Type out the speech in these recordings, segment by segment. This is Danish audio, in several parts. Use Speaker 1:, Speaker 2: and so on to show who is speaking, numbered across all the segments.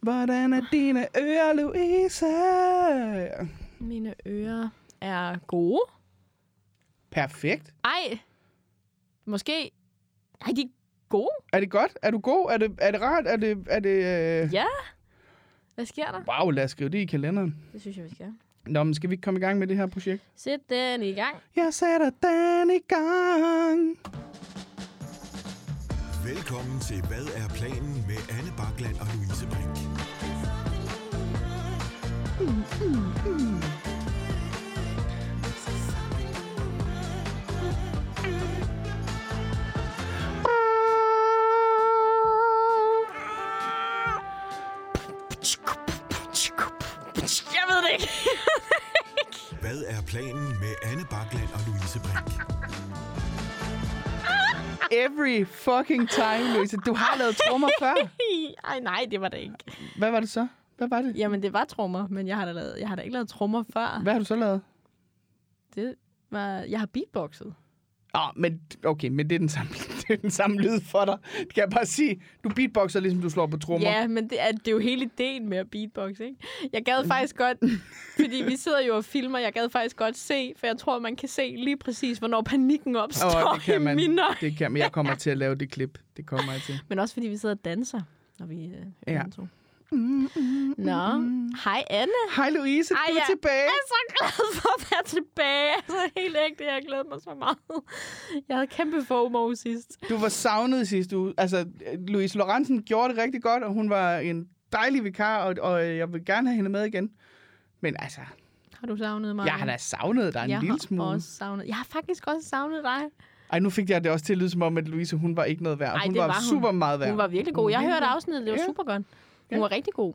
Speaker 1: Hvordan er dine ører, Louise?
Speaker 2: Mine ører er gode.
Speaker 1: Perfekt.
Speaker 2: Ej, måske... Ej, de er gode.
Speaker 1: Er det godt? Er du god? Er det, er det rart? Er det... Er det øh...
Speaker 2: Ja. Hvad sker der?
Speaker 1: Wow, lad os skrive det i kalenderen.
Speaker 2: Det synes jeg, vi skal.
Speaker 1: Nå, men skal vi ikke komme i gang med det her projekt?
Speaker 2: Sæt den i gang.
Speaker 1: Jeg sætter den i gang.
Speaker 3: Velkommen til Hvad er planen med Anne Bakland og Louise Brink.
Speaker 2: Jeg ved det ikke.
Speaker 3: Hvad er planen med Anne Bakland og Louise Brink?
Speaker 1: Every fucking time, Louise. Du har lavet trommer før.
Speaker 2: Ej, nej, det var det ikke.
Speaker 1: Hvad var det så? Hvad var det?
Speaker 2: Jamen, det var trommer, men jeg har da, lavet, jeg har da ikke lavet trommer før.
Speaker 1: Hvad har du så lavet?
Speaker 2: Det var, jeg har beatboxet.
Speaker 1: Oh, men okay, men det er, den samme, den samme lyd for dig. Det kan jeg bare sige. Du beatboxer, ligesom du slår på trommer.
Speaker 2: Ja, men det er, det er jo hele ideen med at beatbox, ikke? Jeg gad faktisk godt, fordi vi sidder jo og filmer, jeg gad faktisk godt se, for jeg tror, man kan se lige præcis, hvornår panikken opstår
Speaker 1: Åh, det kan man.
Speaker 2: i mine øjne.
Speaker 1: Det kan man. Jeg kommer til at lave det klip. Det kommer jeg til.
Speaker 2: Men også fordi vi sidder og danser, når vi øh,
Speaker 1: Ja.
Speaker 2: To. Nå, hej Anne.
Speaker 1: Hej Louise,
Speaker 2: Ej,
Speaker 1: du er
Speaker 2: jeg
Speaker 1: tilbage.
Speaker 2: Jeg er så glad for at være tilbage. Altså helt ægte, jeg har glædet mig så meget. Jeg havde kæmpe FOMO sidst.
Speaker 1: Du var savnet sidste uge. Altså, Louise Lorentzen gjorde det rigtig godt, og hun var en dejlig vikar, og, og jeg vil gerne have hende med igen. Men altså,
Speaker 2: Har du savnet mig?
Speaker 1: jeg har da savnet dig en
Speaker 2: jeg
Speaker 1: lille
Speaker 2: har
Speaker 1: smule.
Speaker 2: også savnet. Jeg har faktisk også savnet dig.
Speaker 1: Ej, nu fik jeg det også til at lyde som om, at Louise, hun var ikke noget værd.
Speaker 2: Ej,
Speaker 1: hun
Speaker 2: det
Speaker 1: var,
Speaker 2: var hun.
Speaker 1: super meget værd.
Speaker 2: Hun var virkelig god. Jeg hørte afsnittet, det var
Speaker 1: Ja.
Speaker 2: super godt. Hun
Speaker 1: Ja.
Speaker 2: var rigtig god.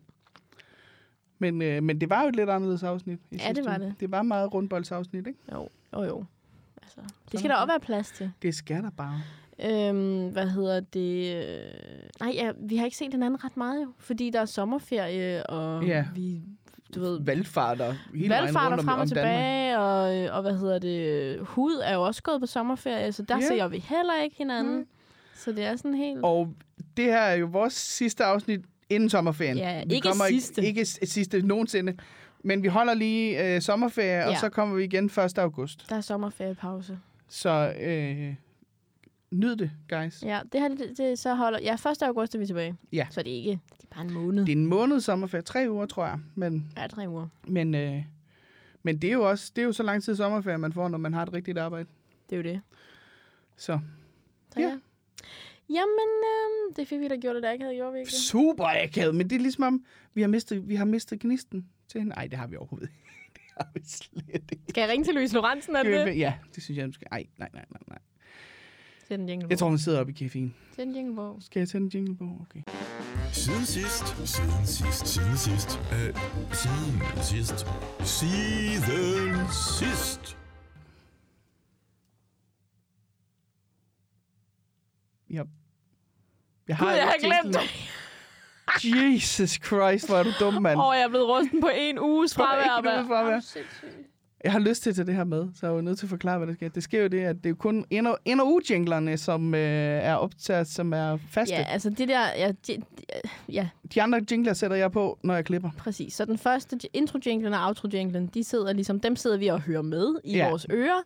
Speaker 1: Men, øh, men det var jo et lidt anderledes afsnit. I
Speaker 2: Ja, det var
Speaker 1: uge.
Speaker 2: det.
Speaker 1: Det var meget rundboldsafsnit, ikke?
Speaker 2: Jo, jo, jo. Altså, det skal der også være plads til.
Speaker 1: Det skal der bare.
Speaker 2: Øhm, hvad hedder det? øh, Nej, ja, vi har ikke set hinanden ret meget jo, fordi der er sommerferie, og
Speaker 1: Ja.
Speaker 2: vi, du ved,
Speaker 1: Valgfarter hele
Speaker 2: valgfarter
Speaker 1: rundt om,
Speaker 2: frem og
Speaker 1: om Danmark.
Speaker 2: tilbage, og, og hvad hedder det? Hud er jo også gået på sommerferie, så der
Speaker 1: Ja.
Speaker 2: ser vi heller ikke hinanden.
Speaker 1: Mm.
Speaker 2: Så det er sådan helt...
Speaker 1: Og det her er jo vores sidste afsnit inden sommerferien.
Speaker 2: Ja,
Speaker 1: vi
Speaker 2: ikke
Speaker 1: kommer
Speaker 2: sidste.
Speaker 1: Ikke, ikke sidste nogensinde. Men vi holder lige øh, sommerferie, ja. og så kommer vi igen 1. august.
Speaker 2: Der er sommerferiepause.
Speaker 1: Så øh, nyd det, guys.
Speaker 2: Ja, det her, det, det så holder... Ja, 1. august er vi tilbage.
Speaker 1: Ja.
Speaker 2: Så det er ikke... Det er bare en måned.
Speaker 1: Det er en måned sommerferie. Tre uger, tror jeg. Men,
Speaker 2: Ja, tre uger.
Speaker 1: men, øh, men det er jo også det er jo så lang tid sommerferie, man får, når man har et rigtigt arbejde.
Speaker 2: Det er jo det.
Speaker 1: Så
Speaker 2: Så
Speaker 1: Ja.
Speaker 2: ja. Jamen, øhm, det fik vi da gjort, det der ikke havde gjort, virkelig.
Speaker 1: super akavet. Men det er ligesom om, vi har mistet, vi har mistet gnisten til hende. Nej, det har vi overhovedet ikke. Det har vi slet ikke.
Speaker 2: Skal jeg ringe til Louise Lorentzen, er det det?
Speaker 1: Ja, det synes jeg, du skal. Ej, nej, nej, nej, nej.
Speaker 2: Sæt en jingle.
Speaker 1: Jeg tror, hun sidder oppe i caféen.
Speaker 2: Sæt en jingle på.
Speaker 1: Skal jeg tænde en jingle på? Okay.
Speaker 3: Siden sidst, siden sidst, siden sidst, øh, siden sidst, siden sidst.
Speaker 1: Ja. Jeg
Speaker 2: Gud, jeg har
Speaker 1: ikke
Speaker 2: glemt det.
Speaker 1: Jesus Christ, hvor er du dum, mand.
Speaker 2: Åh, jeg er blevet rusten på en uges fravær. mand.
Speaker 1: fravær. Jeg har lyst til at tage det her med, så jeg er jo nødt til at forklare, hvad der sker. Det sker jo det, at det er jo kun ind- og, ind- og som øh, er optaget, som er faste.
Speaker 2: Ja, altså det der... Ja, de, ja,
Speaker 1: De andre jingler sætter jeg på, når jeg klipper.
Speaker 2: præcis. Så den første intro-jinglen og outro-jinglen, de sidder ligesom, dem sidder vi og hører med i
Speaker 1: ja.
Speaker 2: vores ører,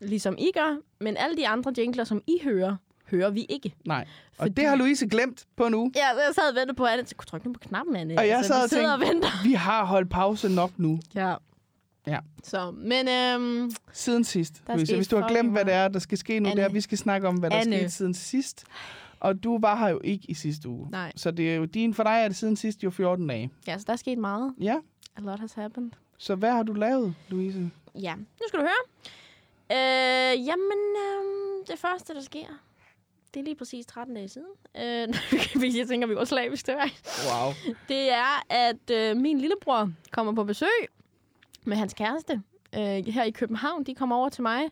Speaker 2: ligesom I gør. Men alle de andre jingler, som I hører, hører vi ikke.
Speaker 1: Nej. Og
Speaker 2: Fordi-
Speaker 1: det har Louise glemt på en uge.
Speaker 2: Ja, jeg sad og ventede på, at jeg kunne trykke nu på knappen, Anne.
Speaker 1: Og jeg
Speaker 2: altså,
Speaker 1: sad og
Speaker 2: sidder og
Speaker 1: tænkte,
Speaker 2: venter.
Speaker 1: vi har holdt pause nok nu,
Speaker 2: Ja.
Speaker 1: Ja.
Speaker 2: Så, men øhm,
Speaker 1: siden sidst. Louise. Hvis du har glemt, hvad det er, der skal ske nu,
Speaker 2: Anne.
Speaker 1: det er, vi skal snakke om, hvad der er
Speaker 2: Anne.
Speaker 1: sket siden sidst. Og du var her jo ikke i sidste uge.
Speaker 2: Nej.
Speaker 1: Så det er jo din, for dig er det siden sidst jo 14 dage.
Speaker 2: ja, så der er sket meget.
Speaker 1: Ja.
Speaker 2: A lot has happened.
Speaker 1: Så hvad har du lavet, Louise?
Speaker 2: Ja, nu skal du høre. Øh, jamen, øh, det første, der sker, det er lige præcis 13 dage siden. Øh, jeg tænker, vi går slavisk det.
Speaker 1: Wow.
Speaker 2: Det er, at øh, min lillebror kommer på besøg med hans kæreste øh, her i København. De kommer over til mig,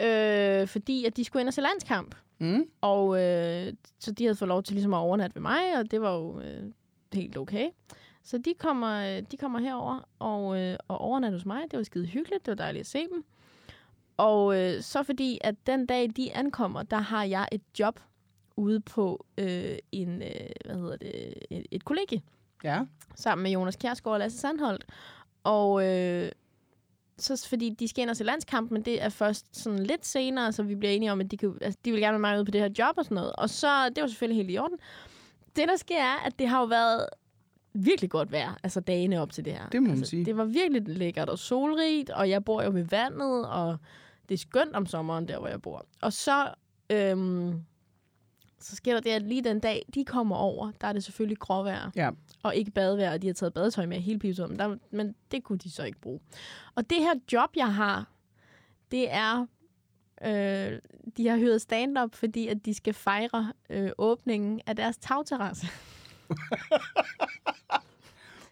Speaker 2: øh, fordi at de skulle ind og se landskamp.
Speaker 1: Mm.
Speaker 2: Og øh, så de havde fået lov til ligesom at overnatte ved mig, og det var jo øh, helt okay. Så de kommer, øh, de kommer herover og, øh, og overnatter hos mig. Det var skide hyggeligt. Det var dejligt at se dem. Og øh, så fordi, at den dag, de ankommer, der har jeg et job ude på øh, en, øh, hvad hedder det, et, et kollegie.
Speaker 1: Ja.
Speaker 2: sammen med Jonas Kjærsgaard og Lasse Sandholdt. Og øh, så fordi de skal ind og se landskamp, men det er først sådan lidt senere, så vi bliver enige om, at de, kan, altså, de vil gerne være meget ude på det her job og sådan noget. Og så, det var selvfølgelig helt i orden. Det, der sker, er, at det har jo været virkelig godt vejr, altså dagene op til det her.
Speaker 1: Det må man
Speaker 2: altså,
Speaker 1: sige.
Speaker 2: Det var virkelig lækkert og solrigt, og jeg bor jo ved vandet, og det er skønt om sommeren, der hvor jeg bor. Og så, øhm, så sker der det, at lige den dag, de kommer over, der er det selvfølgelig gråvejr
Speaker 1: Ja.
Speaker 2: og ikke badevejr, og de har taget badetøj med hele pivetiden, men, der, men det kunne de så ikke bruge. Og det her job, jeg har, det er, øh, de har hyret stand-up, fordi at de skal fejre øh, åbningen af deres tagterrasse.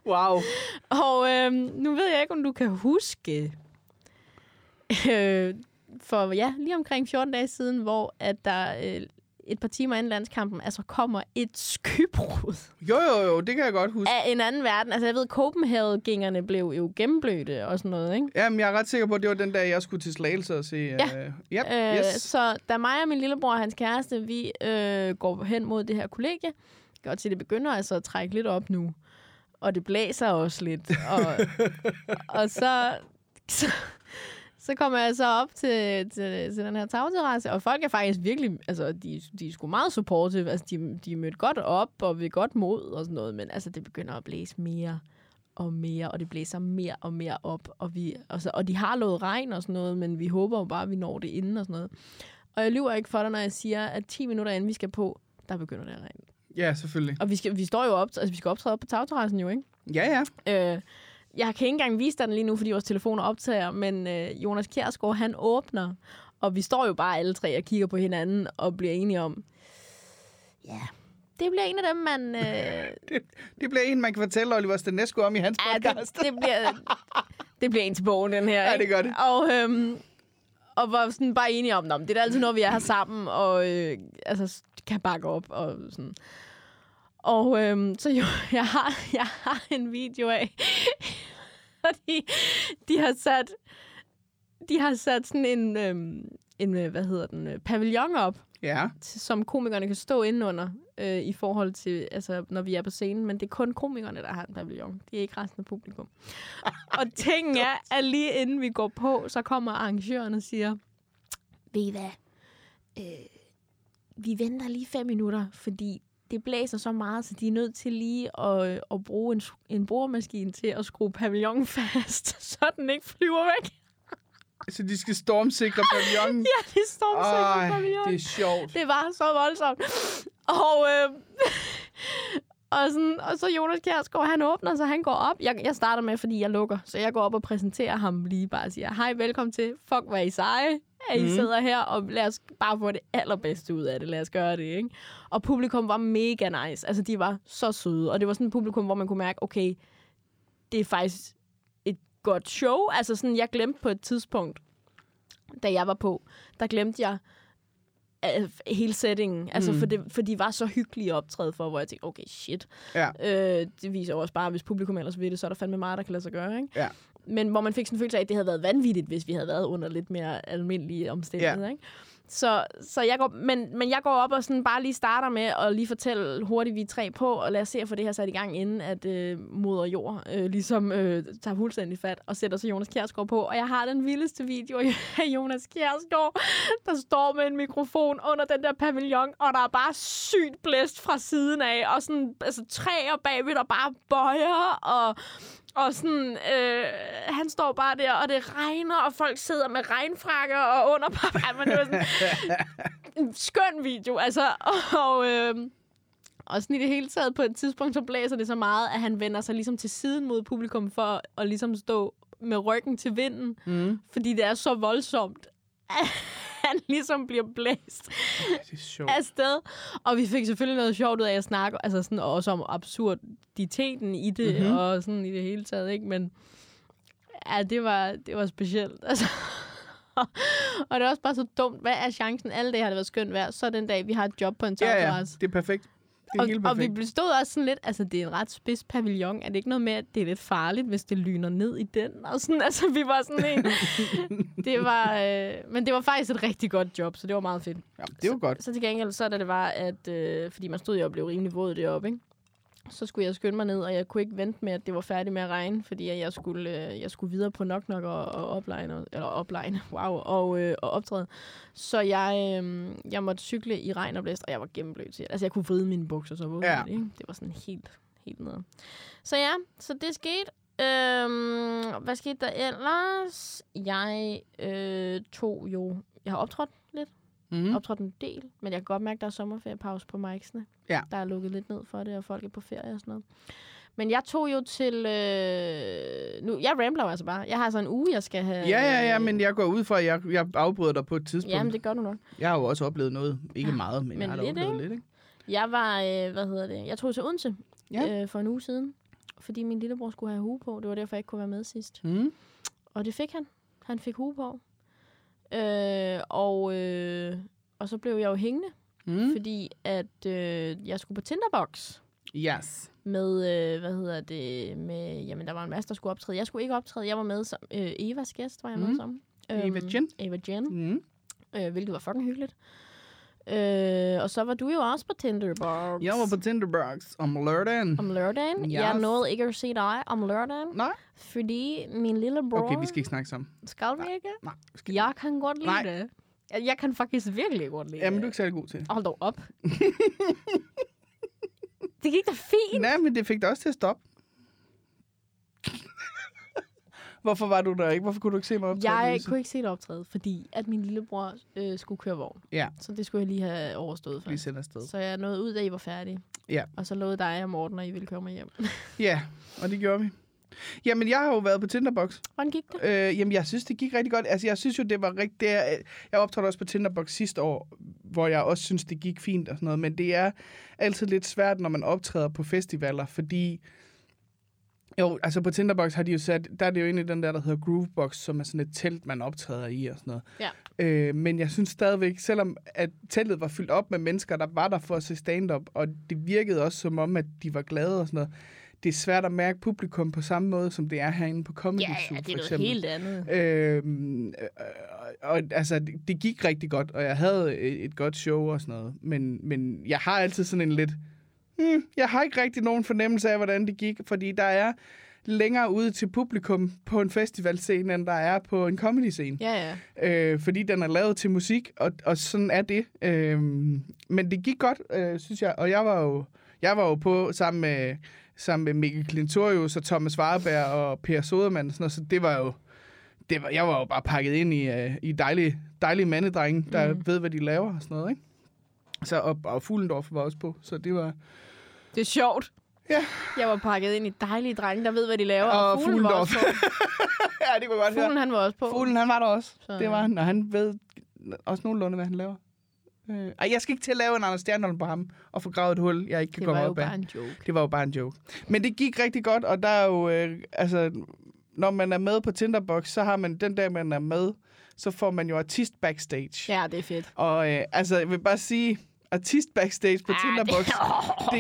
Speaker 1: Wow.
Speaker 2: Og øh, nu ved jeg ikke, om du kan huske, øh, for ja, lige omkring 14 dage siden, hvor at der øh, et par timer inden landskampen, altså kommer et skybrud
Speaker 1: Jo, jo, jo, det kan jeg godt huske.
Speaker 2: af en anden verden. Altså jeg ved, Copenhagen-gængerne blev jo gennemblødte og sådan noget, ikke?
Speaker 1: Jamen, jeg er ret sikker på, at det var den dag, jeg skulle til Slagelse og se...
Speaker 2: Ja.
Speaker 1: Øh, yep,
Speaker 2: Øh,
Speaker 1: yes.
Speaker 2: Så da mig og min lillebror og hans kæreste, vi øh, går hen mod det her kollegie, godt til det begynder altså at trække lidt op nu. Og det blæser også lidt. Og, og så, så, så kommer jeg så op til, til, til den her tagterrasse, og folk er faktisk virkelig, altså de, de er sgu meget supportive. Altså de, de er mødt godt op og ved godt mod og sådan noget, men altså det begynder at blæse mere og mere, og det blæser mere og mere op. Og, vi, og, så, og de har lovet regn og sådan noget, men vi håber jo bare, at vi når det inden og sådan noget. Og jeg lyver ikke for dig, når jeg siger, at 10 minutter inden vi skal på, der begynder det at regne.
Speaker 1: Ja, selvfølgelig.
Speaker 2: Og vi, skal, vi står jo op, altså vi skal optræde op på tagterrassen jo, ikke?
Speaker 1: Ja, ja.
Speaker 2: Øh, jeg kan ikke engang vise dig den lige nu, fordi vores telefoner optager, men øh, Jonas Kjærsgaard, han åbner, og vi står jo bare alle tre og kigger på hinanden og bliver enige om, ja, det bliver en af dem, man... Øh,
Speaker 1: Det, det bliver en, man kan fortælle Oliver Stanesco om i hans
Speaker 2: ja,
Speaker 1: podcast.
Speaker 2: det, det, bliver, det bliver en til bogen, den her.
Speaker 1: Ja, det gør det.
Speaker 2: Og, øhm, og var sådan bare enige om, "Nå, men det er altid noget, vi er her sammen, og øh, altså, kan bakke op og sådan. Og øhm, så jo, jeg har, jeg har en video af, fordi de har sat, de har sat sådan en, øhm, en øh, hvad hedder den, øh, pavillon op,
Speaker 1: Ja.
Speaker 2: til- som komikerne kan stå indenunder øh, i forhold til, altså, når vi er på scenen. Men det er kun komikerne, der har en pavillon. Det er ikke resten af publikum. og tingen er, at lige inden vi går på, så kommer arrangøren og siger, ved I hvad, øh, vi venter lige fem minutter, fordi det blæser så meget, så de er nødt til lige at, at bruge en, en boremaskine til at skrue pavillonen fast, så den ikke flyver væk.
Speaker 1: Så de skal stormsikre pavillonen.
Speaker 2: Ja, de
Speaker 1: Ej,
Speaker 2: pavillonen.
Speaker 1: det er sjovt.
Speaker 2: Det var så voldsomt. Og, øh, og, sådan, og så Jonas Kjærsgaard, han åbner, så han går op. Jeg, jeg starter med, fordi jeg lukker. Så jeg går op og præsenterer ham lige bare og siger, hej, velkommen til. Fuck, hvor er I seje, at I mm. sidder her, og lad os bare få det allerbedste ud af det. Lad os gøre det, ikke? Og publikum var mega nice. Altså, de var så søde. Og det var sådan et publikum, hvor man kunne mærke, okay, det er faktisk et godt show. Altså sådan, jeg glemte på et tidspunkt, da jeg var på, der glemte jeg hele settingen. Altså,
Speaker 1: Mm.
Speaker 2: for, det, for de var så hyggelige optræde for, hvor jeg tænkte, okay, shit.
Speaker 1: Ja.
Speaker 2: Øh, det viser også bare, at hvis publikum ellers vil det, så er der fandme meget, der kan lade sig gøre, ikke?
Speaker 1: Ja.
Speaker 2: Men hvor man fik sådan en følelse af, at det havde været vanvittigt, hvis vi havde været under lidt mere almindelige omstændigheder,
Speaker 1: Ja.
Speaker 2: ikke? Så, så jeg går, men, men jeg går op og sådan bare lige starter med at lige fortælle hurtigt, vi er tre på, og lad os se at få det her sat i gang, inden at øh, moder jord øh, ligesom øh, tager fuldstændig fat og sætter så Jonas Kjærsgaard på. Og jeg har den vildeste video af Jonas Kjærsgaard, der står med en mikrofon under den der pavillon, og der er bare sygt blæst fra siden af, og sådan altså, træer bagved, der bare bøjer, og og sådan, øh, han står bare der, og det regner, og folk sidder med regnfrakker og under Ej, men det var sådan en skøn video, altså. Og, øh, og sådan i det hele taget, på et tidspunkt, så blæser det så meget, at han vender sig ligesom til siden mod publikum for at, at ligesom stå med ryggen til vinden,
Speaker 1: Mm.
Speaker 2: fordi det er så voldsomt, han ligesom bliver blæst
Speaker 1: Det er sjovt.
Speaker 2: afsted. Og vi fik selvfølgelig noget sjovt ud af at snakke, altså sådan også om absurditeten i det,
Speaker 1: Mhm.
Speaker 2: mm-hmm. og sådan i det hele taget, ikke? Men ja, det var, det var specielt. Altså. og det er også bare så dumt. Hvad er chancen? Alle dage har det været skønt vejr. Så den dag, vi har et job på en
Speaker 1: Ja, ja.
Speaker 2: tagterrasse.
Speaker 1: Det er perfekt. Det er
Speaker 2: Og,
Speaker 1: helt
Speaker 2: og vi
Speaker 1: perfekt.
Speaker 2: blev stod også sådan lidt, altså det er en ret spids pavillon. Er det ikke noget med, at det er lidt farligt, hvis det lyner ned i den? Og sådan, altså vi var sådan en... det var, øh, men det var faktisk et rigtig godt job, så det var meget fedt.
Speaker 1: Ja, det jo godt.
Speaker 2: Så til gengæld, så da det var, at... Øh, fordi man stod jo og blev rimelig våd deroppe, ikke? Så skulle jeg skynde mig ned, og jeg kunne ikke vente med, at det var færdigt med at regne, fordi jeg skulle, øh, jeg skulle videre på nok nok og, og opline, eller opline, wow, og, øh, og optræde. Så jeg, øh, jeg måtte cykle i regn og blæst, og jeg var gennemblødt. Altså, jeg kunne vride mine bukser, så
Speaker 1: Ja.
Speaker 2: ja. ikke? Det var sådan helt, helt nede. Så ja, så det skete. Øhm, hvad skete der ellers? Jeg øh, tog jo... Jeg har optrådt lidt,
Speaker 1: Mm.
Speaker 2: optrådt en del, men jeg kan godt mærke, at der er sommerferiepause på Mikesene.
Speaker 1: Ja.
Speaker 2: Der er lukket lidt ned for det, og folk er på ferie og sådan noget. Men jeg tog jo til... Øh, nu, jeg rambler altså bare. Jeg har så en uge, jeg skal have...
Speaker 1: Ja, ja, ja, men jeg går ud fra, at jeg, jeg afbryder dig på et tidspunkt.
Speaker 2: Jamen, det gør du nok.
Speaker 1: Jeg har jo også oplevet noget. Ikke meget, men,
Speaker 2: Men
Speaker 1: jeg har
Speaker 2: lidt,
Speaker 1: oplevet
Speaker 2: ikke?
Speaker 1: lidt, ikke?
Speaker 2: Jeg var... Øh, hvad hedder det? Jeg tog til Odense
Speaker 1: Ja.
Speaker 2: øh, for en uge siden, fordi min lillebror skulle have hue på. Det var derfor, jeg ikke kunne være med sidst.
Speaker 1: Mm.
Speaker 2: Og det fik han. Han fik hue på. Øh, og, øh, og så blev jeg jo hængende,
Speaker 1: Mm.
Speaker 2: fordi at øh, jeg skulle på Tinderbox
Speaker 1: Yes.
Speaker 2: med, øh, hvad hedder det, med, jamen der var en masse, der skulle optræde. Jeg skulle ikke optræde, jeg var med som, øh, Evas gæst, var jeg med
Speaker 1: Mm.
Speaker 2: som.
Speaker 1: Eva Jen.
Speaker 2: Eva Jen,
Speaker 1: Mm.
Speaker 2: øh, hvilket var fucking hyggeligt. Øh, og så var du jo også på Tinderbox.
Speaker 1: Jeg var på Tinderbox om lørdagen.
Speaker 2: Om lørdagen.
Speaker 1: Yes.
Speaker 2: Jeg nåede ikke at se dig om lørdagen,
Speaker 1: Nej.
Speaker 2: fordi min lillebror...
Speaker 1: Okay, vi skal ikke snakke sammen.
Speaker 2: Skal vi ikke?
Speaker 1: Nej. Skal...
Speaker 2: Jeg kan godt lide
Speaker 1: Nej.
Speaker 2: det. Jeg, kan faktisk virkelig godt lide
Speaker 1: Jamen,
Speaker 2: det.
Speaker 1: du er ikke særlig god til.
Speaker 2: Hold dog op. det gik da fint.
Speaker 1: Nej, men det fik dig også til at stoppe. Hvorfor var du der ikke? Hvorfor kunne du ikke se mig optræde?
Speaker 2: Jeg
Speaker 1: Louise?
Speaker 2: kunne ikke se det optræde, fordi at min lillebror øh, skulle køre vogn.
Speaker 1: Ja.
Speaker 2: Så det skulle jeg lige have overstået for.
Speaker 1: Vi sender afsted.
Speaker 2: Så jeg nåede ud, da I var færdige.
Speaker 1: Ja.
Speaker 2: Og så lovede dig og Morten, at I ville køre mig hjem.
Speaker 1: Ja, og det gjorde vi. Jamen, jeg har jo været på Tinderbox.
Speaker 2: Hvordan gik det?
Speaker 1: Øh, jamen, jeg synes, det gik rigtig godt. Altså, jeg synes jo, det var rigtig... Det er, jeg optrådte også på Tinderbox sidste år, hvor jeg også synes, det gik fint og sådan noget. Men det er altid lidt svært, når man optræder på festivaler, fordi... Jo, altså på Tinderbox har de jo sat... Der er det jo egentlig den der, der hedder Groovebox, som er sådan et telt, man optræder i og sådan noget.
Speaker 2: Ja.
Speaker 1: Øh, men jeg synes stadigvæk, selvom at teltet var fyldt op med mennesker, der var der for at se stand-up, og det virkede også som om, at de var glade og sådan noget, det er svært at mærke publikum på samme måde, som det er herinde på Comedy
Speaker 2: Ja,
Speaker 1: Zoo,
Speaker 2: ja, det
Speaker 1: for
Speaker 2: er noget
Speaker 1: eksempel.
Speaker 2: helt andet.
Speaker 1: Øhm, øh, og altså, det, det gik rigtig godt, og jeg havde et, et godt show og sådan noget. Men, men jeg har altid sådan en lidt... Hmm, jeg har ikke rigtig nogen fornemmelse af, hvordan det gik, fordi der er længere ude til publikum på en festivalscene, end der er på en comedy-scene.
Speaker 2: Ja, ja.
Speaker 1: Øh, fordi den er lavet til musik, og, og sådan er det. Øh, men det gik godt, øh, synes jeg. Og jeg var jo, jeg var jo på sammen med, sammen med Mikkel Klintorius og Thomas Warberg og Per Sodermann. og Sådan noget, så det var jo... Det var, jeg var jo bare pakket ind i, uh, i dejlige, dejlige mandedrenge, der mm. ved, hvad de laver og sådan noget, ikke? Så, og, og Fuglendorf var også på, så det var...
Speaker 2: Det er sjovt.
Speaker 1: Ja.
Speaker 2: Jeg var pakket ind i dejlige drenge, der ved, hvad de laver.
Speaker 1: Og
Speaker 2: fuglen var
Speaker 1: Fuglendorf.
Speaker 2: også på.
Speaker 1: ja, det kunne godt
Speaker 2: Fuglen, han var også på.
Speaker 1: Fuglen, han var der også.
Speaker 2: Så-
Speaker 1: Det var han, og han ved også nogenlunde, hvad han laver. Øh, ej, jeg skal ikke til at lave en Anders Stjernholm på ham og få gravet et hul, jeg ikke kan
Speaker 2: Det
Speaker 1: komme
Speaker 2: var jo
Speaker 1: op af.
Speaker 2: bare en joke.
Speaker 1: Det var jo bare en joke. Men det gik rigtig godt, og der er jo, øh, altså, når man er med på Tinderbox, så har man den dag, man er med, så får man jo artist backstage.
Speaker 2: Ja, det er fedt.
Speaker 1: Og øh, altså, jeg vil bare sige, artist backstage på
Speaker 2: Ah,
Speaker 1: Tinderbox,
Speaker 2: det-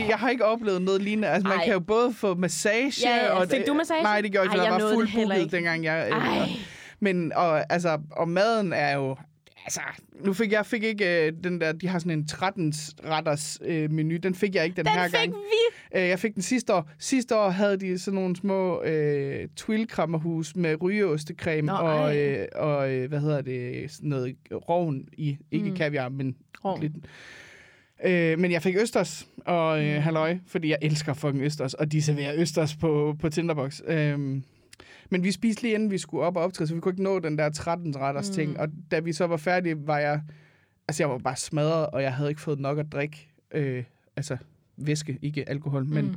Speaker 1: det, jeg har ikke oplevet noget lignende. Altså, man
Speaker 2: Ej.
Speaker 1: kan jo både få massage...
Speaker 2: Ja, ja.
Speaker 1: og
Speaker 2: Fik du massage?
Speaker 1: Nej, det gjorde jeg
Speaker 2: Ej,
Speaker 1: ikke, for
Speaker 2: jeg
Speaker 1: var
Speaker 2: nåede
Speaker 1: fuld
Speaker 2: det heller
Speaker 1: booket,
Speaker 2: ikke.
Speaker 1: dengang jeg... øh,
Speaker 2: Ej.
Speaker 1: Men og, altså, og maden er jo... Altså, nu fik jeg fik ikke øh, den der... De har sådan en 13-retters øh, menu. Den fik jeg ikke den,
Speaker 2: Den
Speaker 1: her
Speaker 2: fik
Speaker 1: gang.
Speaker 2: vi.
Speaker 1: Øh, jeg fik den sidste år. Sidste år havde de sådan nogle små øh, twilkrammerhus med rygeostekræme
Speaker 2: Nå,
Speaker 1: og,
Speaker 2: ej.
Speaker 1: øh, og øh, hvad hedder det, sådan noget roven i. Ikke
Speaker 2: Mm.
Speaker 1: kaviar, men
Speaker 2: Rogn.
Speaker 1: lidt. Øh, men jeg fik østers og øh, halløj, fordi jeg elsker fucking østers, og de serverer østers på, på Tinderbox. Øh, men vi spiste lige inden vi skulle op og optræde, så vi kunne ikke nå den der 13-retters mm. ting. Og da vi så var færdige, var jeg... Altså, jeg var bare smadret, og jeg havde ikke fået nok at drikke. Øh, altså, væske, ikke alkohol, men...
Speaker 2: Mm.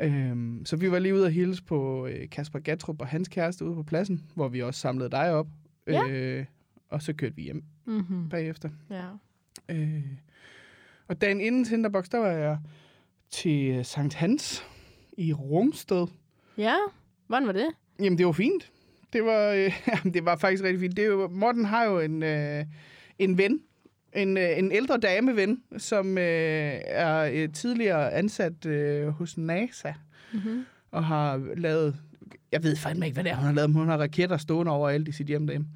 Speaker 1: Øhm, så vi var lige ude og hilse på øh, Kasper Gatrup og hans kæreste ude på pladsen, hvor vi også samlede dig op.
Speaker 2: Ja.
Speaker 1: Øh, og så kørte vi hjem
Speaker 2: Mm-hmm.
Speaker 1: bagefter.
Speaker 2: Ja.
Speaker 1: Øh, og dagen inden Tinderbox, der var jeg til øh, Sankt Hans i Rungsted.
Speaker 2: Ja, hvordan var det?
Speaker 1: Jamen, det var fint. Det var, øh, jamen, det var faktisk rigtig fint. Det er jo, Morten har jo en, øh, en ven, en, øh, en ældre dameven, som øh, er øh, tidligere ansat øh, hos NASA
Speaker 2: Mm-hmm.
Speaker 1: og har lavet... Jeg ved fandme ikke, hvad det er, hun har lavet, men hun har raketter stående overalt i sit hjem derhjemme.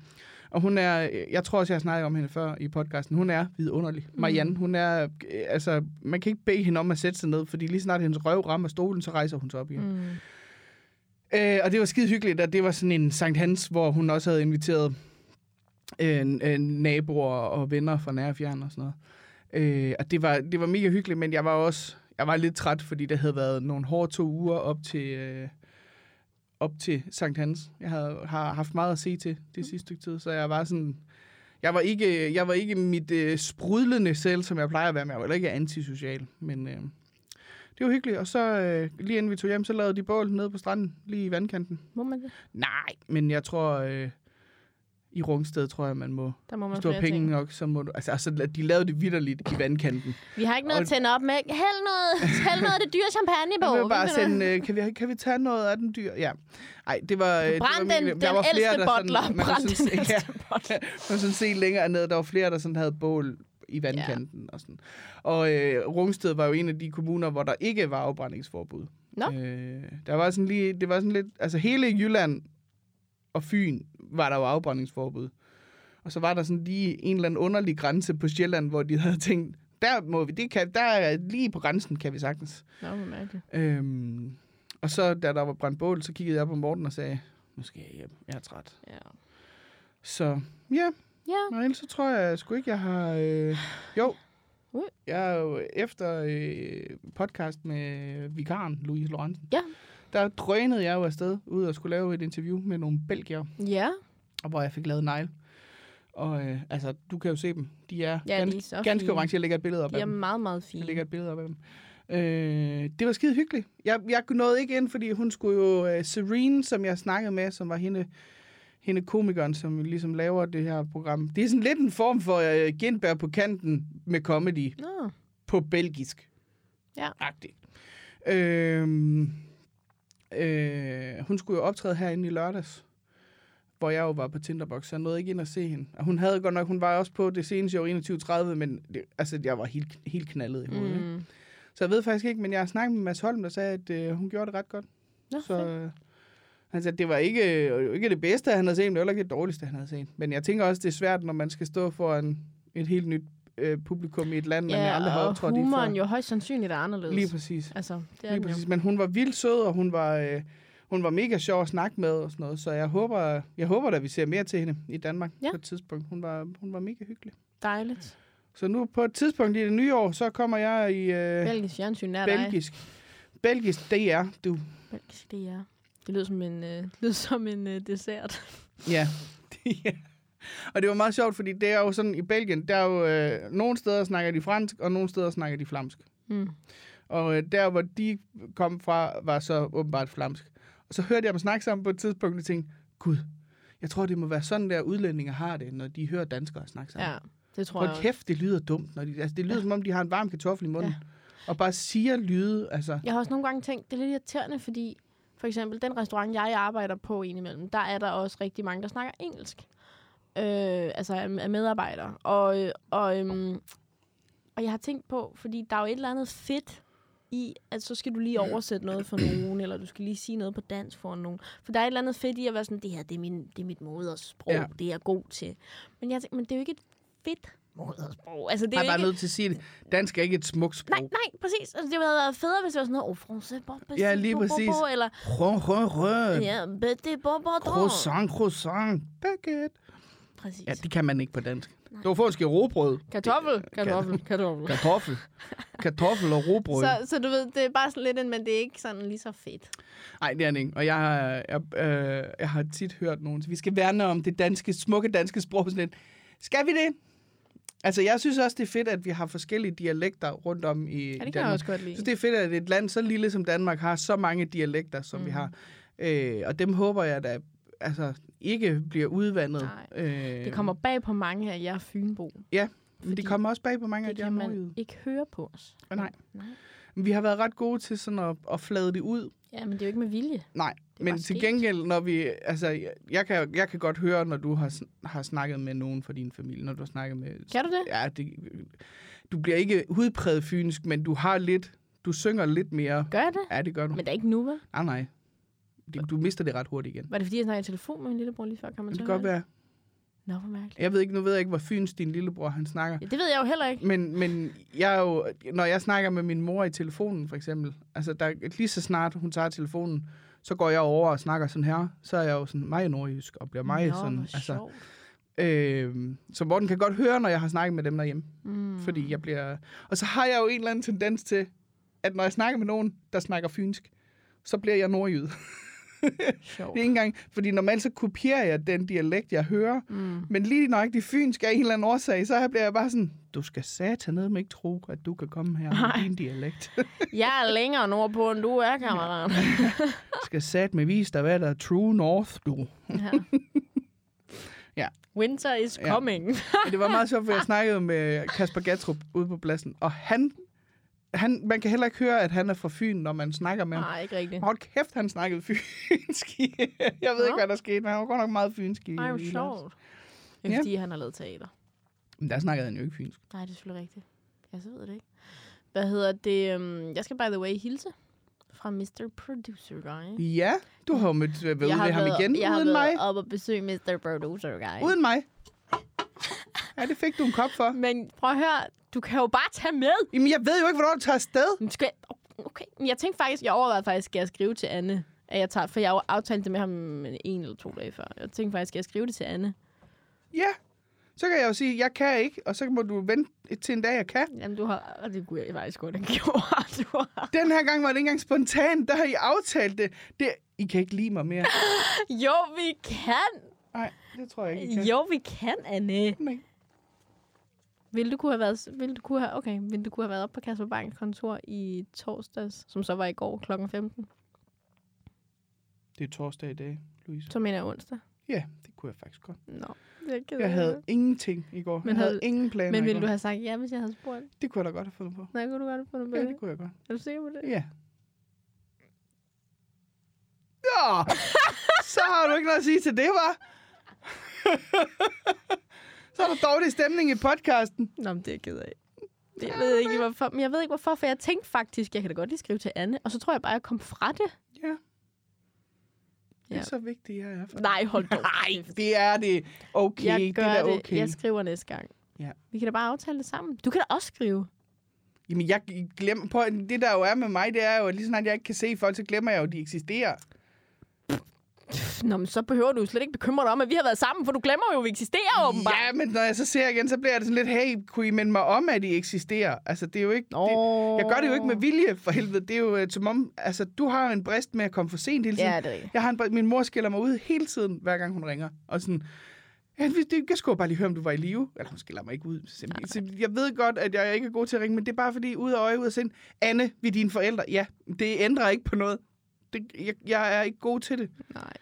Speaker 1: Og hun er, jeg tror også, jeg har snakket om hende før i podcasten, hun er vidunderlig. Marianne, hun er, altså, man kan ikke bede hende om at sætte sig ned, fordi lige snart hendes røv rammer stolen, så rejser hun sig op igen. Mm.
Speaker 2: Mm.
Speaker 1: Øh, og det var skide hyggeligt, at det var sådan en Sankt Hans, hvor hun også havde inviteret øh, øh, naboer og venner fra nær og fjern og sådan noget. Øh, og det var, det var mega hyggeligt, men jeg var også jeg var lidt træt, fordi det havde været nogle hårde to uger op til, øh, op til Sankt Hans. Jeg havde, har haft meget at se til det sidste stykke tid, så jeg var sådan... Jeg var ikke, jeg var ikke mit øh, sprudlende selv, som jeg plejer at være, men jeg var ikke antisocial. Men øh, det var hyggeligt. Og så øh, lige inden vi tog hjem, så lavede de bål nede på stranden, lige i vandkanten.
Speaker 2: Må man det?
Speaker 1: Nej, men jeg tror, øh, i Rungsted tror jeg, man må.
Speaker 2: Der må man
Speaker 1: Hvis du har penge
Speaker 2: ting.
Speaker 1: nok, så må du... Altså, altså, de lavede det vidderligt i vandkanten.
Speaker 2: Vi har ikke noget
Speaker 1: Og-
Speaker 2: at tænde op med. Hæld noget, hæld noget af det dyre champagne på.
Speaker 1: Jeg bare sende, øh, kan, vi, kan vi tage noget af den dyr? Ja. Ej, det var... øh, det
Speaker 2: Brænd
Speaker 1: var
Speaker 2: den,
Speaker 1: virkelig-
Speaker 2: den
Speaker 1: var flere,
Speaker 2: ældste
Speaker 1: der sådan-
Speaker 2: bottler.
Speaker 1: man kunne
Speaker 2: Brænd
Speaker 1: sådan
Speaker 2: den
Speaker 1: se-
Speaker 2: ældste bottler.
Speaker 1: Man sådan se længere ned, der var flere, der sådan havde bål i vandkanten ja. og sådan. Og øh, Rungsted var jo en af de kommuner, hvor der ikke var afbrændingsforbud.
Speaker 2: Nå.
Speaker 1: Øh, der var sådan lige, det var sådan lidt, altså hele Jylland og Fyn var der jo afbrændingsforbud. Og så var der sådan lige en eller anden underlig grænse på Sjælland, hvor de havde tænkt, der må vi, det kan, der er lige på grænsen, kan vi sagtens.
Speaker 2: Nå, hvor mærkeligt.
Speaker 1: Øhm, og så, da der var brændt bål, så kiggede jeg på Morten og sagde, nu skal jeg hjem, jeg er træt.
Speaker 2: Ja.
Speaker 1: Så ja,
Speaker 2: Ja,
Speaker 1: og ellers så tror jeg sgu ikke, jeg har... Øh, jo,
Speaker 2: Ui.
Speaker 1: jeg er jo efter øh, podcast med vikaren, Louise Lorentzen.
Speaker 2: Ja.
Speaker 1: Der drønede jeg jo afsted ud og skulle lave et interview med nogle belgier,
Speaker 2: ja.
Speaker 1: og hvor jeg fik lavet negl. Og øh, altså, du kan jo se dem. De er
Speaker 2: Ja, de er
Speaker 1: ganske,
Speaker 2: så
Speaker 1: ganske
Speaker 2: fine.
Speaker 1: orange. Jeg lægger et billede op
Speaker 2: De
Speaker 1: af
Speaker 2: er
Speaker 1: dem.
Speaker 2: meget, meget
Speaker 1: Jeg
Speaker 2: fine.
Speaker 1: lægger et billede op af dem. Øh, det var skide hyggeligt. Jeg, jeg nåede ikke ind, fordi hun skulle jo... Uh, Serene, som jeg snakkede med, som var hende, hende komikeren, som ligesom laver det her program. Det er sådan lidt en form for uh, genbær på kanten med comedy
Speaker 2: Nå,
Speaker 1: på belgisk.
Speaker 2: Ja.
Speaker 1: Agtigt. Øh, øh, hun skulle jo optræde herinde i lørdags, hvor jeg jo var på Tinderbox, så jeg nåede ikke ind at se hende. Og hun havde godt nok, hun var også på det seneste show 21.30, men det, altså, jeg var helt, helt knaldet i hovedet. Mm. Så jeg ved faktisk ikke, men jeg har snakket med Mads Holm, der sagde, at øh, hun gjorde det ret godt.
Speaker 2: Nå,
Speaker 1: så
Speaker 2: fedt.
Speaker 1: øh, han sagde, at det var ikke, øh, ikke det bedste, han havde set, men det var ikke det dårligste, han havde set. Men jeg tænker også, det er svært, når man skal stå foran et helt nyt øh, publikum i et land, man
Speaker 2: Ja,
Speaker 1: aldrig har optrådt i
Speaker 2: humoren
Speaker 1: før.
Speaker 2: jo højst sandsynligt er anderledes.
Speaker 1: Lige præcis.
Speaker 2: Altså, det er
Speaker 1: Lige
Speaker 2: den jo.
Speaker 1: præcis. Men hun var vildt sød, og hun var, øh, hun var mega sjov at snakke med og sådan noget. Så jeg håber, jeg håber at vi ser mere til hende i Danmark
Speaker 2: Ja.
Speaker 1: på et tidspunkt. Hun var, hun var mega hyggelig.
Speaker 2: Dejligt.
Speaker 1: Så nu på et tidspunkt i det nye år, så kommer jeg i øh,
Speaker 2: Belgisk fjernsyn er dig.
Speaker 1: belgisk. Belgisk DR, du.
Speaker 2: Belgisk, det er. Det lyder som en, øh, lyder som en øh, dessert.
Speaker 1: Ja. ja. Og det var meget sjovt, fordi det er jo sådan, i Belgien, der er jo, øh, nogle steder snakker de fransk, og nogle steder snakker de flamsk.
Speaker 2: Mm.
Speaker 1: Og øh, der, hvor de kom fra, var så åbenbart flamsk. Og så hørte jeg dem snakke sammen på et tidspunkt, og tænkte, gud, jeg tror, det må være sådan, der udlændinge har det, når de hører danskere snakke sammen.
Speaker 2: Ja, det tror
Speaker 1: Hold
Speaker 2: jeg også.
Speaker 1: kæft, det lyder dumt. Når de, altså, det lyder, ja. som om de har en varm kartoffel i munden. Ja. Og bare siger lyde, altså...
Speaker 2: Jeg har også nogle gange tænkt, det er lidt irriterende, fordi for eksempel den restaurant, jeg arbejder på indimellem, der er der også rigtig mange, der snakker engelsk. Øh, altså af medarbejdere. Og, øh, og, øhm, og jeg har tænkt på, fordi der er jo et eller andet fedt i, at så skal du lige oversætte noget for nogen, eller du skal lige sige noget på dansk for nogen. For der er et eller andet fedt i at være sådan, det her, det er, min, det er mit modersprog,
Speaker 1: Ja.
Speaker 2: det er jeg god til. Men jeg tænker, men det er jo ikke et fedt modersprog. Altså, det er
Speaker 1: Jeg er bare
Speaker 2: ikke...
Speaker 1: nødt til at sige det. Dansk er ikke et smukt sprog.
Speaker 2: Nej, nej, præcis. Altså, det ville have været federe, hvis det var sådan noget, oh, français, bon,
Speaker 1: Ja, lige
Speaker 2: bo,
Speaker 1: præcis.
Speaker 2: bo, eller,
Speaker 1: Røn, røn, røn.
Speaker 2: ja, petit bon, bon,
Speaker 1: Croissant, croissant. Baguette.
Speaker 2: Præcis.
Speaker 1: Ja, det kan man ikke på dansk. Du får måske råbrød.
Speaker 2: Kartoffel, kartoffel, kartoffel.
Speaker 1: Kartoffel. Kartoffel og råbrød.
Speaker 2: Så, så du ved, det er bare sådan lidt en, men det er ikke sådan lige så fedt.
Speaker 1: Nej, det er det ikke. Og jeg har, jeg, øh, jeg har tit hørt nogen, vi skal værne om det danske, smukke danske sprog. Sådan lidt. Skal vi det? Altså, jeg synes også, det er fedt, at vi har forskellige dialekter rundt om i
Speaker 2: Ja, det kan jeg
Speaker 1: Danmark.
Speaker 2: også godt
Speaker 1: Jeg
Speaker 2: lide.
Speaker 1: synes, det er fedt, at et land så lille som Danmark har så mange dialekter, som mm. vi har. Øh, og dem håber jeg da altså, ikke bliver udvandet.
Speaker 2: Nej,
Speaker 1: øh,
Speaker 2: Det kommer bag på mange af jer Fynbo.
Speaker 1: Men
Speaker 2: fordi
Speaker 1: det kommer også bag på mange af
Speaker 2: Det
Speaker 1: de her
Speaker 2: kan man ikke høre på os.
Speaker 1: Og nej.
Speaker 2: nej.
Speaker 1: Men Vi har været ret gode til sådan at, at flade det ud.
Speaker 2: Ja, men det er jo ikke med vilje.
Speaker 1: Nej,
Speaker 2: Det
Speaker 1: men til
Speaker 2: sket.
Speaker 1: gengæld, når vi... Altså, jeg- jeg kan, jeg kan godt høre, når du har, har snakket med nogen fra din familie, når du har snakket med...
Speaker 2: Kan du det?
Speaker 1: Ja, det, du bliver ikke hudpræget fynsk, men du har lidt... Du synger lidt mere.
Speaker 2: Gør jeg det?
Speaker 1: Ja, det gør du.
Speaker 2: Men det er ikke nu, vel?
Speaker 1: Nej, nej. Du mister det ret hurtigt igen.
Speaker 2: Var det fordi, jeg snakkede i telefon med min lillebror lige før? Kan man
Speaker 1: det kan godt være.
Speaker 2: Nå, hvor mærkeligt.
Speaker 1: Jeg ved ikke, nu ved jeg ikke, hvor fyns din lillebror han snakker.
Speaker 2: Ja, det ved jeg jo heller ikke.
Speaker 1: Men, men jeg er jo, når jeg snakker med min mor i telefonen, for eksempel, altså der, lige så snart hun tager telefonen, så går jeg over og snakker sådan her, så er jeg jo sådan meget nordjysk, og bliver meget
Speaker 2: Nå,
Speaker 1: sådan, altså,
Speaker 2: sjovt.
Speaker 1: øh, så Morten kan godt høre, når jeg har snakket med dem derhjemme,
Speaker 2: Mm.
Speaker 1: fordi jeg bliver, og så har jeg jo en eller anden tendens til, at når jeg snakker med nogen, der snakker fynsk, så bliver jeg nordjyd. Det er ikke engang, fordi normalt så kopierer jeg den dialekt, jeg hører,
Speaker 2: Mm.
Speaker 1: men lige nok de fynske af en eller anden årsag, så bliver jeg bare sådan, du skal satan ned med ikke tro, at du kan komme her med din dialekt.
Speaker 2: Jeg er længere nordpå, end du er, kammerat.
Speaker 1: Du skal sat med vise dig, hvad der er true north, du.
Speaker 2: Ja.
Speaker 1: Ja.
Speaker 2: Winter is
Speaker 1: Ja.
Speaker 2: coming.
Speaker 1: Men det var meget sjovt, for jeg snakkede med Kasper Gatrup ude på pladsen, og han, han, man kan heller ikke høre, at han er fra Fyn, når man snakker med ham.
Speaker 2: Nej, ikke rigtigt.
Speaker 1: Hold kæft, han snakkede fynsk. jeg ved
Speaker 2: Nå.
Speaker 1: ikke, hvad der skete, men han var godt nok meget fynsk.
Speaker 2: Nej, hvor sjovt. Det er
Speaker 1: Ja.
Speaker 2: fordi, han har lavet teater.
Speaker 1: Men der snakkede han jo ikke fynsk.
Speaker 2: Nej, det er selvfølgelig rigtigt. Jeg så ved det ikke. Hvad hedder det? Um, jeg skal by the way hilse fra Mr. Producer Guy.
Speaker 1: Ja, du har jo mødt øh,
Speaker 2: jeg
Speaker 1: ved ham igen,
Speaker 2: jeg har
Speaker 1: uden mig.
Speaker 2: været op og besøge Mr. Producer Guy.
Speaker 1: Uden mig. Ja, det fik du en kop for.
Speaker 2: Men prøv at høre, du kan jo bare tage med.
Speaker 1: Jamen, jeg ved jo ikke, hvornår du tager afsted.
Speaker 2: Men Skal jeg... Okay, men jeg tænkte faktisk, jeg overvejede faktisk, skal jeg skrive til Anne, at jeg tager, for jeg har jo aftalt det med ham en eller to dage før. Jeg tænkte faktisk, skal jeg skrive det til Anne?
Speaker 1: Ja, så kan jeg jo sige, jeg kan ikke, og så må du vente til en dag, jeg kan.
Speaker 2: Jamen, du har... Det kunne jeg faktisk godt have gjort. Du har...
Speaker 1: Den her gang var det ikke engang spontant, der har I aftalt det. det. I kan ikke lide mig mere.
Speaker 2: Jo, vi kan.
Speaker 1: Nej, det tror jeg ikke, I kan.
Speaker 2: Jo, vi kan, Anne.
Speaker 1: Nej.
Speaker 2: Vil du kunne have været, vil du kunne have, okay, vil du kunne have været op på Kasper Banks kontor i torsdags, som så var i går kl. 15?
Speaker 1: Det er torsdag i dag, Louise.
Speaker 2: Så mener jeg onsdag.
Speaker 1: Ja, det kunne jeg faktisk godt.
Speaker 2: Nå,
Speaker 1: Jeg
Speaker 2: af
Speaker 1: havde
Speaker 2: det.
Speaker 1: ingenting i går.
Speaker 2: Men
Speaker 1: jeg havde
Speaker 2: havde-
Speaker 1: ingen planer
Speaker 2: Men ville du have sagt ja, hvis jeg havde spurgt?
Speaker 1: Det kunne jeg da godt have fundet på.
Speaker 2: Nej, kunne du godt have fundet på
Speaker 1: Ja,
Speaker 2: det?
Speaker 1: det kunne jeg godt.
Speaker 2: Er du sikker på det?
Speaker 1: Ja. Ja! Så har du ikke noget at sige til det, var? Så er der dårlig stemning i podcasten.
Speaker 2: Nå, men det er jeg ked af. Det, jeg ved ikke, hvorfor, men jeg ved ikke, hvorfor, for jeg tænkte faktisk, jeg kan da godt lige skrive til Anne, og så tror jeg bare, jeg kom fra det.
Speaker 1: Ja. Det er
Speaker 2: Ja.
Speaker 1: så vigtigt, jeg er for
Speaker 2: Nej, hold dog.
Speaker 1: Nej, det er det. Okay,
Speaker 2: jeg
Speaker 1: det
Speaker 2: gør
Speaker 1: er da
Speaker 2: det.
Speaker 1: okay.
Speaker 2: Jeg skriver næste gang.
Speaker 1: Ja.
Speaker 2: Vi kan da bare aftale det sammen. Du kan da også skrive.
Speaker 1: Jamen, jeg glemmer på, det der jo er med mig, det er jo, at lige snart jeg ikke kan se folk, så glemmer jeg jo, at de eksisterer.
Speaker 2: Nå, men så behøver du slet ikke bekymre dig om, at vi har været sammen, for du glemmer jo, at vi eksisterer åbenbart.
Speaker 1: Ja, men når jeg så ser igen, så bliver det sådan lidt, hey, kunne I minde mig om, at de eksisterer? Altså, det er jo ikke... Det, jeg gør det jo ikke med vilje, for helvede. Det er jo øh, som om, altså, du har en brist med at komme for sent hele tiden.
Speaker 2: Ja, det er.
Speaker 1: Jeg har en, min mor skiller mig ud hele tiden, hver gang hun ringer. Og sådan, ja, det, det, jeg skulle bare lige høre, om du var i live. Eller hun skiller mig ikke ud. simpelthen. Så jeg ved godt, at jeg ikke er god til at ringe, men det er bare fordi, ud af øje, ud af sind. Anne, vi er dine forældre. Ja, det ændrer ikke på noget. Det, jeg, jeg er ikke god til det.
Speaker 2: Nej,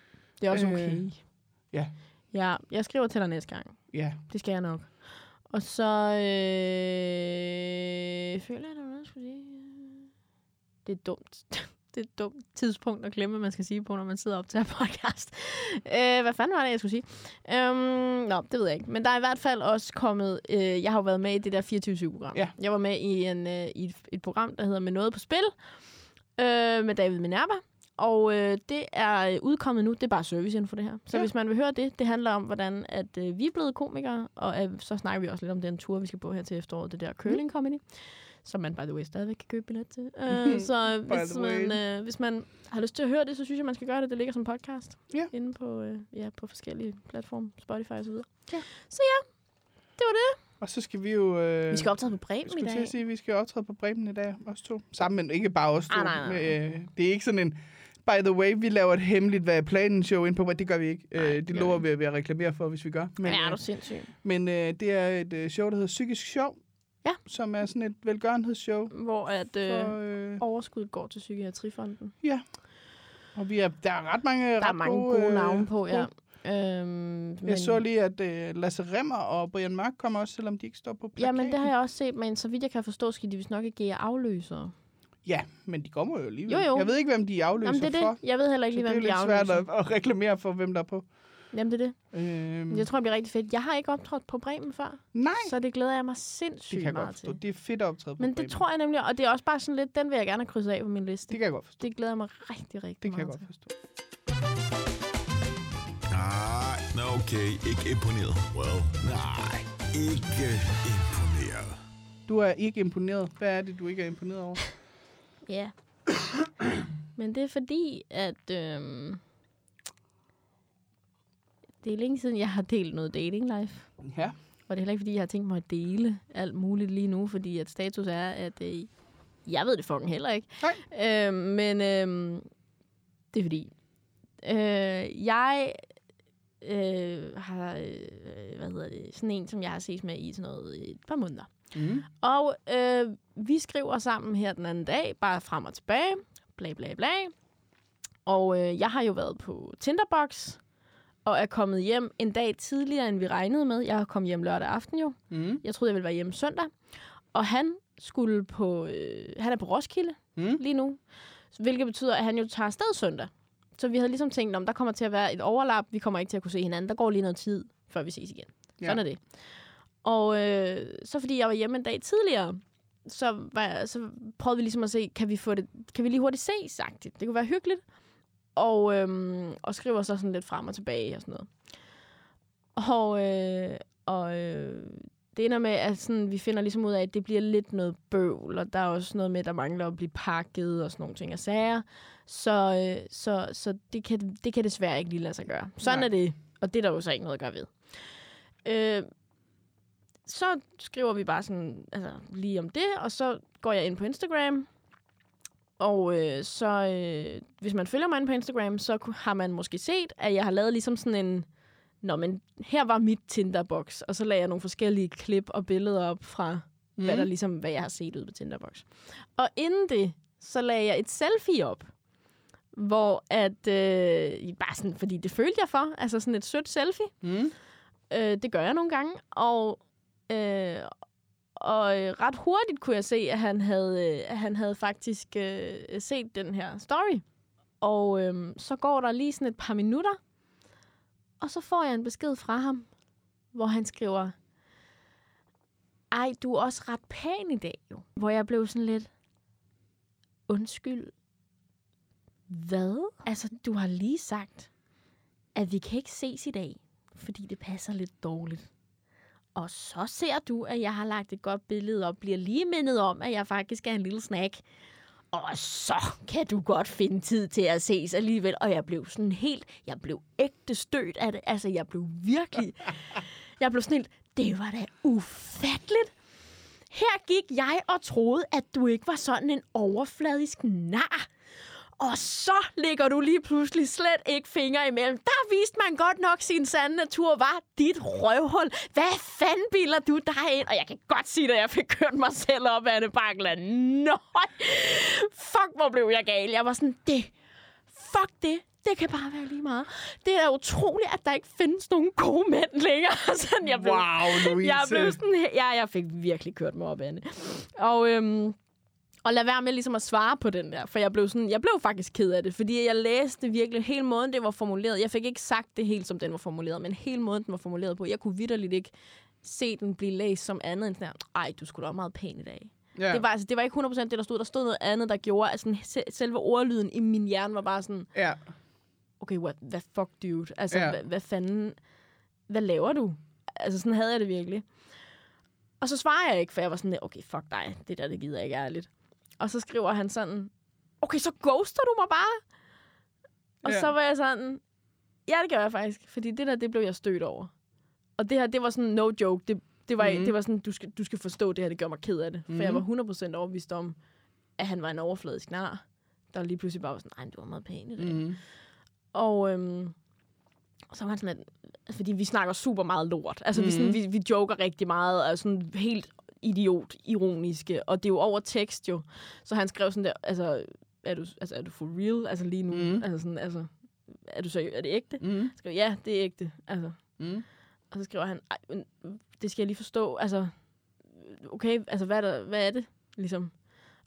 Speaker 2: det er også
Speaker 1: Øh,
Speaker 2: okay.
Speaker 1: ja.
Speaker 2: Ja, jeg skriver til dig næste gang.
Speaker 1: Ja,
Speaker 2: Det skal jeg nok. Og så øh, føler jeg, noget, jeg skulle sige. Det er dumt. Det er et dumt tidspunkt at glemme, hvad man skal sige på, når man sidder op til en podcast. Øh, hvad fanden var det, jeg skulle sige? Øhm, nå, det ved jeg ikke. Men der er i hvert fald også kommet... Øh, jeg har jo været med i det der 24-7-program.
Speaker 1: Ja.
Speaker 2: Jeg var med i, en, øh, i et, et program, der hedder Med noget på spil, øh, med David Minerva. Og øh, det er øh, udkommet nu. Det er bare service for det her. Så
Speaker 1: Ja.
Speaker 2: hvis man vil høre det, det handler om, hvordan at, øh, vi er blevet komikere. Og øh, så snakker vi også lidt om den tur, vi skal på her til efteråret. Det der curling comedy. Som man, by the way, stadigvæk kan købe billet til. Uh, så hvis man, øh, hvis man har lyst til at høre det, så synes jeg, man skal gøre det. Det ligger som podcast.
Speaker 1: Ja.
Speaker 2: Inde på, øh, ja, på forskellige platforme. Spotify og så videre.
Speaker 1: Ja.
Speaker 2: Så ja, det var det.
Speaker 1: og så skal vi jo... Øh,
Speaker 2: Vi skal optræde på Bremen i dag.
Speaker 1: at sige, vi skal optræde på Bremen i dag, os to. Sammen, men ikke bare os to.
Speaker 2: Ah, nej, nej,
Speaker 1: Med, øh, det er ikke sådan en... By the way, vi laver et hemmeligt, hvad er planen show ind på, det gør vi ikke.
Speaker 2: Nej,
Speaker 1: øh,
Speaker 2: det
Speaker 1: lover
Speaker 2: vi
Speaker 1: at reklamere for, hvis vi gør. Men,
Speaker 2: Men, ja, er
Speaker 1: øh,
Speaker 2: du sindssyg.
Speaker 1: men øh, det er et øh, show, der hedder Psykisk Sjov.
Speaker 2: Ja.
Speaker 1: Som er sådan et velgørenhedsshow.
Speaker 2: Hvor at øh,
Speaker 1: For, øh,
Speaker 2: overskuddet går til Psykiatrifonden.
Speaker 1: og vi er, der er ret mange,
Speaker 2: Der er
Speaker 1: ret
Speaker 2: mange
Speaker 1: gode,
Speaker 2: gode
Speaker 1: øh,
Speaker 2: navne på, ja. Øhm, men,
Speaker 1: Jeg så lige, at øh, Lasse Remmer og Brian Mørk kommer også, selvom de ikke står på
Speaker 2: Ja,
Speaker 1: plakaten.
Speaker 2: men det har jeg også set, men så vidt jeg kan forstå, skal de vist nok ikke give afløsere.
Speaker 1: Ja, men de kommer jo alligevel.
Speaker 2: Jo, jo.
Speaker 1: Jeg ved ikke, hvem de afløser
Speaker 2: Jamen, det er
Speaker 1: for.
Speaker 2: det. Jeg ved heller ikke
Speaker 1: Så
Speaker 2: lige,
Speaker 1: det er
Speaker 2: hvem de
Speaker 1: lidt svært
Speaker 2: afløser.
Speaker 1: at, at reklamere for, hvem der er på.
Speaker 2: Jamen, det er det.
Speaker 1: Øhm,
Speaker 2: Jeg tror, det bliver rigtig fedt. Jeg har ikke optrådt på Bremen før,
Speaker 1: nej,
Speaker 2: så det glæder jeg mig
Speaker 1: det
Speaker 2: sindssygt
Speaker 1: kan jeg
Speaker 2: meget
Speaker 1: godt forstå.
Speaker 2: til.
Speaker 1: Det er fedt at optræde på
Speaker 2: Men det
Speaker 1: Bremen.
Speaker 2: tror jeg nemlig, og det er også bare sådan lidt, den vil jeg gerne have krydset af på min liste.
Speaker 1: Det kan jeg godt forstå.
Speaker 2: Det glæder jeg mig rigtig, rigtig
Speaker 1: Det kan jeg
Speaker 2: meget
Speaker 1: godt
Speaker 2: til.
Speaker 1: forstå.
Speaker 3: Nej, Nå, okay, ikke imponeret. Well, nej, ikke imponeret.
Speaker 1: Du er ikke imponeret. Hvad er det, du ikke er imponeret over?
Speaker 2: Ja. Men det er fordi, at øhm, det er længe siden, jeg har delt noget dating life.
Speaker 1: Ja.
Speaker 2: Og det er heller ikke, fordi jeg har tænkt mig at dele alt muligt lige nu, fordi at status er, at øh, jeg ved det fucking heller ikke.
Speaker 1: Nej.
Speaker 2: Øh, men øh, det er fordi, øh, jeg øh, har, øh, hvad hedder det, sådan en, som jeg har set med i sådan noget et par måneder.
Speaker 1: Mm.
Speaker 2: Og øh, vi skriver sammen her den anden dag, bare frem og tilbage, bla bla bla. Og øh, jeg har jo været på Tinderbox, og er kommet hjem en dag tidligere, end vi regnede med. Jeg har kommet hjem lørdag aften jo.
Speaker 1: Mm.
Speaker 2: Jeg troede, jeg ville være hjemme søndag. Og han skulle på, øh, han er på Roskilde
Speaker 1: Mm.
Speaker 2: lige nu, hvilket betyder, at han jo tager afsted søndag. Så vi havde ligesom tænkt, om der kommer til at være et overlap. Vi kommer ikke til at kunne se hinanden. Der går lige noget tid, før vi ses igen. Sådan
Speaker 1: Ja.
Speaker 2: er det. Og øh, så fordi jeg var hjemme en dag tidligere, så, var så prøvede vi ligesom at se, kan vi, få det, kan vi lige hurtigt se, sagt det. Det kunne være hyggeligt. Og, øhm, og skriver så sådan lidt frem og tilbage og sådan noget. Og, øh, og øh, det ender med, at sådan, vi finder ligesom ud af, at det bliver lidt noget bøvl, og der er også noget med, at der mangler at blive pakket og sådan nogle ting og sager. Så, øh, så, så det, kan, det kan desværre ikke lige lade sig gøre. Sådan
Speaker 1: Nej.
Speaker 2: er det, og det er der jo så ikke noget at gøre ved. Øh, så skriver vi bare sådan, altså lige om det, og så går jeg ind på Instagram, og øh, så, øh, hvis man følger mig på Instagram, så har man måske set, at jeg har lavet ligesom sådan en, Nå, men her var mit Tinderbox, og så lagde jeg nogle forskellige klip og billeder op fra, mm. hvad, der ligesom, hvad jeg har set ud på Tinderbox. Og inden det, så lagde jeg et selfie op, hvor at, øh, bare sådan, fordi det følte jeg for, altså sådan et sødt selfie.
Speaker 1: Mm.
Speaker 2: Øh, det gør jeg nogle gange, og, øh, og øh, ret hurtigt kunne jeg se, at han havde, øh, at han havde faktisk øh, set den her story. Og øh, så går der lige sådan et par minutter, og så får jeg en besked fra ham, hvor han skriver, ej, du er også ret pæn i dag, jo. Hvor jeg blev sådan lidt, undskyld, hvad? Altså, du har lige sagt, at vi kan ikke ses i dag, fordi det passer lidt dårligt. Og så ser du, at jeg har lagt et godt billede op, bliver lige mindet om, at jeg faktisk er en lille snack. Og så kan du godt finde tid til at ses alligevel. Og jeg blev sådan helt, jeg blev ægte stødt af det. Altså, jeg blev virkelig, jeg blev sådan helt, det var da ufatteligt. Her gik jeg og troede, at du ikke var sådan en overfladisk nar. Og så ligger du lige pludselig slet ikke fingre imellem. Der viste man godt nok sin sande natur, var dit røvhul. Hvad fanden bilder du dig ind? Og jeg kan godt sige, at jeg fik kørt mig selv op det bakla. Nøj! Fuck, hvor blev jeg gal. Jeg var sådan, det... Fuck det. Det kan bare være lige meget. Det er utroligt, at der ikke findes nogen gode mænd længere. sådan, jeg blev,
Speaker 1: Wow, Louise.
Speaker 2: jeg blev sådan, ja, jeg fik virkelig kørt mig op det. Og, øhm, og lad være med ligesom at svare på den der, for jeg blev, sådan, jeg blev faktisk ked af det, fordi jeg læste virkelig hele måden, det var formuleret. Jeg fik ikke sagt det helt, som den var formuleret, men hele måden, den var formuleret på. Jeg kunne vidderligt ikke se den blive læst som andet end sådan her, ej, du skulle da meget pæn i dag.
Speaker 1: Ja.
Speaker 2: Det, var, altså, det var ikke 100% det, der stod. Der stod noget andet, der gjorde, at sådan, se- selve ordlyden i min hjerne var bare sådan,
Speaker 1: Ja.
Speaker 2: okay, what, hvad fuck, dude? Altså,
Speaker 1: ja.
Speaker 2: hvad, hvad fanden, hvad laver du? Altså, sådan havde jeg det virkelig. Og så svarer jeg ikke, for jeg var sådan, okay, fuck dig, det der, det gider jeg ikke ærligt. Og så skriver han sådan, okay, så ghoster du mig bare? Og
Speaker 1: Ja.
Speaker 2: så var jeg sådan, ja, det gør jeg faktisk, fordi det der, det blev jeg stødt over. Og det her, det var sådan no joke. Det, det, var,
Speaker 1: Mhm.
Speaker 2: mm. det var sådan, du skal, du skal forstå det her, det gør mig ked af det. For
Speaker 1: Mhm.
Speaker 2: jeg var 100% overbevist om, at han var en overfladisk nar, der lige pludselig bare var sådan, nej, du var meget pæn i dag.
Speaker 1: Mm.
Speaker 2: Og øhm, så var han sådan, at, fordi vi snakker super meget lort. Altså, mm. vi, sådan,
Speaker 1: Mhm.
Speaker 2: vi, vi joker rigtig meget, og sådan helt idiot, ironiske. Og det er jo over tekst jo. Så han skrev sådan der, altså, er du, altså, er du for real? Altså lige nu?
Speaker 1: Mhm.
Speaker 2: Altså sådan, altså, er du så, er det ægte?
Speaker 1: Mm.
Speaker 2: Jeg skrev, ja, det er ægte. Altså,
Speaker 1: Mm.
Speaker 2: og så skriver han, det skal jeg lige forstå. Altså, okay, altså, hvad er, der, hvad er det? Ligesom.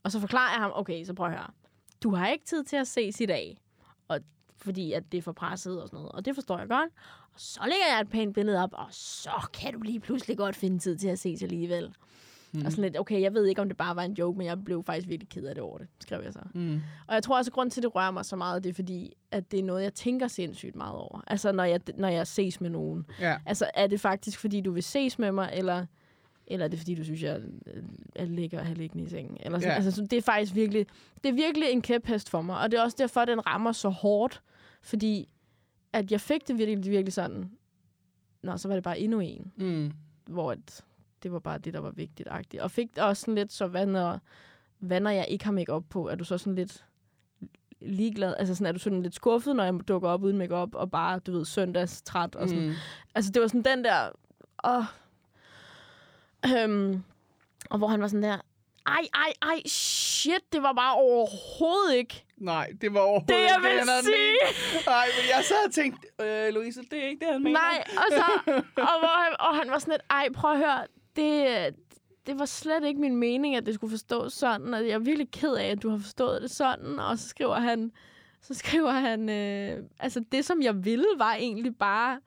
Speaker 2: Og så forklarer jeg ham, okay, så prøv at høre. Du har ikke tid til at ses i dag. Fordi at det er for presset og sådan noget. Og det forstår jeg godt. Og så lægger jeg et pænt billede op, og så kan du lige pludselig godt finde tid til at ses alligevel. Mm. Og sådan lidt, okay, jeg ved ikke, om det bare var en joke, men jeg blev faktisk virkelig ked af det over det, skrev jeg så.
Speaker 1: Mm.
Speaker 2: Og jeg tror også, at grunden til, at det rører mig så meget, det er fordi, at det er noget, jeg tænker sindssygt meget over. Altså, når jeg, når jeg ses med nogen.
Speaker 1: Ja.
Speaker 2: Altså, er det faktisk, fordi du vil ses med mig, eller, eller er det, fordi du synes, jeg er- er lækker at have liggende i sengen? Eller sådan.
Speaker 1: Ja.
Speaker 2: Altså, så det er faktisk virkelig, det er virkelig en kæphest for mig. Og det er også derfor, den rammer så hårdt. Fordi, at jeg fik det virkelig, virkelig sådan, Nå, så var det bare endnu en
Speaker 1: Mm.
Speaker 2: hvor at det var bare det, der var vigtigt. -agtigt. Og fik det også sådan lidt, så hvad når, hvad når jeg ikke har make på? Er du så sådan lidt ligeglad? Altså sådan, er du sådan lidt skuffet, når jeg dukker op uden make og bare, du ved, søndags træt og sådan.
Speaker 1: Mm.
Speaker 2: Altså, det var sådan den der... Åh. Øhm, og hvor han var sådan der, ej, ej, ej, shit, det var bare overhovedet ikke
Speaker 1: Nej, det var overhovedet
Speaker 2: det, jeg vil
Speaker 1: han havde
Speaker 2: sige.
Speaker 1: Nej, men jeg sad og tænkte, øh, Louise, det er ikke det, han mener.
Speaker 2: Nej, og, så, og, hvor han, og han var sådan lidt, ej, prøv at høre, det, det var slet ikke min mening, at det skulle forstås sådan, og jeg er virkelig ked af, at du har forstået det sådan, og så skriver han, så skriver han, øh, altså det, som jeg ville, var egentlig bare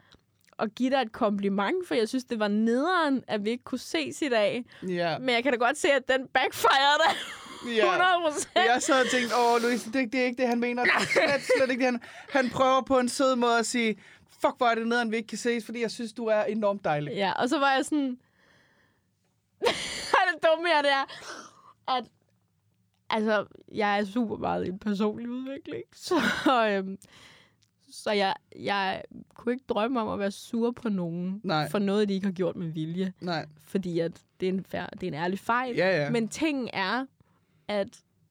Speaker 2: at give dig et kompliment, for jeg synes, det var nederen, at vi ikke kunne ses i dag.
Speaker 1: Ja,
Speaker 2: Men jeg kan da godt se, at den backfired dig
Speaker 1: ja.
Speaker 2: 100 procent.
Speaker 1: Jeg sad og tænkte, åh, Louise, det, det er ikke det, han mener. Det er slet, slet ikke det, han... Han prøver på en sød måde at sige, fuck, hvor er det nederen, vi ikke kan ses, fordi jeg synes, du er enormt dejlig.
Speaker 2: Ja, og så var jeg sådan... det dumme her, det er, at altså, jeg er super meget i en personlig udvikling. Så, øhm, så jeg, jeg kunne ikke drømme om at være sur på nogen
Speaker 1: Nej.
Speaker 2: for noget, de ikke har gjort med vilje.
Speaker 1: Nej.
Speaker 2: Fordi at det, er en fair, det er en ærlig fejl.
Speaker 1: Ja, ja.
Speaker 2: Men tingen er, at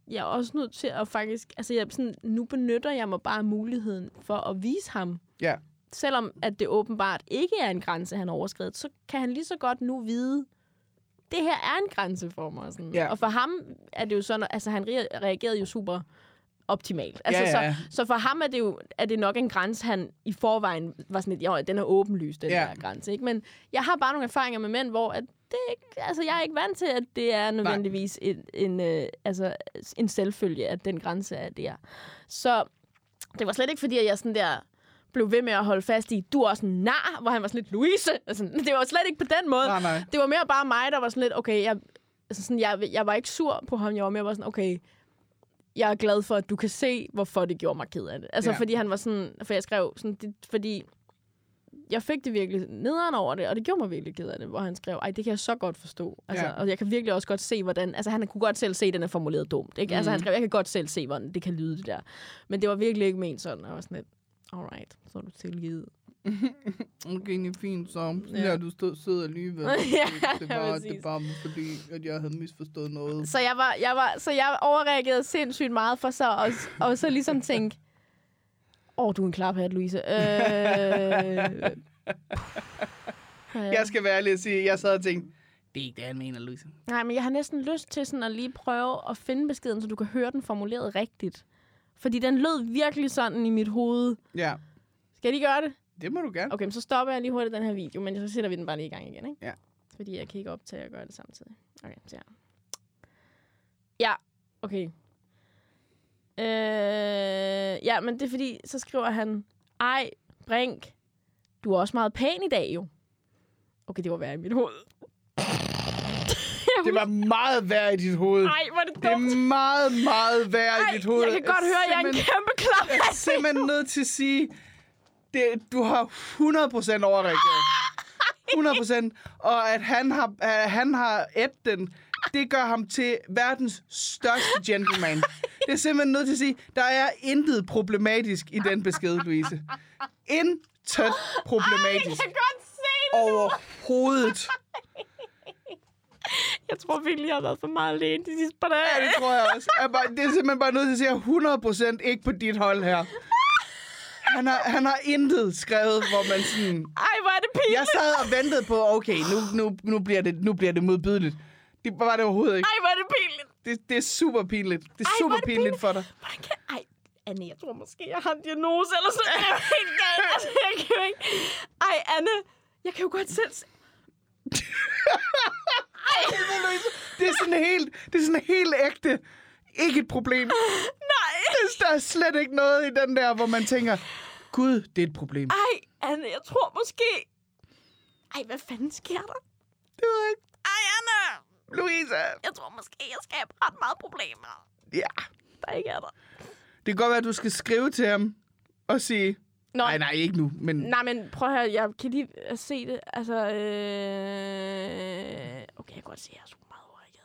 Speaker 2: jeg er også nødt til at faktisk... Altså, jeg, sådan, nu benytter jeg mig bare af muligheden for at vise ham,
Speaker 1: Ja.
Speaker 2: selvom at det åbenbart ikke er en grænse, han har overskrevet, så kan han lige så godt nu vide, det her er en grænse for mig. Sådan.
Speaker 1: Ja.
Speaker 2: Og for ham er det jo sådan, altså han re- reagerede jo super optimalt. Altså,
Speaker 1: Ja, ja, ja.
Speaker 2: Så, så for ham er det jo er det nok en grænse, han i forvejen var sådan lidt, jo, den er åbenlyst, den
Speaker 1: Ja.
Speaker 2: der grænse. Ikke? Men jeg har bare nogle erfaringer med mænd, hvor at det ikke, altså, jeg er ikke vant til, at det er nødvendigvis en, en, øh, altså, en selvfølge, at den grænse er der. Så det var slet ikke fordi, at jeg sådan der blev ved med at holde fast i, du er også en nar, hvor han var sådan lidt, Louise. Altså, det var slet ikke på den måde.
Speaker 1: Nej, nej.
Speaker 2: Det var mere bare mig, der var sådan lidt, okay, jeg, altså sådan, jeg, jeg var ikke sur på ham, jeg var mere bare sådan, okay, jeg er glad for, at du kan se, hvorfor det gjorde mig ked af det. Altså,
Speaker 1: Ja.
Speaker 2: fordi han var sådan, for jeg skrev sådan, det, fordi jeg fik det virkelig nederen over det, og det gjorde mig virkelig ked af det, hvor han skrev, ej, det kan jeg så godt forstå. Altså,
Speaker 1: Ja.
Speaker 2: Og jeg kan virkelig også godt se, hvordan, altså han kunne godt selv se, at den er formuleret dumt. Ikke? Mm. Altså han
Speaker 1: Mhm.
Speaker 2: skrev, jeg kan godt selv se, hvordan det kan lyde det der. Men det var virkelig ikke ment sådan, og jeg var sådan lidt, alright, så er du tilgivet.
Speaker 1: Okay, det er fint, så
Speaker 2: Ja.
Speaker 1: ja. du stod sød alligevel.
Speaker 2: Ja,
Speaker 1: det, var, det var fordi, at jeg havde misforstået noget.
Speaker 2: Så jeg, var, jeg var, så jeg overreagerede sindssygt meget for så, og, og så ligesom tænke, åh, oh, du er en klaphat, Louise. Øh,
Speaker 1: Jeg skal være ærlig og sige, jeg sad og tænkte, det er ikke det, han mener, Louise.
Speaker 2: Nej, men jeg har næsten lyst til sådan at lige prøve at finde beskeden, så du kan høre den formuleret rigtigt. Fordi den lød virkelig sådan i mit hoved.
Speaker 1: Ja,
Speaker 2: Skal lige gøre det?
Speaker 1: Det må du gerne.
Speaker 2: Okay, men så stopper jeg lige hurtigt den her video, men så sætter vi den bare lige i gang igen, ikke?
Speaker 1: Ja.
Speaker 2: Fordi jeg kan ikke optage og gøre det samtidig. Okay, så ja. Ja, okay. Øh, ja, men det er fordi, så skriver han, ej, Brink, du er også meget pæn i dag, jo. Okay, det var værd i mit hoved.
Speaker 1: Det var meget værd i dit hoved.
Speaker 2: Ej, hvor er det
Speaker 1: Det er
Speaker 2: dumt.
Speaker 1: meget, meget værd i dit hoved.
Speaker 2: jeg kan godt høre, at jeg er en kæmpe klap.
Speaker 1: Jeg er simpelthen nødt til at sige, det, du har 100% overreageret. 100%. Og at han har, at han har et den, det gør ham til verdens største gentleman. Det er simpelthen nødt til at sige, der er intet problematisk i den besked, Louise. Intet problematisk.
Speaker 2: Jeg kan godt se det.
Speaker 1: Overhovedet.
Speaker 2: Jeg tror virkelig, jeg har været for meget alene de sidste par dage.
Speaker 1: Ja, det tror jeg også. Jeg er bare, det er simpelthen bare nødt til at sige, at 100% ikke på dit hold her. Han har, han har intet skrevet, hvor man sådan...
Speaker 2: Ej, hvor er det pinligt.
Speaker 1: Jeg sad og ventede på, okay, nu, nu, nu, bliver, det, nu bliver det modbydeligt. Det var det overhovedet ikke.
Speaker 2: Ej, hvor er det pinligt.
Speaker 1: Det, det er super pinligt. Det er
Speaker 2: Ej,
Speaker 1: super
Speaker 2: er det
Speaker 1: pinligt
Speaker 2: pinligt.
Speaker 1: for dig.
Speaker 2: Hvordan kan... Ej, Anne, jeg tror måske, jeg har en diagnose eller sådan. Er jo helt galt. Altså, jeg kan jo ikke... Ej, Anne, jeg kan jo godt selv... se-
Speaker 1: Det er sådan helt, det er sådan helt ægte. Ikke et problem.
Speaker 2: Nej.
Speaker 1: Der er slet ikke noget i den der, hvor man tænker, Gud, det er et problem.
Speaker 2: Ej, Anne, jeg tror måske... Ej, hvad fanden sker der?
Speaker 1: Det ved jeg ikke.
Speaker 2: Ej, Anne!
Speaker 1: Louise!
Speaker 2: Jeg tror måske, jeg skal have ret meget problemer,
Speaker 1: Ja.
Speaker 2: der ikke er der.
Speaker 1: Det kan godt være, at du skal skrive til ham og sige...
Speaker 2: Nå,
Speaker 1: Nej, nej, ikke nu, men...
Speaker 2: Nej, men prøv at høre, jeg kan lige se det. Altså, øh... okay, jeg kan godt se, at jeg er super meget overrækket.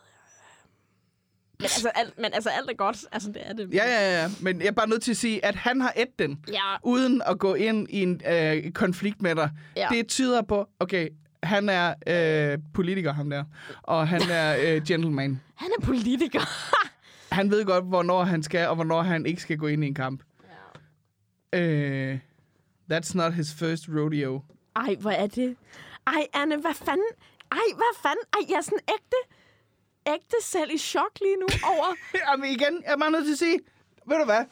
Speaker 2: Men altså, alt, men altså, alt er godt. Altså, det er det.
Speaker 1: Ja, ja, ja. Men jeg er bare nødt til at sige, at han har et den,
Speaker 2: Ja,
Speaker 1: uden at gå ind i en øh, konflikt med dig.
Speaker 2: Ja.
Speaker 1: Det tyder på, okay, han er øh, politiker, ham der. Og han er øh, gentleman.
Speaker 2: han er politiker.
Speaker 1: Han ved godt, hvornår han skal, og hvornår han ikke skal gå ind i en kamp. Øh, that's not his first rodeo.
Speaker 2: Ej, hvor er det? Ej, Anne, hvad fanden? Ej, hvad fanden? Ej, jeg er sådan ægte, ægte selv i chok lige nu over...
Speaker 1: Jamen igen, jeg er bare nødt til at sige, ved du hvad?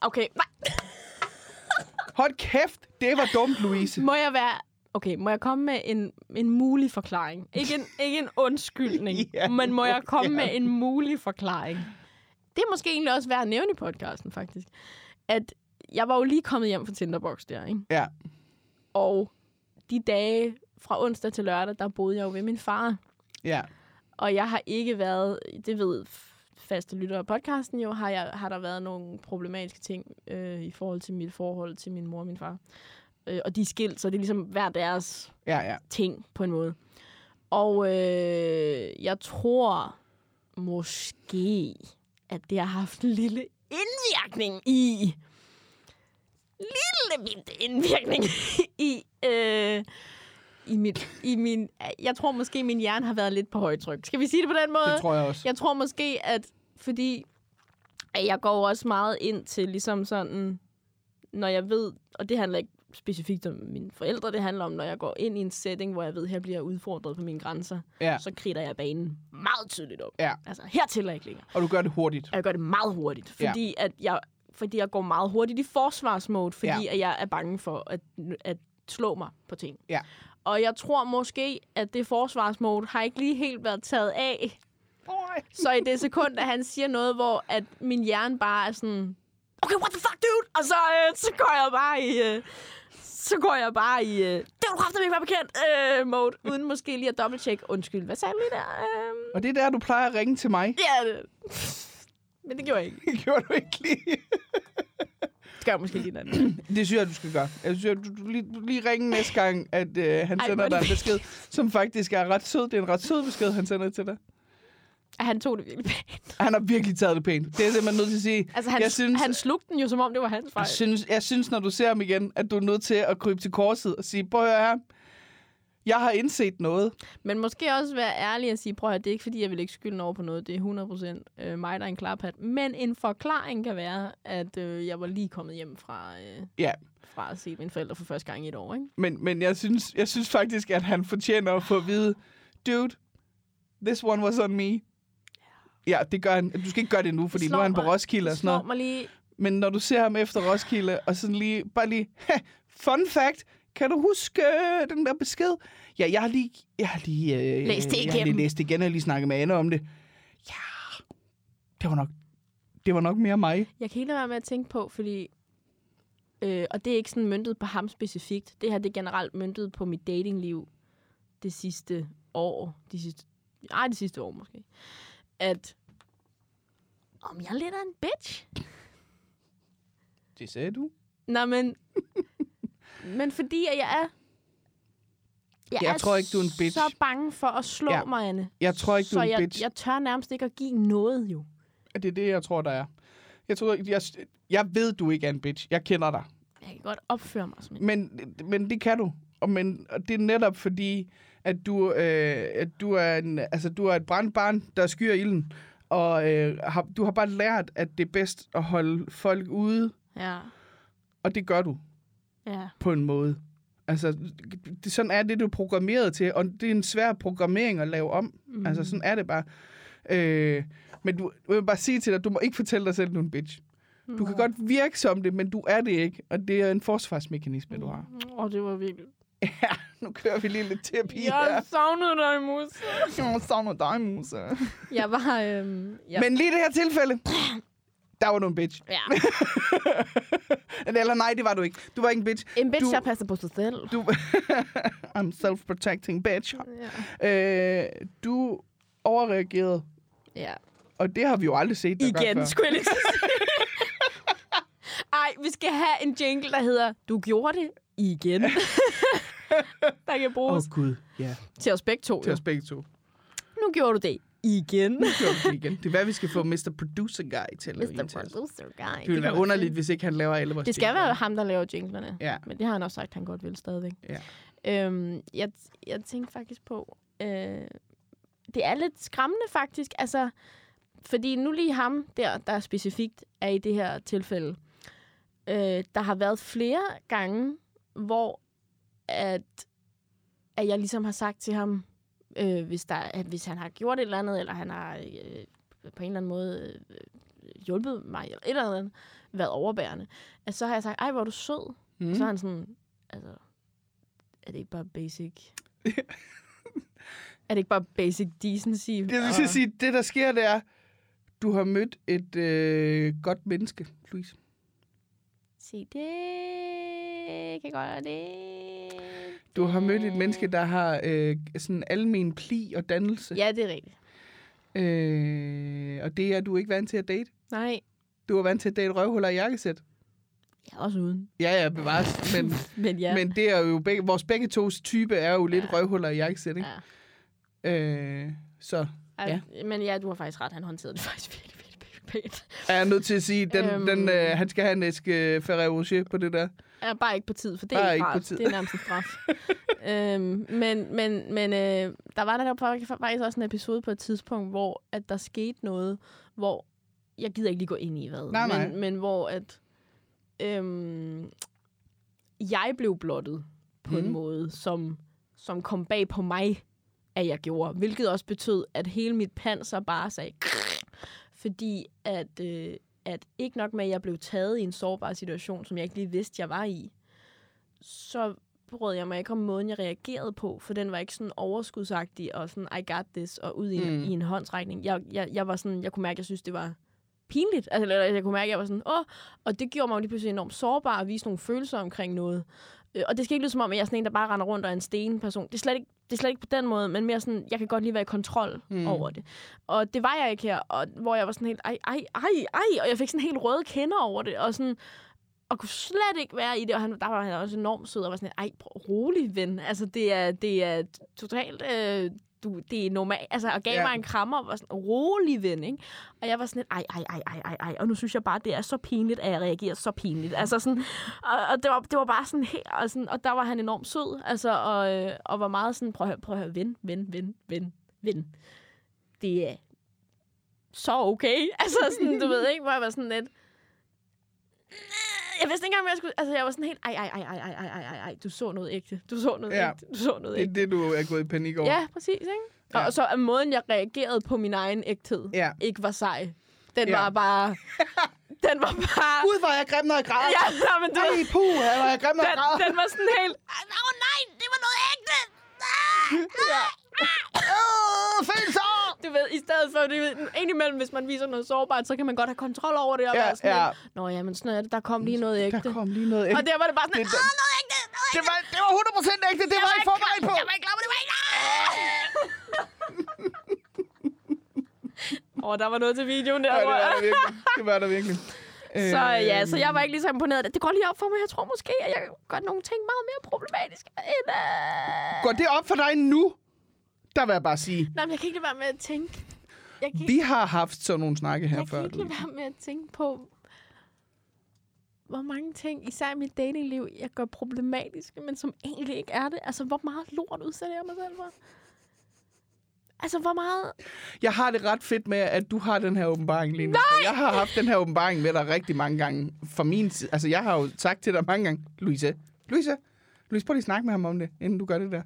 Speaker 2: Okay, nej.
Speaker 1: Hold kæft, det var dumt, Louise.
Speaker 2: Må jeg være... Okay, må jeg komme med en, en mulig forklaring? Ikke en, ikke en undskyldning,
Speaker 1: Ja,
Speaker 2: men må jeg komme med
Speaker 1: gerne.
Speaker 2: en mulig forklaring? Det er måske egentlig også værd at nævne i podcasten, faktisk. At jeg var jo lige kommet hjem fra Tinderbox der, ikke?
Speaker 1: Ja,
Speaker 2: Og de dage fra onsdag til lørdag, der boede jeg jo ved min far.
Speaker 1: ja.
Speaker 2: Og jeg har ikke været, det ved faste lyttere af podcasten jo, har, jeg, har der været nogle problematiske ting øh, i forhold til mit forhold til min mor og min far. Øh, og de er skilt, så det er ligesom hver deres
Speaker 1: Ja, ja.
Speaker 2: ting på en måde. Og øh, jeg tror måske, at det har haft en lille indvirkning i... Lille bitte indvirkning i... Øh, i, mit, i min, jeg tror måske, min hjerne har været lidt på højtryk. Skal vi sige det på den måde?
Speaker 1: Det tror jeg også.
Speaker 2: Jeg tror måske, at fordi at jeg går også meget ind til ligesom sådan, når jeg ved, og det handler ikke specifikt om mine forældre, det handler om, når jeg går ind i en setting, hvor jeg ved, at her bliver jeg udfordret på mine grænser,
Speaker 1: Ja.
Speaker 2: så kritter jeg banen meget tydeligt op.
Speaker 1: Ja.
Speaker 2: Altså, hertil er jeg ikke længere.
Speaker 1: Og du gør det hurtigt.
Speaker 2: Og jeg gør det meget hurtigt,
Speaker 1: Ja.
Speaker 2: fordi at jeg fordi jeg går meget hurtigt i forsvarsmode, fordi
Speaker 1: Ja.
Speaker 2: at jeg er bange for at, at slå mig på ting.
Speaker 1: Ja.
Speaker 2: Og jeg tror måske, at det forsvarsmode har ikke lige helt været taget af så i det sekund, at han siger noget, hvor at min hjerne bare er sådan, okay, what the fuck, dude? Og så, øh, så går jeg bare i... Øh, så går jeg bare i... Øh, det vil du kraftigt ikke være bekendt øh, mode, uden måske lige at dobbelttjekke. Undskyld, hvad sagde du lige der? Øh,
Speaker 1: Og det er der, du plejer at ringe til mig.
Speaker 2: ja, det, men det gjorde jeg ikke.
Speaker 1: Det gjorde du ikke lige.
Speaker 2: Det gør måske lige anden.
Speaker 1: Det synes jeg, du skal gøre. Jeg synes, du, du, lige, du lige ringe næste gang, at øh, han
Speaker 2: Ej,
Speaker 1: sender
Speaker 2: er
Speaker 1: dig en besked, som faktisk er ret sød. Det er en ret sød besked, han sender til dig.
Speaker 2: Han tog det virkelig pænt.
Speaker 1: Han har virkelig taget det pænt. Det er simpelthen nødt til at sige.
Speaker 2: Altså, han,
Speaker 1: jeg synes,
Speaker 2: han slugte den jo, som om det var hans fejl.
Speaker 1: jeg, synes, jeg synes, når du ser ham igen, at du er nødt til at krybe til korset og sige, prøv at høre her. Jeg har indset noget.
Speaker 2: Men måske også være ærlig og sige, prøv at høre, det er ikke fordi, jeg vil ikke skylden over på noget. Det er 100% øh, mig, der er en klarpat. Men en forklaring kan være, at øh, jeg var lige kommet hjem fra, øh,
Speaker 1: Ja,
Speaker 2: fra at se mine forældre for første gang i et år. Ikke?
Speaker 1: men, men jeg, synes, jeg synes faktisk, at han fortjener at få at vide, dude, this one was on me. Ja, det gør han. Du skal ikke gøre det nu, fordi nu
Speaker 2: slår
Speaker 1: er han på
Speaker 2: mig-
Speaker 1: Roskilde og sådan noget.
Speaker 2: Mig lige...
Speaker 1: Men når du ser ham efter Roskilde, og sådan lige, bare lige, fun fact, kan du huske øh, den der besked? Ja, jeg har lige, jeg har lige, øh,
Speaker 2: Læst det
Speaker 1: Jeg har lige læst det igen, og jeg har lige snakket med Anne om det. Ja, det var nok, det var nok mere mig.
Speaker 2: Jeg kan ikke lade være med at tænke på, fordi... Øh, og det er ikke sådan myndet på ham specifikt. Det her det er generelt myndet på mit datingliv det sidste år. De sidste, ej, det sidste år måske. At om jeg er lidt af en bitch.
Speaker 1: Det sagde du.
Speaker 2: Nå, men... men fordi at jeg er... Jeg,
Speaker 1: Jeg
Speaker 2: er
Speaker 1: tror ikke, du er en bitch.
Speaker 2: så bange for at slå
Speaker 1: Ja.
Speaker 2: mig, Anne.
Speaker 1: Jeg tror ikke, du er en
Speaker 2: jeg,
Speaker 1: bitch.
Speaker 2: jeg tør nærmest ikke at give noget, jo.
Speaker 1: Det er det, jeg tror, der er. Jeg, tror, jeg, jeg ved, du ikke er en bitch. Jeg kender dig.
Speaker 2: Jeg kan godt opføre mig som en...
Speaker 1: Men, men det kan du. Og, men, og det er netop fordi, at du, øh, at du, er, en, altså, du er et brændt barn, der skyer ilden. Og øh, har, du har bare lært, at det er bedst at holde folk ude.
Speaker 2: Ja,
Speaker 1: Og det gør du
Speaker 2: ja.
Speaker 1: på en måde. Altså, det, sådan er det, du er programmeret til. Og det er en svær programmering at lave om. Mm. Altså, sådan er det bare. Øh, men du, jeg vil bare sige til dig, du må ikke fortælle dig selv, du er en bitch. Du kan godt virke som det, men du er det ikke. Og det er en forsvarsmekanisme, du har.
Speaker 2: Åh, oh, det var virkelig...
Speaker 1: Ja, nu kører vi lige lidt terapi
Speaker 2: Jeg
Speaker 1: her.
Speaker 2: savnede dig, mus.
Speaker 1: Jeg savner dig, Musa.
Speaker 2: Jeg var... Øhm, jeg,
Speaker 1: Men lige det her tilfælde, der var du en bitch.
Speaker 2: Ja.
Speaker 1: Eller nej, det var du ikke. Du var ikke en bitch.
Speaker 2: En bitch,
Speaker 1: Du-
Speaker 2: der passer på sig selv.
Speaker 1: Du... I'm self-protecting bitch.
Speaker 2: Ja.
Speaker 1: Øh, du overreageret.
Speaker 2: Ja.
Speaker 1: Og det har vi jo aldrig set dig
Speaker 2: Igen,
Speaker 1: før.
Speaker 2: skulle jeg lige. Ej, vi skal have en jingle, der hedder, du gjorde det igen. der kan
Speaker 1: Åh,
Speaker 2: bruges
Speaker 1: oh, Gud. Ja,
Speaker 2: til os begge to.
Speaker 1: til os begge to.
Speaker 2: Nu gjorde du det igen.
Speaker 1: Nu gjorde det igen. Det er hvad vi skal få Mr. Producer Guy til at lave
Speaker 2: Mr. Producer Guy.
Speaker 1: Det ville være
Speaker 2: kan
Speaker 1: underligt, hvis ikke han laver alle vores
Speaker 2: Det skal
Speaker 1: jingler.
Speaker 2: være ham, der laver jinglerne.
Speaker 1: Ja.
Speaker 2: Men det har han også sagt, han godt vil stadigvæk.
Speaker 1: Ja.
Speaker 2: Øhm, jeg, jeg tænkte faktisk på, øh, det er lidt skræmmende faktisk, altså, fordi nu lige ham der, der specifikt er i det her tilfælde, øh, der har været flere gange, hvor at, at jeg ligesom har sagt til ham, øh, hvis, der, hvis han har gjort et eller andet, eller han har øh, på en eller anden måde øh, hjulpet mig, eller et eller andet, været overbærende, at så har jeg sagt, ej, hvor er du sød. Mm.
Speaker 1: Mm.
Speaker 2: Så er han sådan, altså, er det ikke bare basic? er det ikke bare basic decency?
Speaker 1: Det vil sige, sige, det der sker, det er, du har mødt et øh, godt menneske, Louise.
Speaker 2: Se, det kan godt det.
Speaker 1: Du har mødt et menneske, der har øh, sådan almen pli og dannelse.
Speaker 2: Ja, det er rigtigt.
Speaker 1: Øh, og det er du ikke vant til at date.
Speaker 2: Nej,
Speaker 1: Du er vant til at date røvhuller i jakkesæt.
Speaker 2: er også uden.
Speaker 1: Ja, ja, bevares. Men,
Speaker 2: Men ja.
Speaker 1: ja. men det er jo begge, vores begge tos type er jo lidt
Speaker 2: Ja.
Speaker 1: røvhuller i jakkesæt, ikke?
Speaker 2: ja.
Speaker 1: Øh, så
Speaker 2: Ja. Men ja, du har faktisk ret. Han håndterede det faktisk virkelig, pænt.
Speaker 1: er jeg nødt til at sige, den,
Speaker 2: Øhm.
Speaker 1: den, øh, han skal have en æske Ferrero Rocher på det der.
Speaker 2: Ja, bare ikke på tid, for det er
Speaker 1: Bare
Speaker 2: ikke
Speaker 1: ikke.
Speaker 2: Det er nærmest en straf. øhm, men men, men øh, der var der faktisk også en episode på et tidspunkt, hvor at der skete noget, hvor jeg gider ikke lige gå ind i hvad,
Speaker 1: Nej, nej.
Speaker 2: Men, men hvor at øhm, jeg blev blottet på mm. en
Speaker 1: Mhm.
Speaker 2: måde, som, som kom bag på mig, at jeg gjorde. Hvilket også betød, at hele mit panser bare sagde... Fordi at, øh, at ikke nok med, at jeg blev taget i en sårbar situation, som jeg ikke lige vidste, jeg var i, så brød jeg mig ikke om måden, jeg reagerede på, for den var ikke sådan overskudsagtig og sådan, I got this, og ud i en,
Speaker 1: Mm.
Speaker 2: i en håndsrækning. Jeg, jeg, jeg var sådan, jeg kunne mærke, at jeg synes, det var pinligt. Altså, eller jeg kunne mærke, at jeg var sådan, åh, og det gjorde mig jo lige pludselig enormt sårbar og vise nogle følelser omkring noget. Øh, Og det skal ikke lyde som om, at jeg er sådan en, der bare render rundt og er en stenperson. Det er slet ikke, det er slet ikke på den måde, men mere sådan, jeg kan godt lige være i kontrol mm. Over det. Og det var jeg ikke her, og, hvor jeg var sådan helt, ej, ej, ej, ej, og jeg fik sådan helt røde kinder over det, og sådan, og kunne slet ikke være i det, og han, der var han også enormt sød, og var sådan, ej, rolig ven, altså det er, det er totalt, øh, du, det er normalt, altså, og gav
Speaker 1: Ja.
Speaker 2: mig en krammer, og var sådan, rolig ven, ikke? Og jeg var sådan lidt, ej, ej, ej, ej, ej, ej, og nu synes jeg bare, det er så pinligt, at jeg reagerer så pinligt, altså sådan, og, og det, var, det var bare sådan helt, og, sådan, og der var han enormt sød, altså, og, øh, og var meget sådan, prøv at høre, prøv at høre, ven, ven, ven, ven, ven, det er så okay, altså sådan, du ved ikke, hvor jeg var sådan lidt, jeg vidste ikke engang, hvad jeg skulle... Altså, jeg var sådan helt... Ej, ej, ej, ej, ej, ej, ej, ej. Du så noget ægte. Du så noget
Speaker 1: ja.
Speaker 2: ægte. Du så noget ægte.
Speaker 1: Det er det, du er gået i panik over.
Speaker 2: Ja, præcis, ikke?
Speaker 1: Ja.
Speaker 2: Og så er måden, jeg reagerede på min egen ægthed,
Speaker 1: ja.
Speaker 2: ikke var sej. Den
Speaker 1: ja.
Speaker 2: var bare... den var bare...
Speaker 1: Gud, var jeg grim, når jeg græd.
Speaker 2: Ja, nej, men du...
Speaker 1: Ej, puh, var jeg grim, når jeg græd.
Speaker 2: Den var sådan helt... Åh, oh, nej, det var noget ægte!
Speaker 1: Ah, ah, ja. ah. Øh, fint så!
Speaker 2: Du ved, i stedet for, det, indimellem, hvis man viser noget sårbart, så kan man godt have kontrol over det. Og
Speaker 1: Ja,
Speaker 2: være sådan
Speaker 1: ja.
Speaker 2: lidt, Nå ja, men sådan er det. Der kom lige noget ægte.
Speaker 1: Der kom lige noget
Speaker 2: Og
Speaker 1: ægte.
Speaker 2: der var det bare sådan,
Speaker 1: Det-
Speaker 2: noget ægte! Noget
Speaker 1: Det var, det var 100% ægte. Det var jeg ikke forberedt på.
Speaker 2: Jeg var ikke klar det var ikke Åh, oh, der var noget til videoen der.
Speaker 1: Ja, det var der virkelig. Det var der virkelig.
Speaker 2: Så ja, så jeg var
Speaker 1: Øhm,
Speaker 2: ikke lige så imponeret. Det går lige op for mig. Jeg tror måske, at jeg gør nogle ting meget mere problematiske end... Uh...
Speaker 1: Går det op for dig nu? Der vil jeg bare sige,
Speaker 2: Nej, men jeg kan ikke lade være med at tænke... Jeg kan,
Speaker 1: vi har haft sådan nogle snakke her
Speaker 2: jeg
Speaker 1: før.
Speaker 2: kan ikke lade være med at tænke på, hvor mange ting, især i mit datingliv, jeg gør problematiske, men som egentlig ikke er det. Altså, hvor meget lort udsætter jeg mig selv for? Altså, hvor meget...
Speaker 1: Jeg har det ret fedt med, at du har den her åbenbaring lige nu. Nej! Jeg har haft den her åbenbaring med dig rigtig mange gange. For min side. Altså, jeg har jo sagt til dig mange gange, Louise, Louise, Louise, prøv lige at snakke med ham om det, inden du gør det der.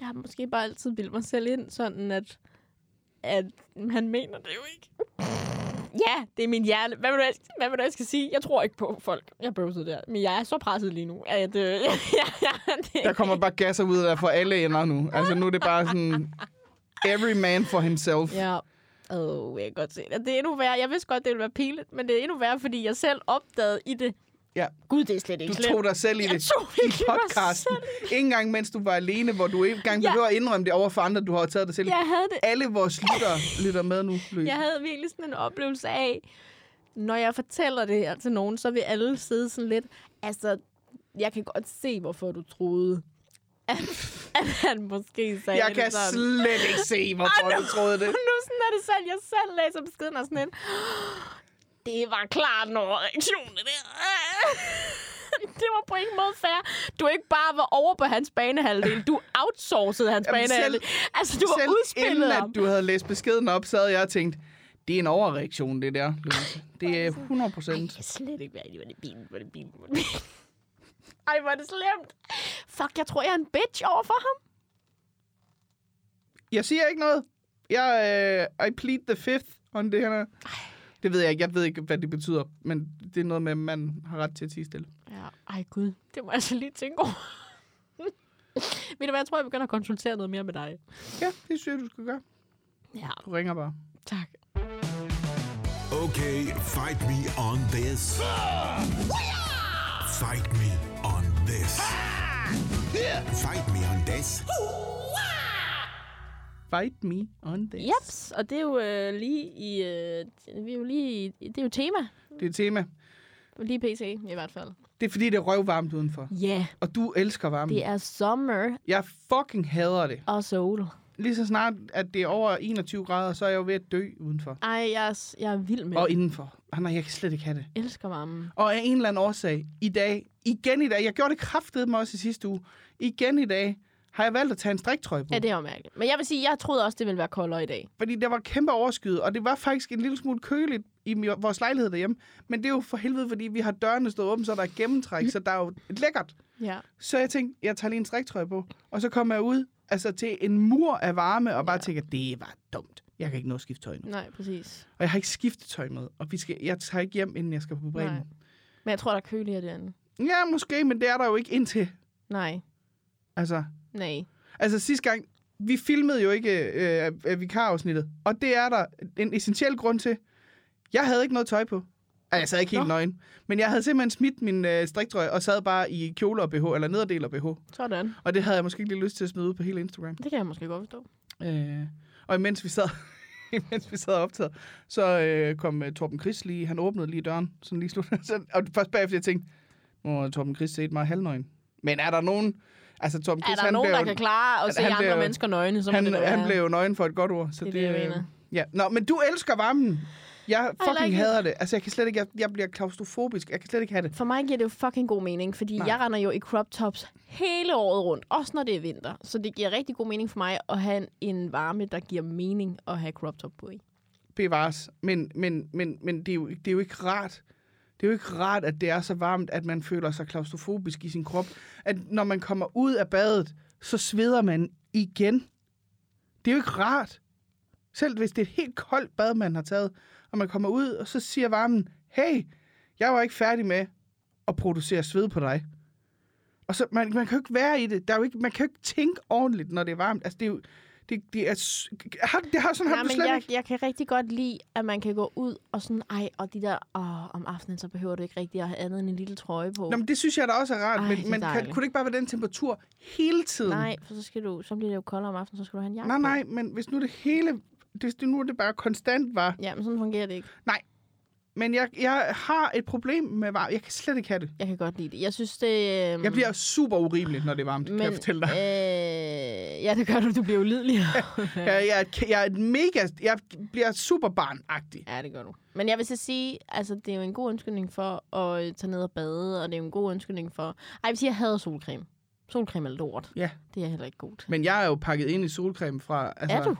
Speaker 2: Jeg har måske bare altid bildt mig selv ind, sådan at, at han mener det jo ikke. Ja, det er min hjerne. Hvad vil, du, hvad vil du, jeg skal sige? Jeg tror ikke på folk. Jeg bøvsede der. Men jeg er så presset lige nu, at... Øh, ja, ja, det,
Speaker 1: Der kommer bare gasser ud af for alle ender nu. Altså, nu er det bare sådan, every man for himself.
Speaker 2: Ja. Åh, oh, jeg kan godt se det. Det er endnu værre. Jeg vidste godt, det ville være pinligt, men det er endnu værre, fordi jeg selv opdagede i det,
Speaker 1: Ja.
Speaker 2: Gud, det er slet ikke
Speaker 1: Du
Speaker 2: slemt.
Speaker 1: tog dig selv i
Speaker 2: Jeg
Speaker 1: det i podcasten. Ikke engang mens du var alene, hvor du ikke engang
Speaker 2: Ja.
Speaker 1: behøver at indrømme det over for andre, du har taget dig selv.
Speaker 2: Jeg havde det.
Speaker 1: Alle vores lytter lytter med nu, Louise.
Speaker 2: Jeg havde virkelig sådan en oplevelse af, når jeg fortæller det her til nogen, så vil alle sidde sådan lidt, altså, jeg kan godt se, hvorfor du troede, at, at han måske sagde
Speaker 1: Jeg
Speaker 2: det
Speaker 1: kan
Speaker 2: sådan.
Speaker 1: slet ikke se, hvorfor
Speaker 2: Og
Speaker 1: du troede det.
Speaker 2: Nu sådan er det selv, jeg selv læser beskeden og sådan lidt, det var klart en overreaktion, det der. Det var på ingen måde fair. Du ikke bare var over på hans banehalvdel. Du outsourcede hans
Speaker 1: Jamen, selv-
Speaker 2: banehalvdel. Altså, du var
Speaker 1: Selv
Speaker 2: udspillet
Speaker 1: inden
Speaker 2: ham.
Speaker 1: at du havde læst beskeden op, så havde jeg tænkt, det er en overreaktion, det der, Louise. Det er 100
Speaker 2: Ej,
Speaker 1: procent.
Speaker 2: jeg kan slet ikke være i det. Var det bilen? Var det bilen? Var det bilen? Ej, hvor er det slemt. Fuck, jeg tror, jeg er en bitch over for ham.
Speaker 1: Jeg siger ikke noget. Jeg, uh, I plead the fifth on det her. Det ved jeg ikke. Jeg ved ikke, hvad det betyder. Men det er noget med, at man har ret til at tige stille.
Speaker 2: Ja, ej gud. Det må jeg så lige tænke over. Ved du hvad, jeg tror, jeg begynder at konsultere noget mere med dig.
Speaker 1: Ja, det synes jeg, du skal gøre.
Speaker 2: Ja,
Speaker 1: Du ringer bare.
Speaker 2: tak.
Speaker 3: Okay, fight me on this. Fight me on this. Fight me on this.
Speaker 1: Fight me on this.
Speaker 2: Jeps, og det er jo øh, lige i... Øh, vi er jo lige i, det er jo tema.
Speaker 1: Det er et tema.
Speaker 2: Lige PC i hvert fald.
Speaker 1: Det er fordi, det er røvvarmt udenfor.
Speaker 2: Ja, yeah,
Speaker 1: Og du elsker varmen.
Speaker 2: det er sommer
Speaker 1: Jeg fucking hader det.
Speaker 2: og sol.
Speaker 1: Lige så snart, at det er over 21 grader, så er jeg jo ved at dø udenfor.
Speaker 2: Ej, jeg er, jeg er vild med
Speaker 1: Og indenfor. Ah, nej, jeg kan slet ikke have det.
Speaker 2: elsker varmen.
Speaker 1: Og af en eller anden årsag, i dag, igen i dag, jeg gjorde det kraftedet mig også i sidste uge, igen i dag, har jeg valgt at tage en striktrøje på.
Speaker 2: Ja, det er jo mærkeligt. Men jeg vil sige, jeg troede også, det ville være koldere i dag.
Speaker 1: Fordi der var kæmpe overskyet, og det var faktisk en lille smule køligt i vores lejlighed derhjemme. Men det er jo for helvede, fordi vi har dørene stået åbne, så der er gennemtræk, så der er jo lækkert.
Speaker 2: Ja.
Speaker 1: Så jeg tænkte, jeg tager lige en striktrøje på, og så kommer jeg ud altså til en mur af varme, og bare
Speaker 2: Ja.
Speaker 1: tænker, det var dumt. Jeg kan ikke nå at skifte tøj nu.
Speaker 2: Nej, præcis.
Speaker 1: Og jeg har ikke skiftet tøj med, og vi skal, jeg tager ikke hjem, inden jeg skal på Bremen.
Speaker 2: Nej. Men jeg tror, der er køligere derinde.
Speaker 1: Ja, måske, men det er der jo ikke indtil.
Speaker 2: Nej.
Speaker 1: Altså,
Speaker 2: Nej.
Speaker 1: altså sidste gang, vi filmede jo ikke øh, øh, vikarafsnittet, og det er der en essentiel grund til. Jeg havde ikke noget tøj på. Altså, jeg sad ikke helt
Speaker 2: Nå.
Speaker 1: nøgen. Men jeg havde simpelthen smidt min øh, striktrøje og sad bare i kjole og BH, eller nederdel og BH.
Speaker 2: Sådan.
Speaker 1: Og det havde jeg måske ikke lige lyst til at smide ud på hele Instagram.
Speaker 2: Det kan jeg måske godt forstå.
Speaker 1: Øh, og imens vi sad, imens vi sad optaget, så øh, kom uh, Torben Chris lige, han åbnede lige døren, sådan lige slut. Så, og først bagefter jeg tænkte, nu har Torben Chris set mig halvnøgen. Men er der nogen, altså
Speaker 2: Er
Speaker 1: Chris,
Speaker 2: der
Speaker 1: han
Speaker 2: nogen,
Speaker 1: blev,
Speaker 2: der kan klare at se andre
Speaker 1: jo-
Speaker 2: mennesker nøgne, så
Speaker 1: han,
Speaker 2: det
Speaker 1: han blev jo nøgen for et godt ord. Så
Speaker 2: Det
Speaker 1: det,
Speaker 2: er det, jeg mener.
Speaker 1: Ja. Nå, men du elsker varmen. Jeg fucking
Speaker 2: like it.
Speaker 1: hader det. Altså, jeg kan slet ikke, jeg, jeg bliver klaustrofobisk. Jeg kan slet ikke have det.
Speaker 2: For mig giver det jo fucking god mening, fordi
Speaker 1: Nej.
Speaker 2: Jeg render jo i crop tops hele året rundt, også når det er vinter. Så det giver rigtig god mening for mig at have en, en varme, der giver mening at have crop top på i.
Speaker 1: Bevares. Men, men, men, men det, er jo, det er jo ikke rart. Det er jo ikke rart, at det er så varmt, at man føler sig klaustrofobisk i sin krop. At når man kommer ud af badet, så sveder man igen. Det er jo ikke rart. Selv hvis det er et helt koldt bad, man har taget, og man kommer ud, og så siger varmen, hey, jeg var ikke færdig med at producere sved på dig. Og så, man, man kan jo ikke være i det. Der er jo ikke, man kan jo ikke tænke ordentligt, når det er varmt. Altså, det er jo, det, det er, har, det har sådan, har
Speaker 2: Ja,
Speaker 1: du
Speaker 2: men
Speaker 1: slet
Speaker 2: jeg,
Speaker 1: ikke.
Speaker 2: jeg kan rigtig godt lide, at man kan gå ud og sådan, ej, og de der, åh, om aftenen, så behøver du ikke rigtig at have andet end en lille trøje på.
Speaker 1: Nå, men det synes jeg da også er rart,
Speaker 2: Ej,
Speaker 1: men, men kan, kunne det ikke bare være den temperatur hele tiden?
Speaker 2: Nej, for så, skal du, så bliver det jo koldere om aftenen, så skal du have en jakke
Speaker 1: nej, nej, men hvis nu det hele, hvis det nu det bare konstant var.
Speaker 2: Ja, men sådan fungerer det ikke.
Speaker 1: Men jeg, jeg har et problem med varme. Jeg kan slet ikke have det.
Speaker 2: Jeg kan godt lide det. Jeg synes, det... Øh,
Speaker 1: Jeg bliver super urimelig, når det er varmt, men, kan jeg fortælle dig.
Speaker 2: Øh, ja, det gør du. Du bliver ulidelig.
Speaker 1: Jeg, jeg, jeg er et mega... Jeg bliver super barnagtig.
Speaker 2: ja, det gør du. Men jeg vil så sige, altså, det er jo en god undskyldning for at øh, tage ned og bade, og det er jo en god undskyldning for... Ej, jeg vil sige, jeg hader solcreme. Solcreme er lort.
Speaker 1: Ja.
Speaker 2: Det er heller ikke godt.
Speaker 1: Men jeg er jo pakket ind i solcreme fra, altså,
Speaker 2: Er du?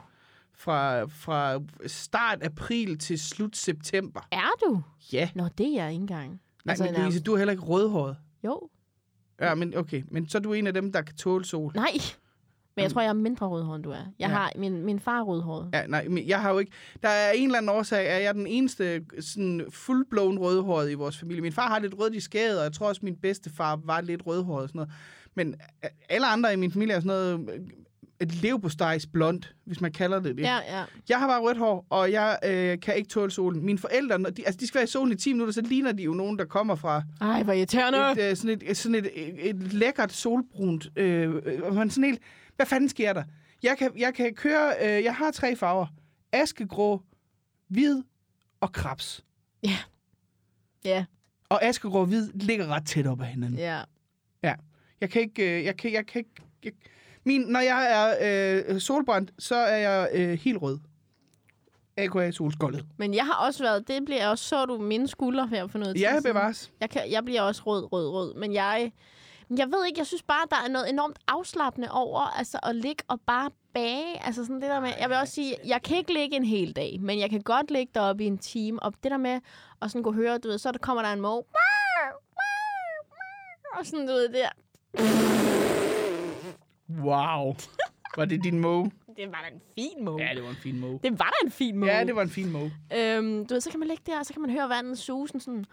Speaker 1: Fra, fra start april til slut september.
Speaker 2: Er du?
Speaker 1: Ja.
Speaker 2: Nå, det er jeg ikke engang.
Speaker 1: Nej,
Speaker 2: Altså,
Speaker 1: men
Speaker 2: en
Speaker 1: Louise, du er heller ikke rødhåret.
Speaker 2: Jo.
Speaker 1: Ja, men okay. Men så er du en af dem, der kan tåle sol.
Speaker 2: Nej. Men jeg tror, jeg er mindre rødhåret, end du er. Jeg
Speaker 1: Ja.
Speaker 2: har min, min far rødhåret.
Speaker 1: Ja, nej, men jeg har jo ikke... Der er en eller anden årsag, at jeg er den eneste sådan fuldblåen rødhåret i vores familie. Min far har lidt rødt i skædet, og jeg tror også, min bedstefar var lidt rødhåret og sådan noget. Men alle andre i min familie er sådan noget... et leverpostejs blond, hvis man kalder det det.
Speaker 2: Ja, ja.
Speaker 1: Jeg har bare rødt hår, og jeg øh, kan ikke tåle solen. Mine forældre, når de, altså de skal være i solen i 10 minutter, så ligner de jo nogen, der kommer fra
Speaker 2: Ej, hvor irriterende.
Speaker 1: et, øh, sådan, et, sådan et, et, et lækkert solbrunt. Øh, øh, man sådan helt, hvad fanden sker der? Jeg kan, jeg kan køre, øh, jeg har tre farver. Askegrå, hvid og krabs.
Speaker 2: Ja,
Speaker 1: Og askegrå og hvid ligger ret tæt op ad hinanden.
Speaker 2: ja.
Speaker 1: Jeg kan ikke, øh, jeg kan, jeg kan ikke, jeg, min, når jeg er øh, solbrændt, så er jeg øh, helt rød. A.K.A. solskoldet.
Speaker 2: Men jeg har også været, det bliver også, så du mine skuldre her for noget tid
Speaker 1: Ja,
Speaker 2: siden.
Speaker 1: bevares.
Speaker 2: Jeg, kan, jeg bliver også rød, rød, rød. Men jeg, jeg ved ikke, jeg synes bare, der er noget enormt afslappende over altså at ligge og bare bage. Altså sådan det der med, jeg vil også sige, jeg kan ikke ligge en hel dag, men jeg kan godt ligge deroppe i en time. Og det der med at sådan kunne høre, du ved, så der kommer der en måge. Og sådan, du ved, der.
Speaker 1: Wow. Var det din måge?
Speaker 2: Det var da en fin måge.
Speaker 1: Ja, det var en fin måge.
Speaker 2: Det var da en fin måge.
Speaker 1: Ja, det var en fin måge.
Speaker 2: Øhm, du ved, så kan man ligge der, og så kan man høre vandet susen sådan.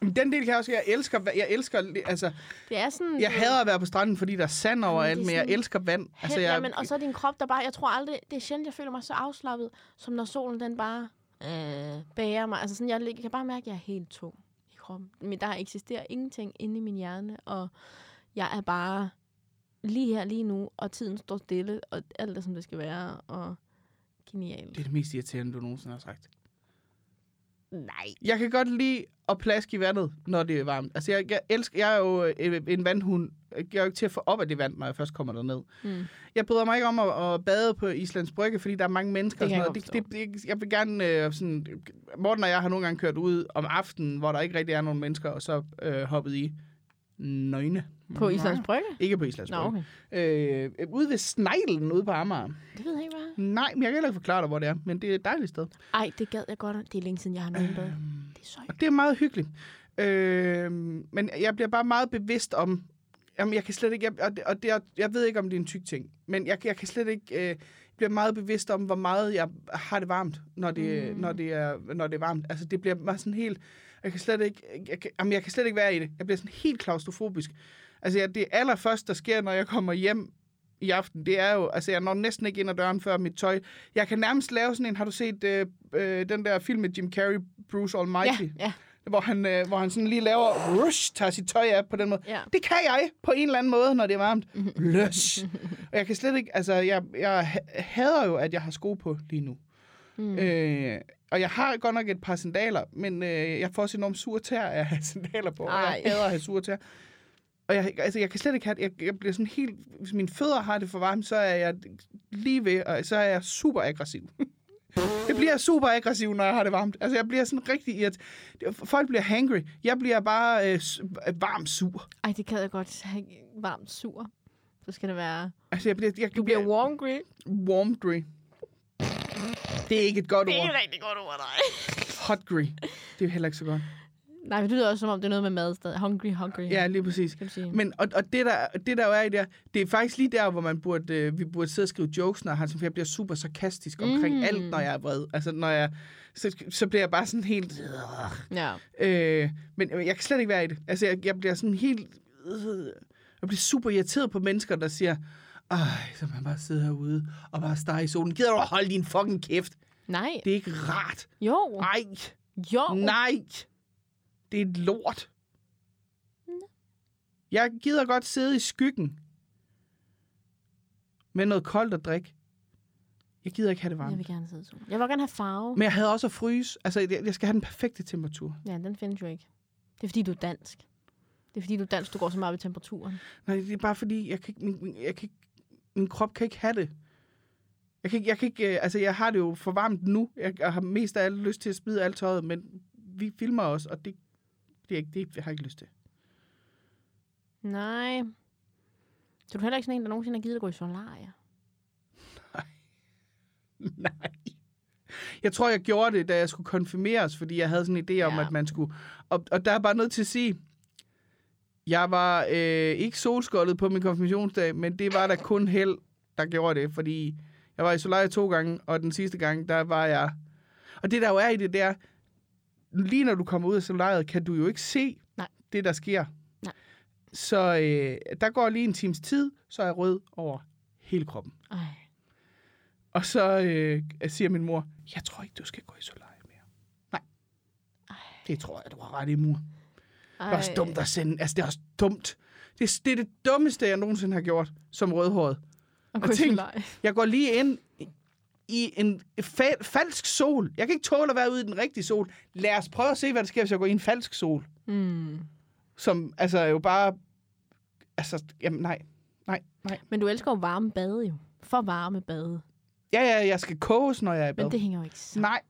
Speaker 1: Den del kan jeg også, jeg elsker, jeg elsker, altså,
Speaker 2: Det er sådan...
Speaker 1: jeg hader at være på stranden, fordi der er sand overalt,
Speaker 2: er
Speaker 1: men jeg elsker vand.
Speaker 2: Altså,
Speaker 1: Altså, jeg,
Speaker 2: jamen, og så er din krop, der bare... Jeg tror aldrig... Det er sjældent, jeg føler mig så afslappet, som når solen den bare øh, bærer mig. Altså sådan, jeg, jeg kan bare mærke, at jeg er helt tung i kroppen. Men der eksisterer ingenting inde i min hjerne, og jeg er bare lige her, lige nu, og tiden står stille, og alt er, som det skal være, og genialt.
Speaker 1: det er det mest irriterende, du nogensinde har sagt.
Speaker 2: Nej.
Speaker 1: Jeg kan godt lide at plaske i vandet, når det er varmt. Altså, jeg, jeg elsker, jeg er jo øh, en vandhund. Jeg er jo ikke til at få op af det vand, når jeg først kommer derned.
Speaker 2: Mm.
Speaker 1: Jeg bryder mig ikke om at, at bade på Islands Brygge, fordi der er mange mennesker.
Speaker 2: Det
Speaker 1: og sådan
Speaker 2: jeg
Speaker 1: noget. Det, det, det, jeg vil gerne øh, sådan... Morten og jeg har nogle gange kørt ud om aftenen, hvor der ikke rigtig er nogen mennesker, og så øh, hoppet i nøgne.
Speaker 2: På Islands Brygge?
Speaker 1: Ikke på Islands
Speaker 2: Nå,
Speaker 1: Brygge.
Speaker 2: okay.
Speaker 1: Øh, ude ved Sneglen ude på Amager.
Speaker 2: Det ved jeg ikke, hvad.
Speaker 1: Nej, men jeg kan heller ikke forklare dig, hvor det er, men det er et dejligt sted.
Speaker 2: Ej, det gad jeg godt. Det er længe siden, jeg har nogen bad.
Speaker 1: Øhm,
Speaker 2: Det er så
Speaker 1: Og det er meget hyggeligt. Øh, men jeg bliver bare meget bevidst om... Jamen, jeg kan slet ikke... Jeg, og det, og det er, jeg ved ikke, om det er en tyk ting, men jeg, jeg kan slet ikke... Øh, jeg bliver meget bevidst om, hvor meget jeg har det varmt, når det, mm. når det, er, når det er varmt. Altså, det bliver bare sådan helt... Jeg kan slet ikke... Jeg kan, jamen, jeg kan slet ikke være i det. Jeg bliver sådan helt klaustrofobisk. Altså, det allerførste, der sker, når jeg kommer hjem i aften, det er jo... Altså, jeg når næsten ikke ind ad døren før mit tøj. Jeg kan nærmest lave sådan en... Har du set øh, øh, den der film med Jim Carrey, Bruce Almighty?
Speaker 2: Ja, ja.
Speaker 1: hvor han, øh, hvor han sådan lige laver rush, tager sit tøj af på den måde.
Speaker 2: Ja.
Speaker 1: Det kan jeg på en eller anden måde, når det er varmt. Rush. Og jeg kan slet ikke, altså jeg, jeg ha- hader jo, at jeg har sko på lige nu.
Speaker 2: Mm.
Speaker 1: Øh, og jeg har godt nok et par sandaler, men øh, jeg får også enormt sure tær af at have sandaler på. Og jeg
Speaker 2: Ej.
Speaker 1: hader at have sure tær. Og jeg, altså, jeg kan slet ikke have det. Jeg, jeg bliver sådan helt... Hvis mine fødder har det for varmt, så er jeg lige ved, og så er jeg super aggressiv. Jeg bliver super aggressiv, når jeg har det varmt. Altså, jeg bliver sådan rigtig irrit. Folk bliver hangry. Jeg bliver bare øh, varm sur.
Speaker 2: Ej, det kan jeg godt varmt sur. Så skal det være...
Speaker 1: Altså, jeg bliver... Jeg,
Speaker 2: Du bliver warmgry.
Speaker 1: warmdry. Det er ikke et godt
Speaker 2: Det er
Speaker 1: ord.
Speaker 2: et rigtig godt ord, nej.
Speaker 1: Hotgry. Det er heller ikke så godt.
Speaker 2: Nej, det lyder også, som om det er noget med mad stadig. Hungry, hungry.
Speaker 1: Ja, lige præcis. Men, og, og det, der, det der jo er i det, det er faktisk lige der, hvor man burde, øh, vi burde sidde og skrive jokes, når han, jeg bliver super sarkastisk omkring
Speaker 2: Mm.
Speaker 1: alt, når jeg er vred. Altså, når jeg, så, så bliver jeg bare sådan helt...
Speaker 2: Ja.
Speaker 1: Øh, men jeg kan slet ikke være i det. Altså, jeg, jeg bliver sådan helt... Øh, jeg bliver super irriteret på mennesker, der siger, ej, så man bare sidder herude og bare stege i solen. Gider du at holde din fucking kæft?
Speaker 2: Nej.
Speaker 1: Det er ikke rart.
Speaker 2: Jo.
Speaker 1: Nej,
Speaker 2: Jo.
Speaker 1: nej. Det er et lort. Jeg gider godt sidde i skyggen med noget koldt at drikke. Jeg gider ikke have det
Speaker 2: Jeg
Speaker 1: varmt.
Speaker 2: vil gerne sidde i solen. Jeg vil gerne have farve.
Speaker 1: Men jeg havde også at fryse. Altså, jeg jeg skal have den perfekte temperatur.
Speaker 2: Ja, den findes jo ikke. Det er fordi, du er dansk. Det er fordi, du er dansk, du går så meget ved temperaturen.
Speaker 1: Nej, det er bare fordi, jeg kan ikke, min, jeg kan ikke, min krop kan ikke have det. Jeg kan ikke, jeg kan ikke, øh, altså jeg har det jo for varmt nu. Jeg, jeg har mest af alt lyst til at smide alt tøjet, men vi filmer også, og det, det, er ikke, det jeg har jeg ikke lyst til.
Speaker 2: Nej. Så du er heller ikke sådan en, der nogensinde har givet at gå i solarie.
Speaker 1: Nej. Jeg tror, jeg gjorde det, da jeg skulle konfirmeres, fordi jeg havde sådan en idé om,
Speaker 2: Ja.
Speaker 1: at man skulle... Og, og der er bare noget til at sige, jeg var øh, ikke solskoldet på min konfirmationsdag, men det var da kun held, der gjorde det, fordi jeg var i Solaria to gange, og den sidste gang, der var jeg... Og det, der jo er i det, det er, lige når du kommer ud af solariet, kan du jo ikke se
Speaker 2: Nej.
Speaker 1: det, der sker.
Speaker 2: Nej.
Speaker 1: Så øh, der går lige en times tid, så er jeg rød over hele kroppen.
Speaker 2: Ej.
Speaker 1: Og så øh, siger min mor, jeg tror ikke, du skal gå i solarium mere. Nej. Det tror jeg, du har ret i, mor. Det er også dumt at sende. Altså, det er også dumt. Det, er- det er det dummeste, jeg nogensinde har gjort som rødhåret.
Speaker 2: Og
Speaker 1: Og tænk, Jeg går lige ind i en fa- falsk sol. Jeg kan ikke tåle at være ude i den rigtige sol. Lad os prøve at se, hvad der sker, hvis jeg går i en falsk sol.
Speaker 2: mm.
Speaker 1: Som altså jo bare... Altså, jamen nej. Nej, nej.
Speaker 2: Men du elsker jo varme bade jo. For varme bade.
Speaker 1: Ja, ja, jeg skal koges, når jeg er i bad.
Speaker 2: Men det hænger jo ikke sammen.
Speaker 1: Nej.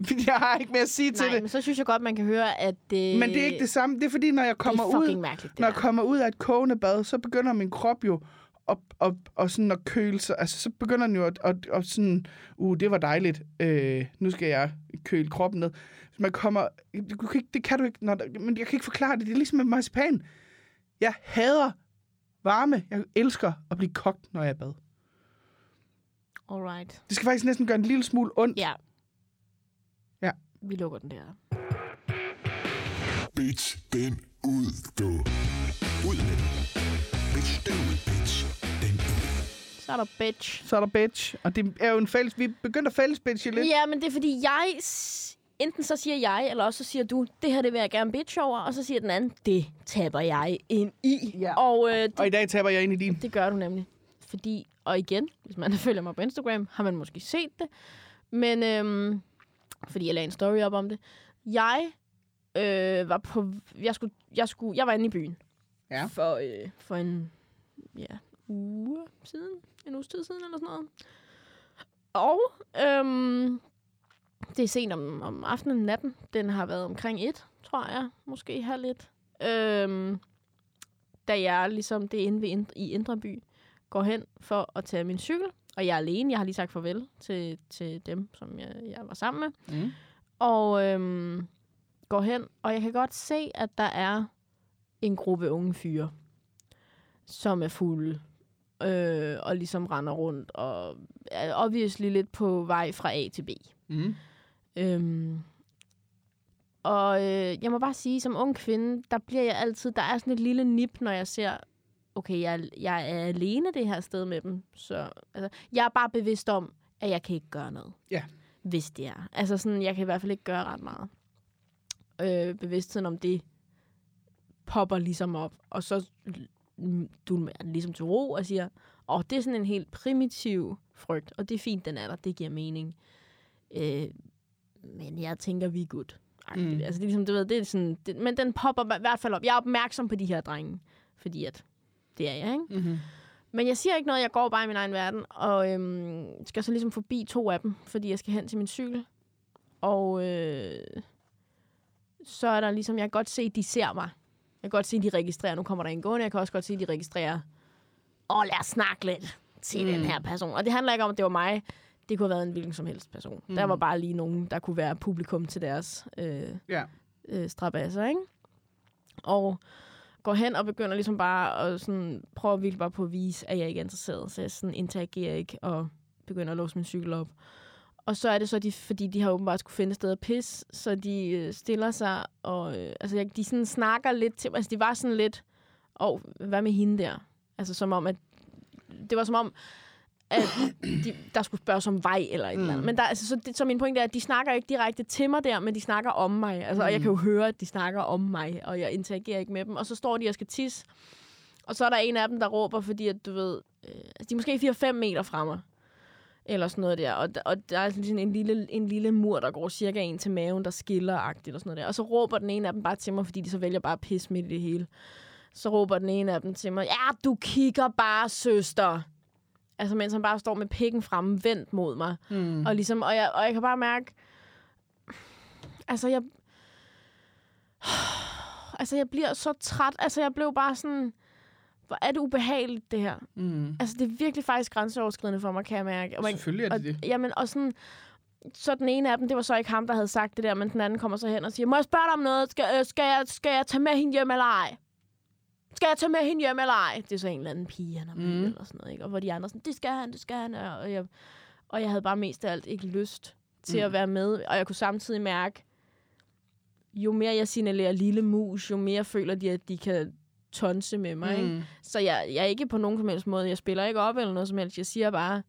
Speaker 1: Jeg har ikke mere at sige til
Speaker 2: Nej,
Speaker 1: det.
Speaker 2: men så synes jeg godt, man kan høre, at det...
Speaker 1: Men det er ikke det samme. Det er fordi, når jeg kommer
Speaker 2: det er
Speaker 1: ud,
Speaker 2: mærkeligt, det
Speaker 1: når jeg
Speaker 2: der.
Speaker 1: kommer ud af et kogende bad, så begynder min krop jo at, at, at, sådan at køle sig. Altså, så begynder den jo at, at, at sådan, uh, det var dejligt. Øh, nu skal jeg køle kroppen ned. Man kommer, du kan ikke, det kan du ikke, når men jeg kan ikke forklare det. Det er ligesom med marcipan. Jeg hader varme. Jeg elsker at blive kogt, når jeg er bad.
Speaker 2: Alright.
Speaker 1: Det skal faktisk næsten gøre en lille smule ondt.
Speaker 2: Ja.
Speaker 1: Ja.
Speaker 2: Vi lukker den der.
Speaker 3: Bitch, den ud, du. Ud med den. Bitch, den ud, bitch.
Speaker 2: Så er der bitch.
Speaker 1: Så er der bitch. Og det er jo en fælles... Vi er begyndt at fælles bitche lidt.
Speaker 2: Ja, men det er fordi, jeg... Enten så siger jeg, eller også så siger du, det her det vil jeg gerne bitch over, og så siger den anden, det taber jeg ind i.
Speaker 1: Ja.
Speaker 2: Og øh, det,
Speaker 1: Og i dag taber jeg ind i din.
Speaker 2: det gør du nemlig. Fordi, og igen, hvis man følger mig på Instagram, har man måske set det. Men, øhm, fordi jeg lagde en story op om det. Jeg øh, var på... Jeg, skulle, jeg, skulle, jeg var inde i byen.
Speaker 1: Ja.
Speaker 2: For, øh, for en ja, uge siden. En uges tid siden eller sådan noget. Og øhm, det er sent om, om aftenen, natten. Den har været omkring et, tror jeg. Måske halv et. Øhm, da jeg ligesom, det er inde ved, Ind- i Indre By, går hen for at tage min cykel. Og jeg er alene. Jeg har lige sagt farvel til, til dem, som jeg, jeg var sammen med.
Speaker 1: Mm.
Speaker 2: Og øhm, går hen, og jeg kan godt se, at der er en gruppe unge fyre, som er fulde, øh, og ligesom render rundt, og er obviously lidt på vej fra A til B.
Speaker 1: Mm.
Speaker 2: Øhm, og øh, jeg må bare sige, som ung kvinde, der bliver jeg altid, der er sådan et lille nip, når jeg ser, okay, jeg, jeg er alene det her sted med dem. Så altså, jeg er bare bevidst om, at jeg kan ikke gøre noget.
Speaker 1: Ja.
Speaker 2: Hvis det er. Altså sådan, jeg kan i hvert fald ikke gøre ret meget. Øh, bevidstheden om det popper ligesom op, og så du er ligesom til ro og siger, åh, oh, det er sådan en helt primitiv frygt, og det er fint, den er der, det giver mening. Øh, men jeg tænker, vi er good.
Speaker 1: Mm.
Speaker 2: Altså, det er ligesom, du ved, det er sådan, det, men den popper i hvert fald op. Jeg er opmærksom på de her drenge, fordi at det er jeg, ikke?
Speaker 1: Mm-hmm.
Speaker 2: Men jeg siger ikke noget, jeg går bare i min egen verden, og øhm, skal så ligesom forbi to af dem, fordi jeg skal hen til min cykel. Og øh, så er der ligesom, jeg kan godt se, at de ser mig. Jeg kan godt se, at de registrerer, nu kommer der en gående, jeg kan også godt se, at de registrerer, åh, lad os snakke lidt til mm. den her person. Og det handler ikke om, at det var mig, det kunne have været en hvilken som helst person. Mm. Der var bare lige nogen, der kunne være publikum til deres øh,
Speaker 1: Ja.
Speaker 2: øh, strabasser, ikke? Og går hen og begynder ligesom bare at sådan, prøve virkelig bare på at vise, at jeg ikke er interesseret. Så jeg sådan interagerer ikke og begynder at låse min cykel op. Og så er det så, de, fordi de har åbenbart skulle finde et sted at pisse, så de øh, stiller sig, og øh, altså, de sådan snakker lidt til Altså, de var sådan lidt, og hvad med hende der? Altså, som om, at det var som om, at de, der skulle spørges om vej eller et mm. eller andet. Men der, altså, så, det, så min pointe er, at de snakker ikke direkte til mig der, men de snakker om mig. Altså, mm. Og jeg kan jo høre, at de snakker om mig, og jeg interagerer ikke med dem. Og så står de og skal tisse, og så er der en af dem, der råber, fordi at, du ved, øh, altså, de er måske 4-5 meter fra mig. Eller sådan noget der. Og, og der er sådan en lille, en lille mur, der går cirka ind til maven, der skiller-agtigt og sådan noget der. Og så råber den ene af dem bare til mig, fordi de så vælger bare at pisse midt i det hele. Så råber den ene af dem til mig, ja, du kigger bare, søster. Altså, mens han bare står med pikken fremme, vendt mod mig.
Speaker 1: Mm.
Speaker 2: Og, ligesom, og, jeg, og jeg kan bare mærke... Altså, jeg... Altså, jeg bliver så træt. Altså, jeg blev bare sådan... Hvor er det ubehageligt, det her.
Speaker 1: Mm.
Speaker 2: Altså, det er virkelig faktisk grænseoverskridende for mig, kan jeg mærke. Og man,
Speaker 1: Selvfølgelig er det
Speaker 2: og,
Speaker 1: det.
Speaker 2: Jamen, og sådan... Så den ene af dem, det var så ikke ham, der havde sagt det der, men den anden kommer så hen og siger, må jeg spørge dig om noget? Skal, øh, skal, jeg, skal jeg tage med hende hjem eller ej? Skal jeg tage med hende hjem eller ej? Det er så en eller anden pige, han har
Speaker 1: Mm.
Speaker 2: eller sådan noget, ikke? Og hvor de andre sådan, det skal han, det skal han. Og jeg, og jeg havde bare mest af alt ikke lyst til
Speaker 1: Mm.
Speaker 2: at være med. Og jeg kunne samtidig mærke, jo mere jeg signalerer lille mus, jo mere føler de, at de kan tonse med mig. Mm.
Speaker 1: Mm.
Speaker 2: Så jeg, jeg er ikke på nogen som helst måde, jeg spiller ikke op eller noget som helst. Jeg siger bare,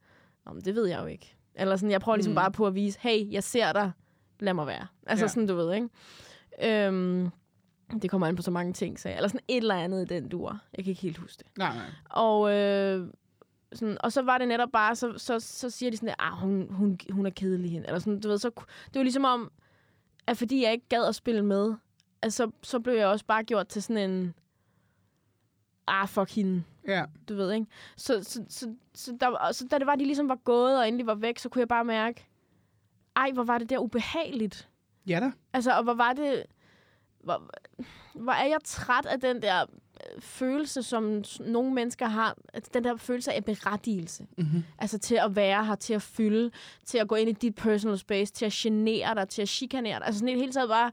Speaker 2: men det ved jeg jo ikke. Eller sådan, jeg prøver ligesom
Speaker 1: Mm.
Speaker 2: bare på at vise, hey, jeg ser dig, lad mig være. Altså
Speaker 1: Ja.
Speaker 2: sådan, du ved, ikke? Øhm, det kommer an på så mange ting, så jeg. Eller sådan et eller andet i den dur. Jeg kan ikke helt huske det.
Speaker 1: Nej, nej.
Speaker 2: Og, øh, sådan, og så var det netop bare, så, så, så siger de sådan, at ah, hun, hun, hun er kedelig hende. Eller sådan, du ved, så, det var ligesom om, at fordi jeg ikke gad at spille med, altså, så blev jeg også bare gjort til sådan en, ah, fuck hende,
Speaker 1: Ja.
Speaker 2: du ved, ikke? Så, så, så, så, der, så da det var, de ligesom var gået og endelig var væk, så kunne jeg bare mærke, ej, hvor var det der ubehageligt.
Speaker 1: Ja da.
Speaker 2: Altså, og hvor var det... Hvor, hvor er jeg træt af den der øh, følelse, som nogle mennesker har. Den der følelse af berettigelse.
Speaker 1: Mm-hmm.
Speaker 2: Altså til at være her, til at fylde, til at gå ind i dit personal space, til at genere dig, til at chikanere dig. Altså sådan hele taget bare...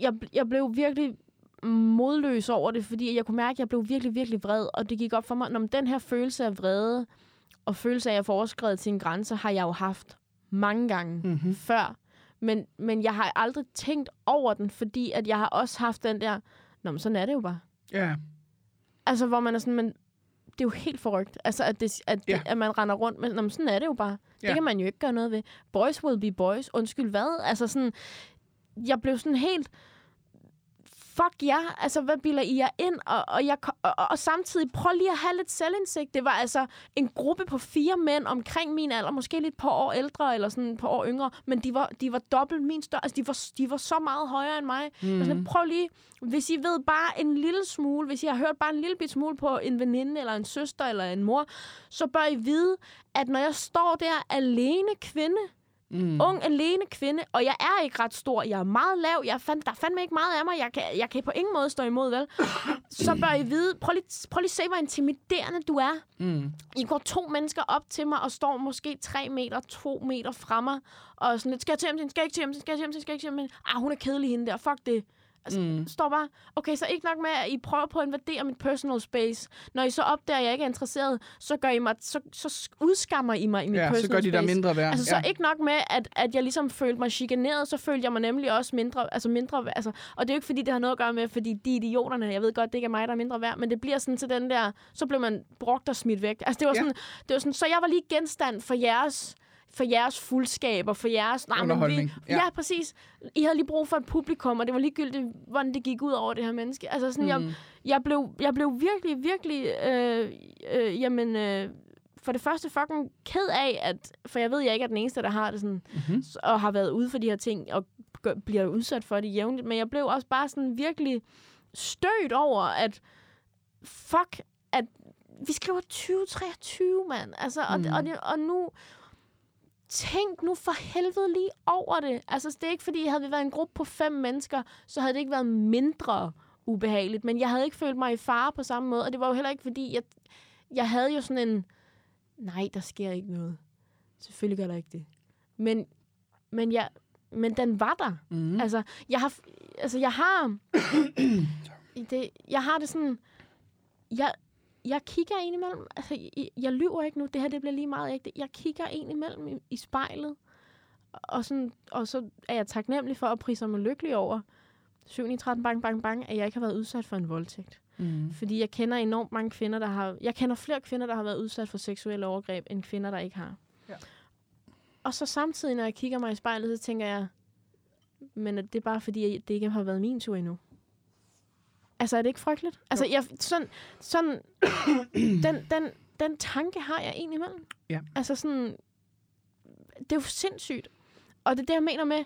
Speaker 2: Jeg, jeg blev virkelig modløs over det, fordi jeg kunne mærke, at jeg blev virkelig, virkelig vred. Og det gik op for mig, når den her følelse af vrede, og følelse af, at jeg får overskrevet sin grænse, har jeg jo haft mange gange
Speaker 1: Mm-hmm.
Speaker 2: før. Men, men jeg har aldrig tænkt over den, fordi at jeg har også haft den der, Nå, men sådan er det jo bare.
Speaker 1: Ja.
Speaker 2: Altså, hvor man er sådan, men det er jo helt forrygt. Altså, at, det, at,
Speaker 1: Ja.
Speaker 2: ja. at man render rundt med, Nå, men sådan er det jo bare. Det
Speaker 1: Ja.
Speaker 2: kan man jo ikke gøre noget ved. Boys will be boys. Undskyld, hvad? Altså sådan, jeg blev sådan helt, fuck ja, altså hvad bilder I jer ind? Og, og, jeg, og, og, samtidig, prøv lige at have lidt selvindsigt. Det var altså en gruppe på fire mænd omkring min alder, måske lidt på år ældre, eller sådan par år yngre, men de var, de var dobbelt min større, altså de var, de var så meget højere end mig. Mm.
Speaker 1: Mhm.
Speaker 2: Altså, prøv lige, hvis I ved bare en lille smule, hvis I har hørt bare en lille bit smule på en veninde, eller en søster, eller en mor, så bør I vide, at når jeg står der alene kvinde,
Speaker 1: Mm.
Speaker 2: ung, alene kvinde, og jeg er ikke ret stor, jeg er meget lav, jeg fand, der er fandme ikke meget af mig, jeg kan, jeg kan på ingen måde stå imod, vel? Så bør I vide, prøv lige, prøv lige se, hvor intimiderende du er.
Speaker 1: Mm.
Speaker 2: I går to mennesker op til mig og står måske tre meter, to meter fra mig, og sådan lidt, skal jeg til ham, skal jeg ikke til ham, skal jeg til ham, skal jeg ikke til ham, ah, hun er kedelig hende der, fuck det. Altså,
Speaker 1: Mm.
Speaker 2: står bare, okay, så ikke nok med, at I prøver på at invadere mit personal space. Når I så opdager, at jeg ikke er interesseret, så, gør I mig, så, så udskammer I mig i mit
Speaker 1: Ja,
Speaker 2: personal
Speaker 1: så gør de der
Speaker 2: space.
Speaker 1: mindre værd.
Speaker 2: Altså, så
Speaker 1: ja.
Speaker 2: ikke nok med, at, at jeg ligesom følte mig chikaneret, så følte jeg mig nemlig også mindre, altså mindre, altså, og det er jo ikke, fordi det har noget at gøre med, fordi de er idioterne, jeg ved godt, det ikke er mig, der er mindre værd, men det bliver sådan til den der, så blev man brugt og smidt væk. Altså, det var,
Speaker 1: Ja.
Speaker 2: sådan, det var sådan, så jeg var lige genstand for jeres for jeres fuldskab og for jeres... Nej, men vi,
Speaker 1: Underholdning, ja.
Speaker 2: ja. præcis. I havde lige brug for et publikum, og det var ligegyldigt, hvordan det gik ud over det her menneske. Altså sådan, mm. jeg, jeg, blev, jeg blev virkelig, virkelig... Øh, øh, jamen, øh, for det første fucking ked af, at... For jeg ved, jeg ikke er den eneste, der har det sådan...
Speaker 1: Mhm.
Speaker 2: s- Og har været ude for de her ting, og gør, bliver udsat for det jævnligt. Men jeg blev også bare sådan virkelig stødt over, at... Fuck, at vi skriver 2023, mand. Altså, og,
Speaker 1: Mm.
Speaker 2: og, det, og nu... Tænk nu for helvede lige over det. Altså, det er ikke fordi, havde vi været en gruppe på fem mennesker, så havde det ikke været mindre ubehageligt. Men jeg havde ikke følt mig i fare på samme måde. Og det var jo heller ikke fordi, jeg, jeg havde jo sådan en... Nej, der sker ikke noget. Selvfølgelig gør der ikke det. Men, men, jeg, men den var der.
Speaker 1: Mm.
Speaker 2: Altså, jeg har... Altså, jeg har... det, jeg har det sådan... Jeg, jeg kigger ind imellem... Altså, jeg, jeg lyver ikke nu. Det her, det bliver lige meget ægte. Jeg kigger ind imellem i, i spejlet. Og, sådan, og så er jeg taknemmelig for at prise mig lykkelig over 7 i 13 bang, bang, bang, at jeg ikke har været udsat for en voldtægt.
Speaker 1: Mm.
Speaker 2: Fordi jeg kender enormt mange kvinder, der har... Jeg kender flere kvinder, der har været udsat for seksuelle overgreb, end kvinder, der ikke har.
Speaker 1: Ja.
Speaker 2: Og så samtidig, når jeg kigger mig i spejlet, så tænker jeg, men det er bare fordi, det ikke har været min tur endnu. Altså, er det ikke frygteligt? Altså, jeg, sådan, sådan den, den, den tanke har jeg egentlig imellem.
Speaker 1: Ja.
Speaker 2: Altså sådan, det er jo sindssygt. Og det er det, jeg mener med,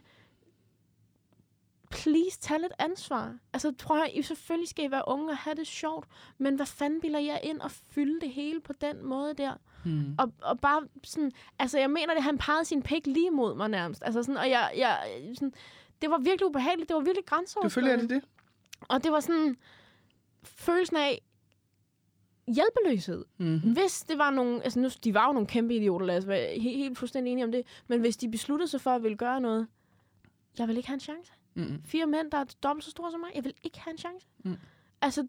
Speaker 2: please, tag lidt ansvar. Altså, prøv at I selvfølgelig skal I være unge og have det sjovt, men hvad fanden bilder jeg ind og fylde det hele på den måde der?
Speaker 1: Mm.
Speaker 2: Og, og bare sådan, altså jeg mener det, han pegede sin pæk lige mod mig nærmest. Altså sådan, og jeg, jeg sådan, det var virkelig ubehageligt, det var virkelig grænseoverskridende.
Speaker 1: Selvfølgelig er det det.
Speaker 2: Og det var sådan, følelsen af hjælpeløshed.
Speaker 1: Mm.
Speaker 2: Hvis det var nogle, altså nu, de var jo nogle kæmpe idioter, lad os være helt, helt fuldstændig enige om det, men hvis de besluttede sig for at ville gøre noget, jeg vil ikke have en chance.
Speaker 1: Mm.
Speaker 2: Fire mænd, der er dobbelt så store som mig, jeg vil ikke have en chance.
Speaker 1: Mm.
Speaker 2: Altså,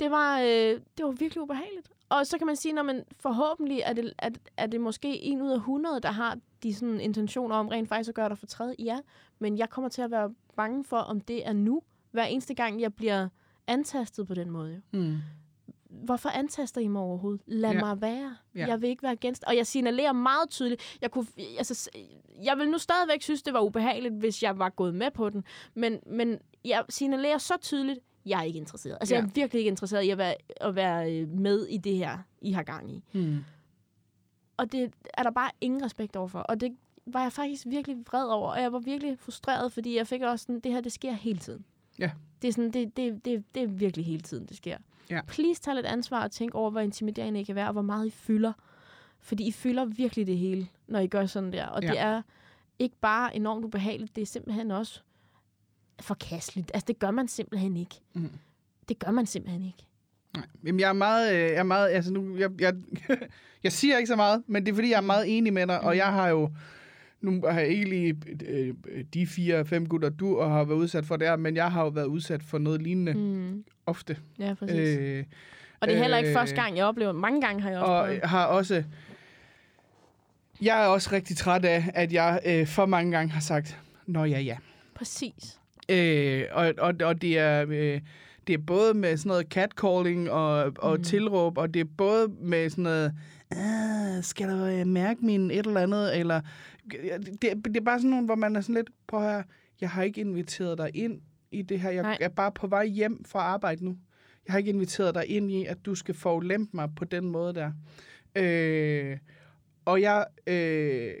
Speaker 2: det var, øh, det var virkelig ubehageligt. Og så kan man sige, når man forhåbentlig er det, er, er det måske en ud af 100, der har de sådan intentioner om rent faktisk at gøre dig for træde. Ja, men jeg kommer til at være bange for, om det er nu, hver eneste gang jeg bliver antastet på den måde.
Speaker 1: Mm.
Speaker 2: Hvorfor antaster I mig overhovedet? Lad
Speaker 1: Ja.
Speaker 2: mig være.
Speaker 1: Ja.
Speaker 2: Jeg vil ikke være genstand. Og jeg signalerer meget tydeligt. Jeg, kunne, altså, jeg vil nu stadigvæk synes, det var ubehageligt, hvis jeg var gået med på den. Men, men jeg signalerer så tydeligt, jeg er ikke interesseret. Altså,
Speaker 1: Ja.
Speaker 2: ja. jeg er virkelig ikke interesseret i at være, at være øh, med i det her, I har gang i.
Speaker 1: Mm.
Speaker 2: Og det er der bare ingen respekt overfor. Og det var jeg faktisk virkelig vred over. Og jeg var virkelig frustreret, fordi jeg fik også sådan, det her, det sker hele tiden.
Speaker 1: Ja.
Speaker 2: Det er, sådan, det, det, det, det er virkelig hele tiden, det sker.
Speaker 1: Ja.
Speaker 2: Please tag lidt ansvar og tænk over, hvor intimiderende I kan være, og hvor meget I fylder. Fordi I fylder virkelig det hele, når I gør sådan der. Og
Speaker 1: Ja.
Speaker 2: det er ikke bare enormt ubehageligt, det er simpelthen også forkasteligt. Altså, det gør man simpelthen ikke.
Speaker 1: Mm.
Speaker 2: Det gør man simpelthen ikke.
Speaker 1: Nej. Jamen, jeg er meget, øh, jeg er meget, altså nu, jeg, jeg, jeg siger ikke så meget, men det er fordi, jeg er meget enig med dig, og jeg har jo, nu har jeg ikke lige øh, de fire, fem gutter, du og har været udsat for det her, men jeg har jo været udsat for noget lignende. Mm. ofte.
Speaker 2: Ja, præcis.
Speaker 1: Øh,
Speaker 2: og det er heller ikke
Speaker 1: øh,
Speaker 2: første gang, jeg oplever Mange gange har jeg også
Speaker 1: og
Speaker 2: prøvet.
Speaker 1: har også, jeg er også rigtig træt af, at jeg øh, for mange gange har sagt, nå ja, ja.
Speaker 2: Præcis.
Speaker 1: Øh, og, og, og det er... Øh, det er både med sådan noget catcalling og, og mm. tilråb, og det er både med sådan noget, ah, skal du øh, mærke min et eller andet, eller det, det er bare sådan nogle, hvor man er sådan lidt, prøv her, jeg har ikke inviteret dig ind i det her, jeg
Speaker 2: Nej.
Speaker 1: er bare på vej hjem fra arbejde nu. Jeg har ikke inviteret dig ind i, at du skal forulempe mig på den måde der. Øh, og jeg, øh,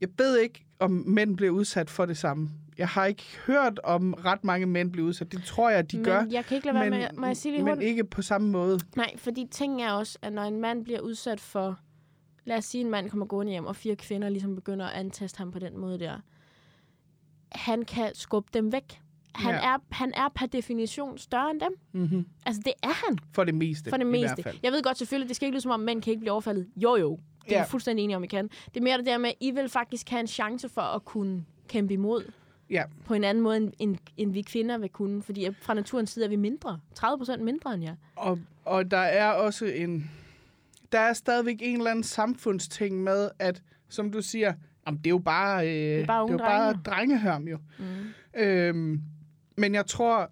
Speaker 1: jeg ved ikke, om mænd bliver udsat for det samme. Jeg har ikke hørt om ret mange mænd blive udsat. Det tror jeg, de
Speaker 2: men
Speaker 1: gør.
Speaker 2: jeg kan ikke lade være
Speaker 1: men,
Speaker 2: med, må jeg sige lige
Speaker 1: men
Speaker 2: hurtigt?
Speaker 1: ikke på samme måde.
Speaker 2: Nej, fordi ting er også, at når en mand bliver udsat for, lad os sige, en mand kommer gående hjem, og fire kvinder ligesom begynder at antaste ham på den måde der, han kan skubbe dem væk. Han,
Speaker 1: Ja.
Speaker 2: er, han er per definition større end dem.
Speaker 1: Mm-hmm.
Speaker 2: Altså, det er han
Speaker 1: For det meste.
Speaker 2: for det
Speaker 1: I
Speaker 2: meste.
Speaker 1: hvert fald.
Speaker 2: Jeg ved godt selvfølgelig, det skal ikke lyde som om, mænd kan ikke blive overfaldet. Jo, jo. Det er
Speaker 1: Ja.
Speaker 2: ja. fuldstændig enige om, I kan. Det er mere det der med, at I vil faktisk have en chance for at kunne kæmpe imod
Speaker 1: Ja.
Speaker 2: på en anden måde, end, end, end vi kvinder vil kunne. Fordi fra naturens side er vi mindre. 30 procent mindre end jer.
Speaker 1: Og, og der er også en... Der er stadigvæk en eller anden samfundsting med, at, som du siger, jamen, det er jo bare, øh, det
Speaker 2: er bare
Speaker 1: det er jo bare
Speaker 2: drenge.
Speaker 1: drengehørm jo.
Speaker 2: Mm.
Speaker 1: Øhm, men jeg tror,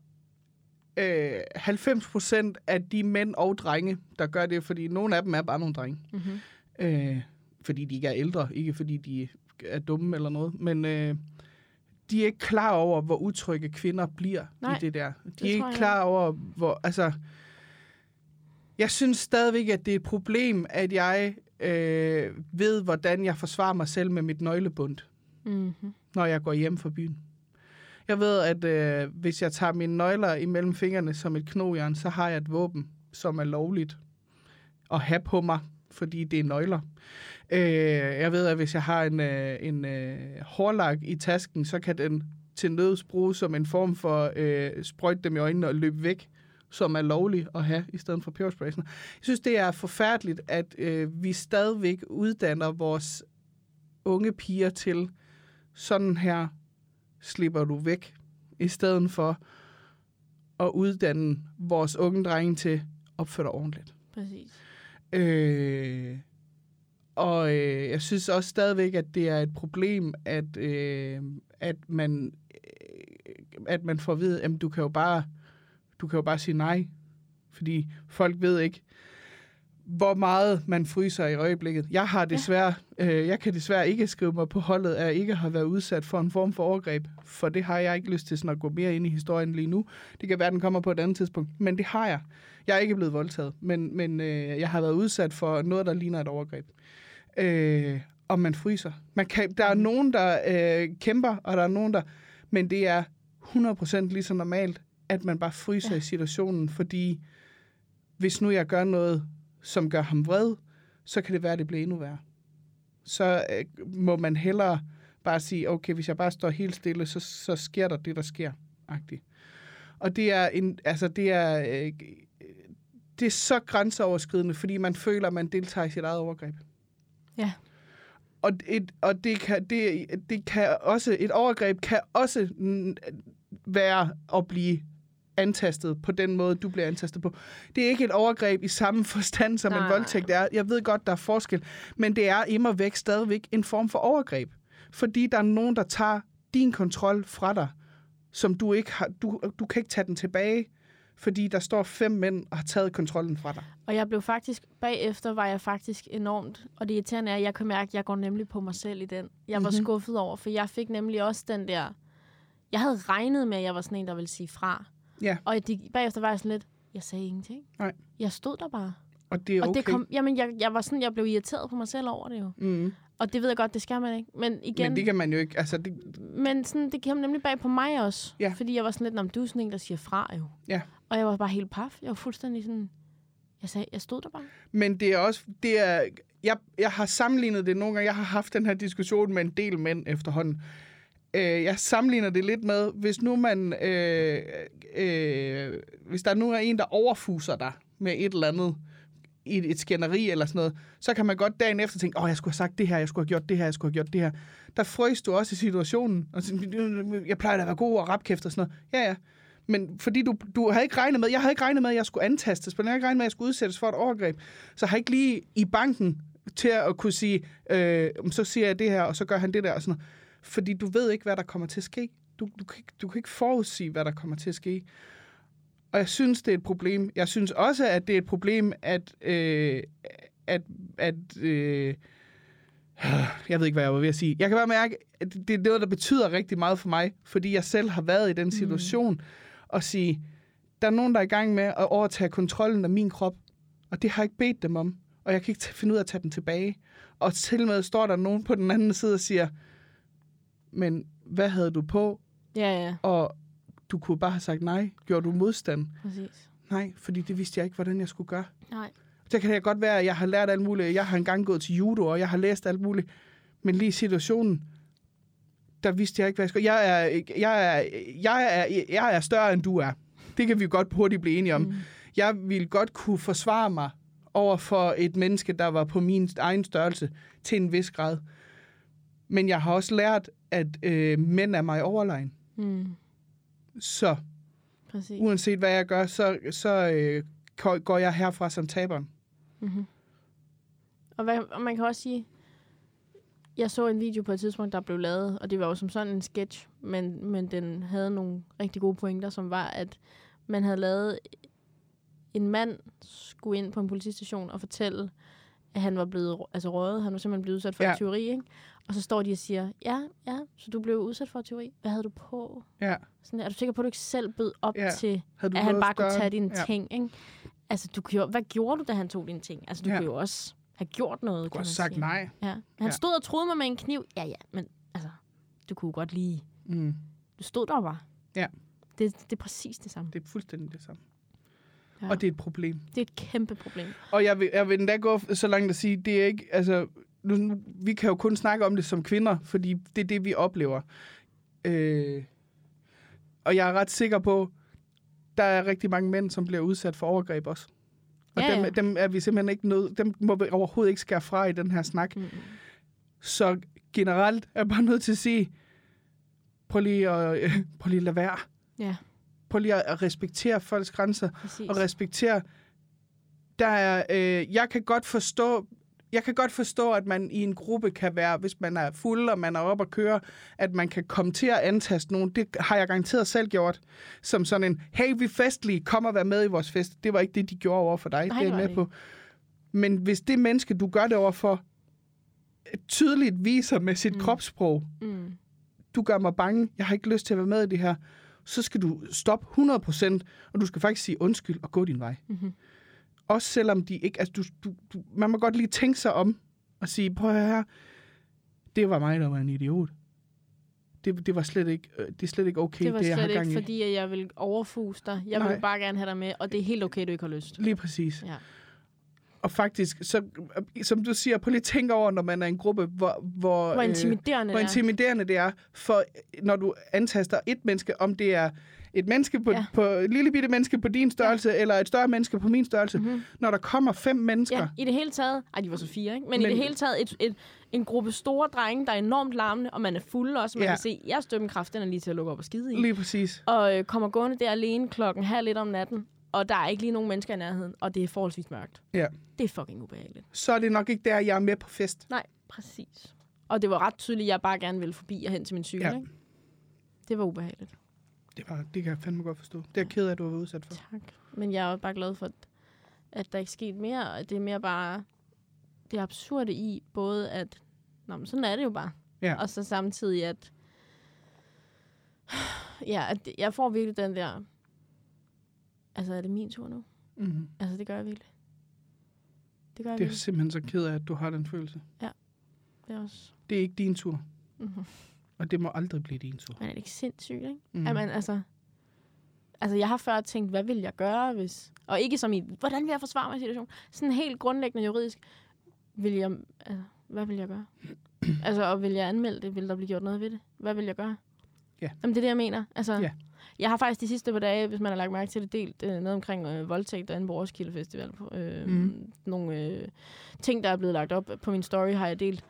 Speaker 1: øh, 90 procent af de mænd og drenge, der gør det, fordi nogle af dem er bare nogle drenge.
Speaker 2: Mm-hmm.
Speaker 1: Øh, fordi de ikke er ældre, ikke fordi de er dumme eller noget, men øh, de er ikke klar over, hvor utrygge kvinder bliver
Speaker 2: Nej,
Speaker 1: i det der. De
Speaker 2: det
Speaker 1: er ikke klar over, hvor... Altså, jeg synes stadigvæk, at det er et problem, at jeg øh, ved, hvordan jeg forsvarer mig selv med mit nøglebund,
Speaker 2: Mm-hmm.
Speaker 1: når jeg går hjem fra byen. Jeg ved, at øh, hvis jeg tager mine nøgler imellem fingrene som et knogjern, så har jeg et våben, som er lovligt at have på mig, fordi det er nøgler. Øh, jeg ved, at hvis jeg har en, øh, en øh, hårlak i tasken, så kan den til nøds bruges som en form for øh, sprøjt dem i øjnene og løbe væk, som er lovlig at have i stedet for pebersprayen. Jeg synes, det er forfærdeligt, at øh, vi stadigvæk uddanner vores unge piger til sådan her slipper du væk, i stedet for at uddanne vores unge drenge til opføre dig ordentligt.
Speaker 2: Præcis.
Speaker 1: Øh, og øh, jeg synes også stadigvæk, at det er et problem, at, øh, at, man, øh, at man får at vide, at du kan jo bare, du kan jo bare sige nej. Fordi folk ved ikke, hvor meget man fryser i øjeblikket. Jeg har desværre, ja. øh, jeg kan desværre ikke skrive mig på holdet, at jeg ikke har været udsat for en form for overgreb. For det har jeg ikke lyst til sådan at gå mere ind i historien lige nu. Det kan være, den kommer på et andet tidspunkt. Men det har jeg. Jeg er ikke blevet voldtaget, men, men øh, jeg har været udsat for noget, der ligner et overgreb. Øh, og man fryser. Man kan, der er nogen, der øh, kæmper, og der er nogen, der... Men det er 100% lige så normalt, at man bare fryser ja. i situationen, fordi hvis nu jeg gør noget, som gør ham vred, så kan det være, at det bliver endnu værre. Så øh, må man hellere bare sige, okay, hvis jeg bare står helt stille, så, så sker der det, der sker. -agtigt. Og det er, en, altså det er, øh, det er så grænseoverskridende, fordi man føler, at man deltager i sit eget overgreb.
Speaker 2: Ja.
Speaker 1: Og, et, og det, kan, det, det kan også, et overgreb kan også være at blive antastet på den måde, du bliver antastet på. Det er ikke et overgreb i samme forstand, som
Speaker 2: Nej.
Speaker 1: en voldtægt er. Jeg ved godt, der er forskel, men det er immer væk stadigvæk en form for overgreb. Fordi der er nogen, der tager din kontrol fra dig, som du ikke har, du, du kan ikke tage den tilbage. Fordi der står fem mænd og har taget kontrollen fra dig.
Speaker 2: Og jeg blev faktisk, bagefter var jeg faktisk enormt, og det irriterende er, at jeg kan mærke, at jeg går nemlig på mig selv i den. Jeg var
Speaker 1: Mhm.
Speaker 2: skuffet over, for jeg fik nemlig også den der, jeg havde regnet med, at jeg var sådan en, der ville sige fra.
Speaker 1: Ja.
Speaker 2: Og de, bagefter var jeg sådan lidt, jeg sagde ingenting.
Speaker 1: Nej.
Speaker 2: Jeg stod der bare.
Speaker 1: Og det er okay.
Speaker 2: Og det kom, jamen, jeg, jeg var sådan, jeg blev irriteret på mig selv over det jo.
Speaker 1: mm.
Speaker 2: Og det ved jeg godt, det skal man ikke. Men igen,
Speaker 1: Men det kan man jo ikke. Altså, det,
Speaker 2: men sådan, det kom nemlig bag på mig også.
Speaker 1: Ja.
Speaker 2: Fordi jeg var sådan lidt, "Nå, men du er sådan en, der siger fra jo.
Speaker 1: Ja.
Speaker 2: Og jeg var bare helt paf. Jeg var fuldstændig sådan, jeg sagde, jeg stod der bare.
Speaker 1: Men det er også, det er, jeg, jeg har sammenlignet det nogle gange. Jeg har haft den her diskussion med en del mænd efterhånden. Øh, jeg sammenligner det lidt med, hvis nu man, øh, øh, hvis der nu er en, der overfuser dig med et eller andet, i et, et skænderi eller sådan noget, så kan man godt dagen efter tænke, åh, jeg skulle have sagt det her, jeg skulle have gjort det her, jeg skulle have gjort det her. Der frøs du også i situationen, og sådan, jeg plejer da at være god og rapkæft og sådan noget. Ja, ja. Men fordi du, du havde ikke regnet med, jeg havde ikke regnet med, at jeg skulle antastes, men jeg havde ikke regnet med, at jeg skulle udsættes for et overgreb. Så har jeg ikke lige i banken til at kunne sige, øh, så siger jeg det her, og så gør han det der og sådan noget. Fordi du ved ikke, hvad der kommer til at ske. Du, du, kan, ikke, du kan ikke forudsige, hvad der kommer til at ske. Og jeg synes, det er et problem. Jeg synes også, at det er et problem, at... Øh, at, at øh, jeg ved ikke, hvad jeg var ved at sige. Jeg kan bare mærke, at det er noget, der betyder rigtig meget for mig, fordi jeg selv har været i den situation, mm. og sige, der er nogen, der er i gang med at overtage kontrollen af min krop, og det har jeg ikke bedt dem om, og jeg kan ikke finde ud af at tage den tilbage. Og til med står der nogen på den anden side og siger, men hvad havde du på?
Speaker 2: Ja, ja,
Speaker 1: Og du kunne bare have sagt nej. Gjorde du modstand?
Speaker 2: præcis.
Speaker 1: Nej, fordi det vidste jeg ikke, hvordan jeg skulle gøre.
Speaker 2: Nej.
Speaker 1: Så kan det godt være, at jeg har lært alt muligt. Jeg har engang gået til judo, og jeg har læst alt muligt. Men lige situationen, der vidste jeg ikke, hvad jeg skulle. Jeg er, jeg er, jeg er, jeg er større, end du er. Det kan vi godt hurtigt blive enige om. Mm. Jeg ville godt kunne forsvare mig over for et menneske, der var på min egen størrelse til en vis grad. Men jeg har også lært, at øh, mænd er mig overlegen.
Speaker 2: Mm,
Speaker 1: Så
Speaker 2: præcis.
Speaker 1: uanset hvad jeg gør, så, så øh, går- jeg herfra som taberen.
Speaker 2: Mm-hmm. Og, hvad, og man kan også sige, jeg så en video på et tidspunkt, der blev lavet, og det var jo som sådan en sketch, men, men den havde nogle rigtig gode pointer, som var, at man havde lavet en mand skulle ind på en politistation og fortælle, at han var blevet altså røget. Han var simpelthen blevet udsat for
Speaker 1: Ja.
Speaker 2: ja. tyveri, ikke? Og så står de og siger, ja, ja, så du blev udsat for tyveri. Hvad havde du på?
Speaker 1: Ja.
Speaker 2: Sådan, er du sikker på, at du ikke selv bød op
Speaker 1: Ja.
Speaker 2: til, at han bare kunne tage dine
Speaker 1: Ja.
Speaker 2: ting, ikke? Altså, du gjorde, hvad gjorde du, da han tog dine ting? Altså, du
Speaker 1: Ja.
Speaker 2: kunne jo også have gjort noget,
Speaker 1: Du har
Speaker 2: man
Speaker 1: sagt
Speaker 2: sige.
Speaker 1: nej.
Speaker 2: Ja. Han
Speaker 1: ja.
Speaker 2: stod og troede mig med en kniv. Ja, ja, men altså, du kunne godt lige...
Speaker 1: Mm.
Speaker 2: Du stod der bare.
Speaker 1: Ja.
Speaker 2: Det, det er præcis det samme.
Speaker 1: Det er fuldstændig det samme.
Speaker 2: Ja.
Speaker 1: Og det er et problem.
Speaker 2: Det er et kæmpe problem.
Speaker 1: Og jeg vil, jeg vil endda gå så langt at sige, det er ikke, altså, nu, vi kan jo kun snakke om det som kvinder, fordi det er det, vi oplever. Øh, og jeg er ret sikker på, der er rigtig mange mænd, som bliver udsat for overgreb også. Og
Speaker 2: Ja,
Speaker 1: dem,
Speaker 2: ja.
Speaker 1: dem er vi simpelthen ikke nødt, dem må vi overhovedet ikke skære fra i den her snak.
Speaker 2: Mm.
Speaker 1: Så generelt er jeg bare nødt til at sige, prøv lige at, øh, prøv lige at lade være.
Speaker 2: Ja,
Speaker 1: Prøv lige at respektere folks grænser.
Speaker 2: præcis.
Speaker 1: og respektere. Der er, øh, jeg kan godt forstå, jeg kan godt forstå, at man i en gruppe kan være, hvis man er fuld, og man er oppe at køre, at man kan komme til at antaste nogen. Det har jeg garanteret selv gjort. Som sådan en, hey, vi festlige, kom og vær med i vores fest. Det var ikke det, de gjorde over for dig.
Speaker 2: Nej,
Speaker 1: det er jeg med på. Men hvis det menneske, du gør det over for, tydeligt viser med sit. Mm. kropssprog,
Speaker 2: Mm.
Speaker 1: du gør mig bange, jeg har ikke lyst til at være med i det her, så skal du stoppe 100%, og du skal faktisk sige undskyld og gå din vej.
Speaker 2: Mm-hmm.
Speaker 1: Også selvom de ikke... Altså, du, du, du, man må godt lige tænke sig om og sige, prøv at her, det var mig, der var en idiot. Det, det var slet ikke, øh, det er slet ikke okay,
Speaker 2: Det var
Speaker 1: det jeg har gang
Speaker 2: ikke,
Speaker 1: i.
Speaker 2: fordi at jeg vil overfuse dig. Jeg
Speaker 1: Nej.
Speaker 2: vil bare gerne have dig med, og det er helt okay, du ikke har lyst.
Speaker 1: Lige præcis.
Speaker 2: Ja.
Speaker 1: Og faktisk, så, øh, som du siger, prøv lige tænke over, når man er i en gruppe, hvor, hvor,
Speaker 2: Hvor
Speaker 1: øh,
Speaker 2: intimiderende
Speaker 1: hvor
Speaker 2: det er.
Speaker 1: intimiderende det er, for når du antaster et menneske, om det er et menneske på, ja. På et lille bitte menneske på din størrelse, ja. eller et større menneske på min størrelse,
Speaker 2: Mhm.
Speaker 1: mm-hmm. når der kommer fem mennesker,
Speaker 2: Ja, i det hele taget... Ej, de var så fire, ikke? Men,
Speaker 1: Men-
Speaker 2: i det hele taget et, et, en gruppe store drenge, der er enormt larmende, og man er fuld også. Man
Speaker 1: Ja.
Speaker 2: kan se, jeres dømmekraft, den er lige til at lukke op og skide i.
Speaker 1: lige præcis.
Speaker 2: Og øh, kommer gående der alene klokken halv lidt om natten, og der er ikke lige nogen mennesker i nærheden, og det er forholdsvis mørkt.
Speaker 1: Ja.
Speaker 2: Det er fucking ubehageligt.
Speaker 1: Så er det nok ikke der, jeg er med på fest.
Speaker 2: Nej, præcis. Og det var ret tydeligt, at jeg bare gerne ville forbi og hen til min cykel,
Speaker 1: ja.
Speaker 2: ikke? Det var ubehageligt.
Speaker 1: Det, var, det kan jeg fandme godt forstå. Det er jeg ked af, at du har været udsat for.
Speaker 2: Tak. Men jeg er jo bare glad for, at, der ikke er sket mere. Og det er mere bare det absurde i, både at, nå, men sådan er det jo bare.
Speaker 1: Ja.
Speaker 2: Og så samtidig, at, ja, at jeg får virkelig den der, altså er det min tur nu?
Speaker 1: Mm.
Speaker 2: Altså det gør jeg virkelig. Det gør jeg
Speaker 1: Det er
Speaker 2: virkelig.
Speaker 1: simpelthen så ked af, at du har den følelse.
Speaker 2: Det er også,
Speaker 1: Det er ikke din tur,
Speaker 2: mm-hmm.
Speaker 1: Og det må aldrig blive din tur.
Speaker 2: Men er ikke sindssygt, ikke?
Speaker 1: Mm.
Speaker 2: Mm. Jamen, altså, altså, jeg har før tænkt, hvad vil jeg gøre, hvis... Og ikke som i, hvordan vil jeg forsvare mig i situationen? Sådan helt grundlæggende juridisk, vil jeg... Altså, hvad vil jeg gøre? altså, og vil jeg anmelde det? Vil der blive gjort noget ved det? Hvad vil jeg gøre?
Speaker 1: Ja.
Speaker 2: Jamen, det er det, jeg mener. Altså,
Speaker 1: Ja.
Speaker 2: Jeg har faktisk de sidste par dage, hvis man har lagt mærke til det, delt øh, noget omkring øh, voldtægt derinde på Roskilde Festival. Øh, mm. Nogle øh, ting, der er blevet lagt op på min story, har jeg delt.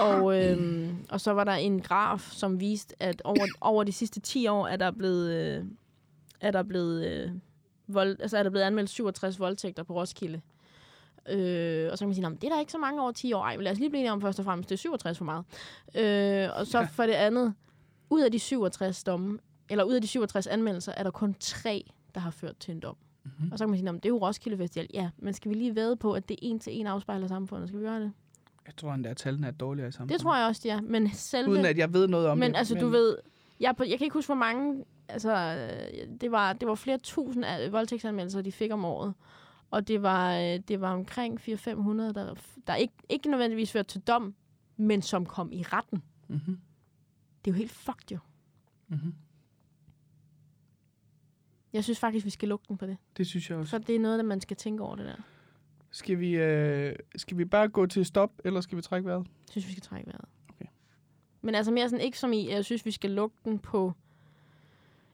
Speaker 2: Og, øh, og så var der en graf, som viste, at over, over de sidste 10 år er der blevet, øh, er der blevet, øh, vold, altså er der blevet anmeldt 67 voldtægter på Roskilde. Øh, og så kan man sige, "Nå, men det er der ikke så mange over 10 år. Ej, men lad os lige blive enige om først og fremmest, det er 67 for meget. Øh, og så
Speaker 1: Ja.
Speaker 2: for det andet, ud af de 67 domme, eller ud af de 67 anmeldelser, er der kun tre, der har ført til en dom.
Speaker 1: Mhm.
Speaker 2: Mm-hmm. Og så kan man sige, "Nå, men det er jo Roskilde Festival. Ja, men skal vi lige væde på, at det en til en afspejler samfundet? Skal vi gøre det?
Speaker 1: Jeg tror endda, at tallene er dårligere i samfundet.
Speaker 2: Det tror jeg også, de er. Men selve...
Speaker 1: Uden at jeg ved noget om
Speaker 2: men
Speaker 1: det.
Speaker 2: altså, du ved... Jeg, jeg kan ikke huske, hvor mange... Altså, det var, det var flere tusind af voldtægtsanmeldelser, de fik om året. Og det var, øh, det var omkring 400-500, der, der ikke, ikke nødvendigvis førte til dom, men som kom i retten.
Speaker 1: Mm-hmm.
Speaker 2: Det er jo helt fucked, jo.
Speaker 1: Mm-hmm.
Speaker 2: Jeg synes faktisk, vi skal lukke den på det.
Speaker 1: Det synes jeg også.
Speaker 2: For det er noget, man skal tænke over det der.
Speaker 1: Skal vi, øh, skal vi bare gå til stop, eller skal vi trække vejret?
Speaker 2: Jeg synes, vi skal trække vejret.
Speaker 1: Okay.
Speaker 2: Men altså mere sådan, ikke som i, jeg synes, vi skal lukke den på...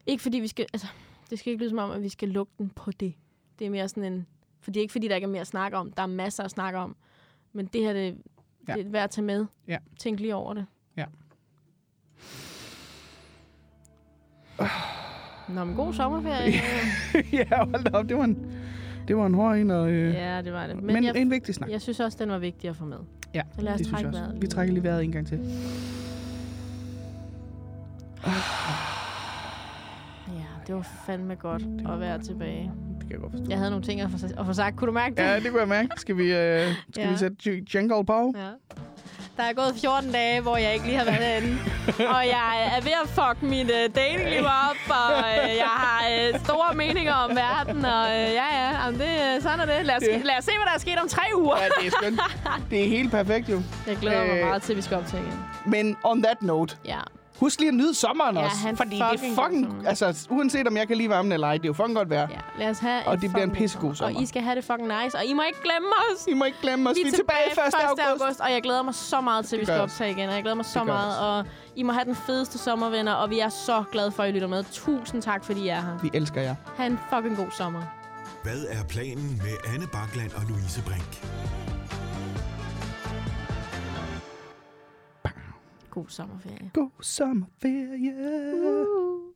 Speaker 2: Ikke fordi vi skal... Altså, det skal ikke lyde som om, at vi skal lukke den på det. Det er mere sådan en... For det er ikke fordi, der ikke er mere at snakke om. Der er masser at snakke om. Men det her, det,
Speaker 1: Ja.
Speaker 2: det er værd at tage med.
Speaker 1: Ja.
Speaker 2: Tænk lige over det.
Speaker 1: Ja.
Speaker 2: Nå, men god sommerferie.
Speaker 1: ja, hold da op. Det var en, det var en hård en, og, øh,
Speaker 2: ja, det var det.
Speaker 1: men,
Speaker 2: Men, jeg,
Speaker 1: en vigtig snak.
Speaker 2: jeg synes også, den var vigtig at få med.
Speaker 1: Ja,
Speaker 2: Så lad os
Speaker 1: det synes jeg også.
Speaker 2: vejret
Speaker 1: Vi trækker lige vejret en gang til.
Speaker 2: Ja, det var fandme godt at være tilbage.
Speaker 1: Det kan jeg godt forstå.
Speaker 2: Jeg havde nogle ting at få, at få sagt. Kunne du mærke det?
Speaker 1: Ja, det kunne jeg mærke. Skal vi, øh, skal
Speaker 2: Ja.
Speaker 1: vi sætte jingle på?
Speaker 2: Ja. Der er gået 14 dage, hvor jeg ikke lige har været herinde. og jeg er ved at fuck mit uh, datingliv op, og uh, jeg har uh, store meninger om verden, og uh, ja, ja, jamen, det, sådan er det. Lad os,
Speaker 1: Ja.
Speaker 2: lad os se, hvad der er sket om tre uger.
Speaker 1: Ja, det er skønt. Det er helt perfekt jo.
Speaker 2: Jeg glæder mig
Speaker 1: Øh.
Speaker 2: meget til, at vi skal optage igen.
Speaker 1: Men on that note,
Speaker 2: Ja.
Speaker 1: Husk lige at nyde sommeren
Speaker 2: Ja,
Speaker 1: også.
Speaker 2: han
Speaker 1: Fordi det er
Speaker 2: fucking
Speaker 1: fucking... Altså, uanset om jeg kan lide varmen eller ej, det er jo fucking godt vejr.
Speaker 2: ja. Lad os have
Speaker 1: Og
Speaker 2: et
Speaker 1: det bliver en
Speaker 2: fucking
Speaker 1: pissegod
Speaker 2: Og
Speaker 1: sommer.
Speaker 2: I skal have det fucking nice, og I må ikke glemme os.
Speaker 1: I må ikke glemme os. Vi er tilbage 1. august.
Speaker 2: august. Og jeg glæder mig så meget til, at vi skal optage igen. Og jeg glæder mig så meget. Og I må have den fedeste sommervenner, og vi er så glade for, at I lytter med. Tusind tak, fordi I er her.
Speaker 1: Vi elsker jer.
Speaker 2: Ha' en fucking god sommer.
Speaker 3: Hvad er planen med Anne Bakland og Louise Brink?
Speaker 2: God sommerferie.
Speaker 1: God sommerferie.
Speaker 2: Uh.